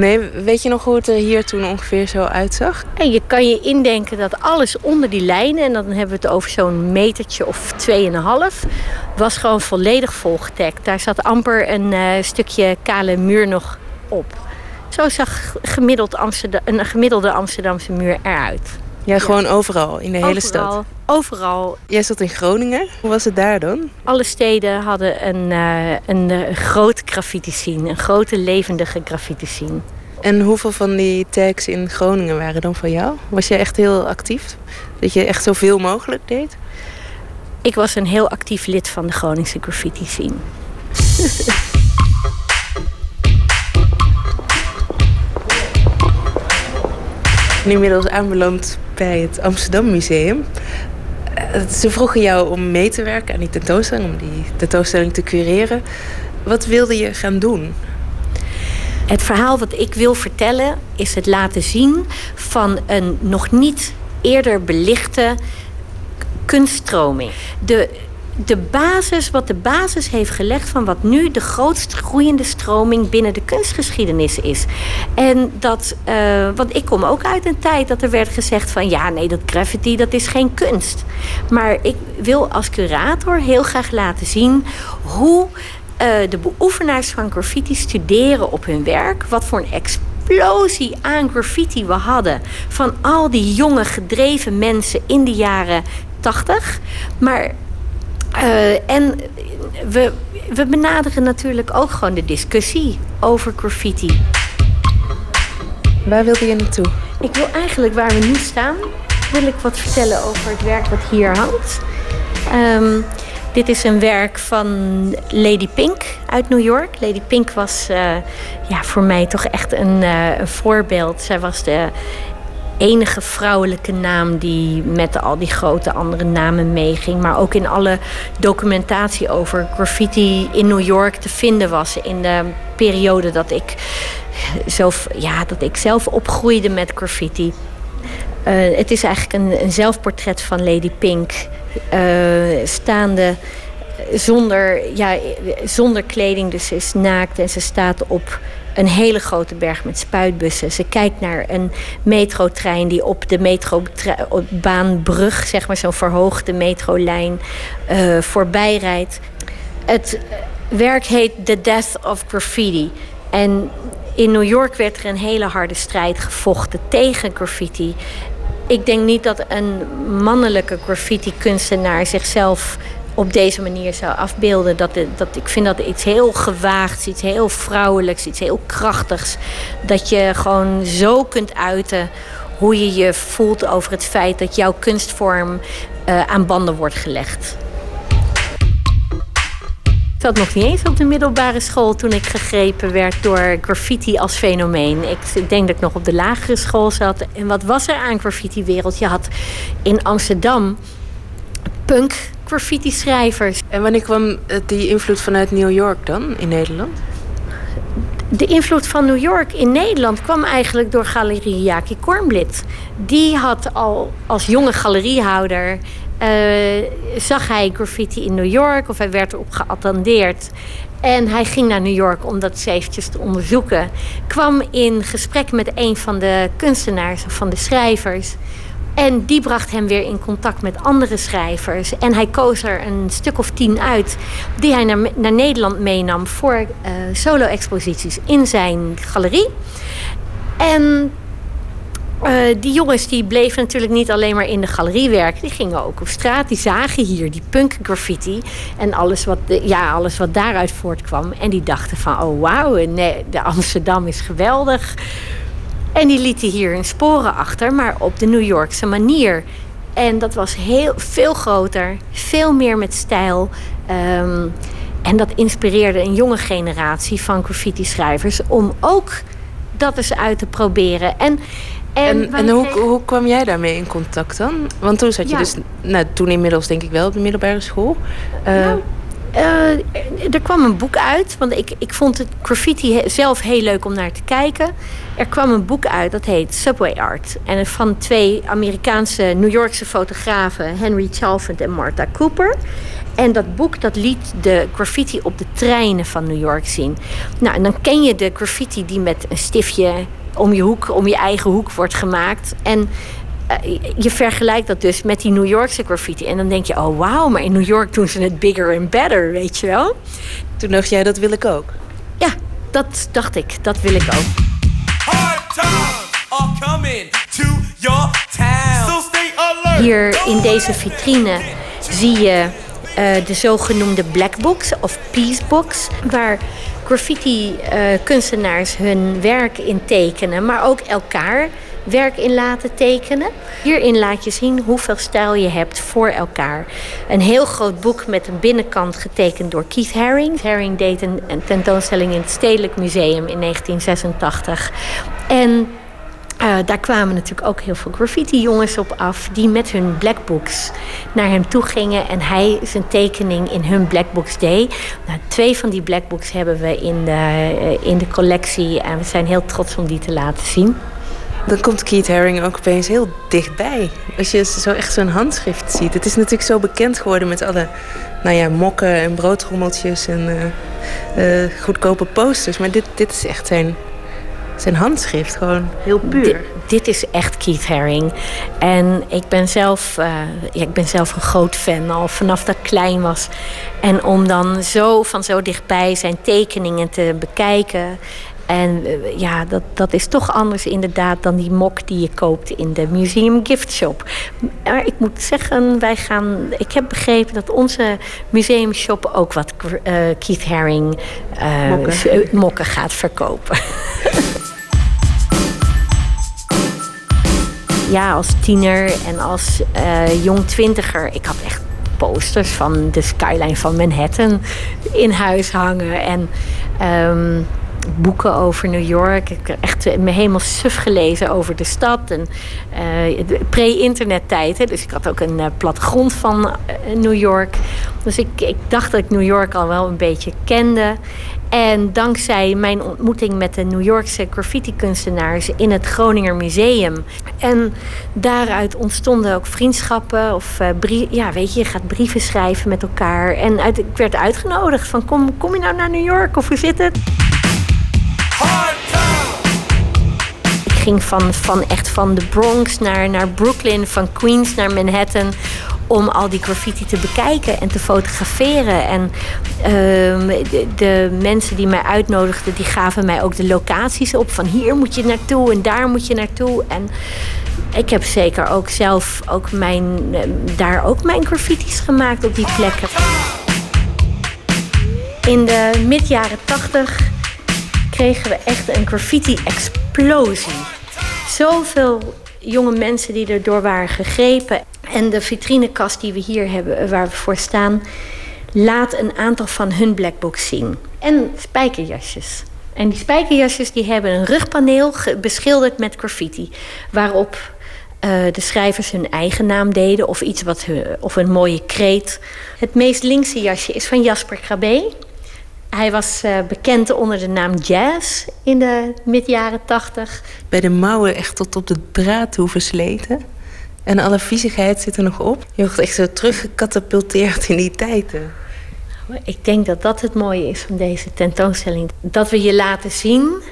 Nee, weet je nog hoe het er hier toen ongeveer zo uitzag? En je kan je indenken dat alles onder die lijnen, en dan hebben we het over zo'n metertje of 2,5, was gewoon volledig volgetekt. Daar zat amper een uh, stukje kale muur nog op. Zo zag gemiddeld Amsterdam, een gemiddelde Amsterdamse muur eruit. Ja, gewoon overal, in de hele stad. Overal. Jij zat in Groningen. Hoe was het daar dan? Alle steden hadden een, uh, een uh, grote graffiti scene, een grote levendige graffiti scene. En hoeveel van die tags in Groningen waren dan van jou? Was je echt heel actief? Dat je echt zoveel mogelijk deed? Ik was een heel actief lid van de Groningse graffiti scene. [LAUGHS] Inmiddels aanbeland bij het Amsterdam Museum. Uh, Ze vroegen jou om mee te werken aan die tentoonstelling, om die tentoonstelling te cureren. Wat wilde je gaan doen? Het verhaal wat ik wil vertellen is het laten zien van een nog niet eerder belichte kunststroming. De, de basis, wat de basis heeft gelegd van wat nu de grootst groeiende stroming binnen de kunstgeschiedenis is. En dat, uh, want ik kom ook uit een tijd dat er werd gezegd van ja, nee, dat graffiti dat is geen kunst. Maar ik wil als curator heel graag laten zien hoe uh, de beoefenaars van graffiti studeren op hun werk. Wat voor een explosie aan graffiti we hadden. Van al die jonge gedreven mensen in de jaren 80. Maar uh, en we, we benaderen natuurlijk ook gewoon de discussie over graffiti. Waar wilde je naartoe? Ik wil eigenlijk waar we nu staan, wil ik wat vertellen over het werk wat hier hangt. Um, dit is een werk van Lady Pink uit New York. Lady Pink was uh, ja, voor mij toch echt een, uh, een voorbeeld. Zij was de enige vrouwelijke naam die met al die grote andere namen meeging. Maar ook in alle documentatie over graffiti in New York te vinden was. In de periode dat ik, zelf, ja, dat ik zelf opgroeide met graffiti. Uh, het is eigenlijk een, een zelfportret van Lady Pink. Uh, staande zonder, ja, zonder kleding, dus ze is naakt en ze staat op een hele grote berg met spuitbussen. Ze kijkt naar een metrotrein die op de metrobaanbrug, zeg maar zo'n verhoogde metrolijn, uh, voorbij rijdt. Het werk heet The Death of Graffiti. En in New York werd er een hele harde strijd gevochten tegen graffiti. Ik denk niet dat een mannelijke graffiti-kunstenaar zichzelf op deze manier zou afbeelden. Dat, dat, ik vind dat iets heel gewaagds, iets heel vrouwelijks, iets heel krachtigs. Dat je gewoon zo kunt uiten hoe je je voelt over het feit dat jouw kunstvorm uh, aan banden wordt gelegd. Ik zat nog niet eens op de middelbare school toen ik gegrepen werd door graffiti als fenomeen. Ik denk dat ik nog op de lagere school zat. En wat was er aan graffiti-wereld? Je had in Amsterdam punk graffiti schrijvers. En wanneer kwam die invloed vanuit New York dan in Nederland? De invloed van New York in Nederland kwam eigenlijk door galerie Jaki Kornblit. Die had al als jonge galeriehouder uh, zag hij graffiti in New York of hij werd erop geattendeerd. En hij ging naar New York om dat eventjes te onderzoeken. Kwam in gesprek met een van de kunstenaars of van de schrijvers. En die bracht hem weer in contact met andere schrijvers. En hij koos er een stuk of tien uit die hij naar, naar Nederland meenam voor uh, solo-exposities in zijn galerie. En uh, die jongens die bleven natuurlijk niet alleen maar in de galerie werken. Die gingen ook op straat. Die zagen hier die punk graffiti. En alles wat, ja, alles wat daaruit voortkwam. En die dachten van, oh wauw, nee, de Amsterdam is geweldig. En die lieten hier hun sporen achter, maar op de New Yorkse manier. En dat was heel veel groter, veel meer met stijl. Um, En dat inspireerde een jonge generatie van graffiti-schrijvers om ook dat eens uit te proberen. En, En, en, hoe, hoe kwam jij daarmee in contact dan? Want toen zat je Ja. dus, nou, toen inmiddels denk ik wel op de middelbare school. Eh, Nou, eh, er kwam een boek uit, want ik, ik vond het graffiti zelf heel leuk om naar te kijken. Er kwam een boek uit dat heet Subway Art. En van twee Amerikaanse New Yorkse fotografen, Henry Chalfant en Martha Cooper. En dat boek dat liet de graffiti op de treinen van New York zien. Nou, en dan ken je de graffiti die met een stiftje om je hoek, om je eigen hoek wordt gemaakt. En je vergelijkt dat dus met die New Yorkse graffiti. En dan denk je, oh wauw, maar in New York doen ze het bigger and better, weet je wel? Toen dacht jij, dat wil ik ook. Ja, dat dacht ik. Dat wil ik ook. are coming to your town. So stay alert. Hier in deze vitrine zie je eh, de zogenoemde black books of peace books, waar graffiti-kunstenaars hun werk in tekenen, maar ook elkaar werk in laten tekenen. Hierin laat je zien hoeveel stijl je hebt voor elkaar. Een heel groot boek met een binnenkant getekend door Keith Haring. Haring deed een, tentoonstelling in het Stedelijk Museum in 1986. En eh, daar kwamen natuurlijk ook heel veel graffiti-jongens op af... die met hun blackbooks naar hem toe gingen... en hij zijn tekening in hun blackbooks deed. Nou, twee van die blackbooks hebben we in de, eh, in de collectie... en we zijn heel trots om die te laten zien. Dan komt Keith Haring ook opeens heel dichtbij. Als je zo echt zo'n handschrift ziet. Het is natuurlijk zo bekend geworden met alle nou ja, mokken en broodrommeltjes en eh, eh, goedkope posters. Maar dit, dit is echt zijn, zijn handschrift, gewoon heel puur. Dit, dit is echt Keith Haring. En ik ben, zelf, eh, ja, ik ben zelf een groot fan, al vanaf dat ik klein was. En om dan zo van zo dichtbij zijn tekeningen te bekijken. En eh, ja, dat, dat is toch anders inderdaad dan die mok die je koopt in de Museum Gift Shop. Maar ik moet zeggen, wij gaan. Ik heb begrepen dat onze museumshop ook wat eh, Keith Haring eh, Mokken. mokken gaat verkopen. [LAUGHS] ja, als tiener en als jong twintiger. Ik had echt posters van de skyline van Manhattan in huis hangen. En ehm, boeken over New York. Ik heb echt me helemaal suf gelezen over de stad. En eh, de pre-internettijd. hè. Dus ik had ook een eh, plattegrond van eh, New York. Dus ik, ik dacht dat ik New York al wel een beetje kende. En dankzij mijn ontmoeting met de New Yorkse graffiti-kunstenaars in het Groninger Museum. En daaruit ontstonden ook vriendschappen. Of ja, weet je, je gaat brieven schrijven met elkaar. En uit, ik werd uitgenodigd van kom, kom je nou naar New York of hoe zit het? Ging van, van echt van de Bronx naar, naar Brooklyn, van Queens naar Manhattan. Om al die graffiti te bekijken en te fotograferen. En ehm, de, mensen die mij uitnodigden, die gaven mij ook de locaties op. Van hier moet je naartoe en daar moet je naartoe. En ik heb zeker ook zelf ook mijn, eh, daar ook mijn graffiti's gemaakt op die plekken. In de mid-jaren tachtig kregen we echt een graffiti-explosie. Zoveel jonge mensen die erdoor waren gegrepen. En de vitrinekast die we hier hebben, waar we voor staan, laat een aantal van hun blackbooks zien. En spijkerjasjes. En die spijkerjasjes die hebben een rugpaneel beschilderd met graffiti. Waarop eh, de schrijvers hun eigen naam deden of iets wat of een mooie kreet. Het meest linkse jasje is van Jasper Krabbe. Hij was eh, bekend onder de naam Jazz in de mid-jaren tachtig. Bij de mouwen echt tot op de draad toe versleten. En alle viezigheid zit er nog op. Je wordt echt zo teruggecatapulteerd in die tijden. Ik denk dat dat het mooie is van deze tentoonstelling. Dat we je laten zien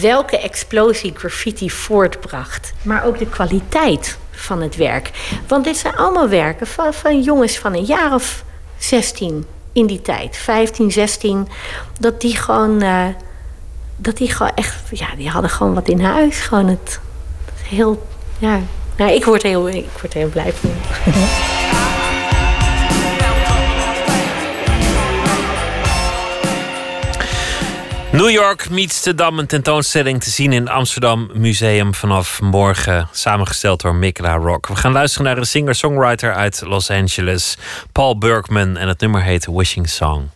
welke explosie graffiti voortbracht. Maar ook de kwaliteit van het werk. Want dit zijn allemaal werken van, van jongens van een jaar of 16 in die tijd. 15, 16. Dat die gewoon... eh, dat die gewoon echt... Ja, die hadden gewoon wat in huis. Gewoon het... heel... Ja, nou, ik word heel, ik word heel blij van. [LAUGHS] New York meets de Dam, een tentoonstelling te zien in Amsterdam Museum vanaf morgen, samengesteld door Mikla Rock. We gaan luisteren naar een singer-songwriter uit Los Angeles, Paul Bergman, en het nummer heet Wishing Song.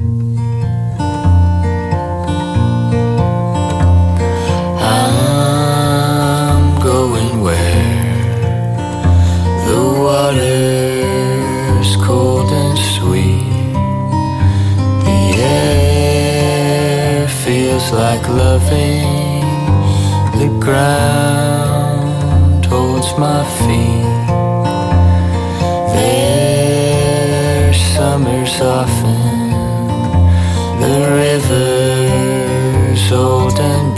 Like loving. The ground holds my feet. There's summers often. The river's old and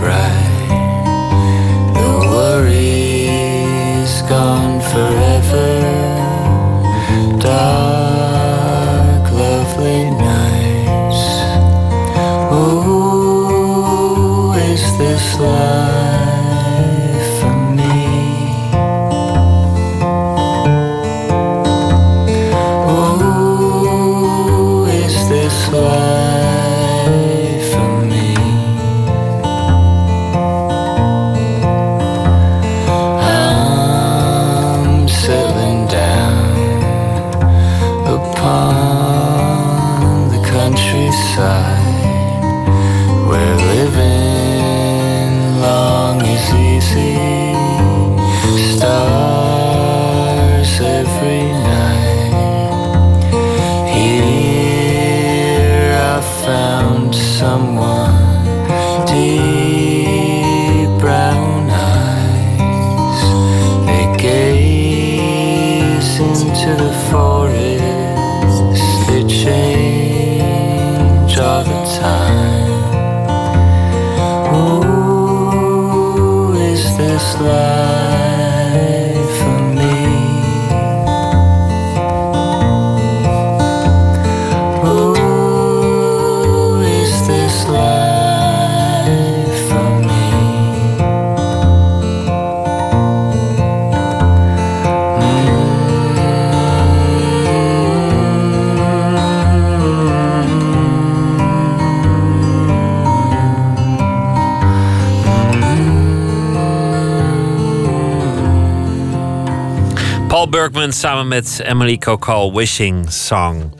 Bergman samen met Emily Kokal, Wishing Song.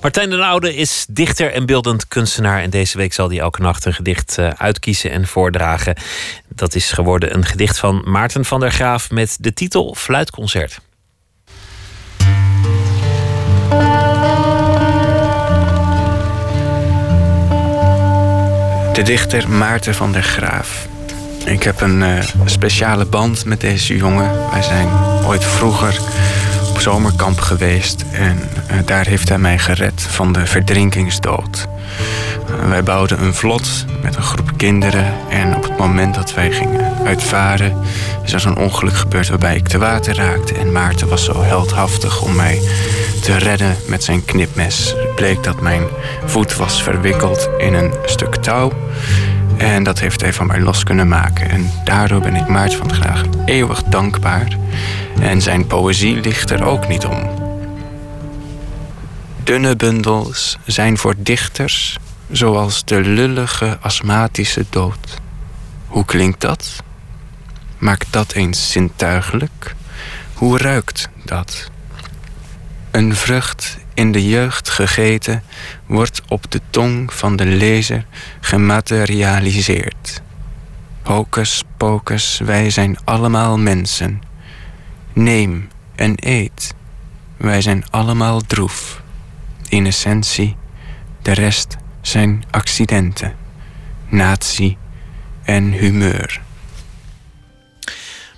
Martijn den Oude is dichter en beeldend kunstenaar. En deze week zal hij elke nacht een gedicht eh, uitkiezen en voordragen. Dat is geworden een gedicht van Maarten van der Graaf met de titel Fluitconcert. De dichter Maarten van der Graaf. Ik heb een eh, speciale band met deze jongen. Wij zijn ooit vroeger zomerkamp geweest en eh, daar heeft hij mij gered van de verdrinkingsdood. Eh, wij bouwden een vlot met een groep kinderen en op het moment dat wij gingen uitvaren is er zo'n ongeluk gebeurd waarbij ik te water raakte en Maarten was zo heldhaftig om mij te redden met zijn knipmes. Het bleek dat mijn voet was verwikkeld in een stuk touw. En dat heeft hij van mij los kunnen maken. En daardoor ben ik Maarten van Graag eeuwig dankbaar. En zijn poëzie ligt er ook niet om. Dunne bundels zijn voor dichters zoals de lullige astmatische dood. Hoe klinkt dat? Maak dat eens zintuigelijk. Hoe ruikt dat? Een vrucht in de jeugd gegeten wordt op de tong van de lezer gematerialiseerd. Hocus pocus, wij zijn allemaal mensen. Neem en eet, wij zijn allemaal droef. In essentie, de rest zijn accidenten, natie en humeur.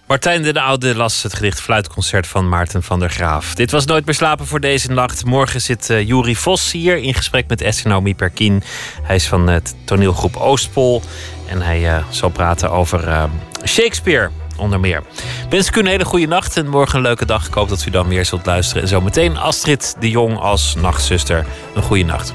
Martijn den Oude las het gedicht Fluitconcert van Maarten van der Graaf. Dit was Nooit meer slapen voor deze nacht. Morgen zit uh, Juri Vos hier in gesprek met Eskenaomi Perkin. Hij is van het toneelgroep Oostpol. En hij uh, zal praten over uh, Shakespeare onder meer. Wens ik u een hele goede nacht en morgen een leuke dag. Ik hoop dat u dan weer zult luisteren. En zometeen Astrid de Jong als nachtzuster. Een goede nacht.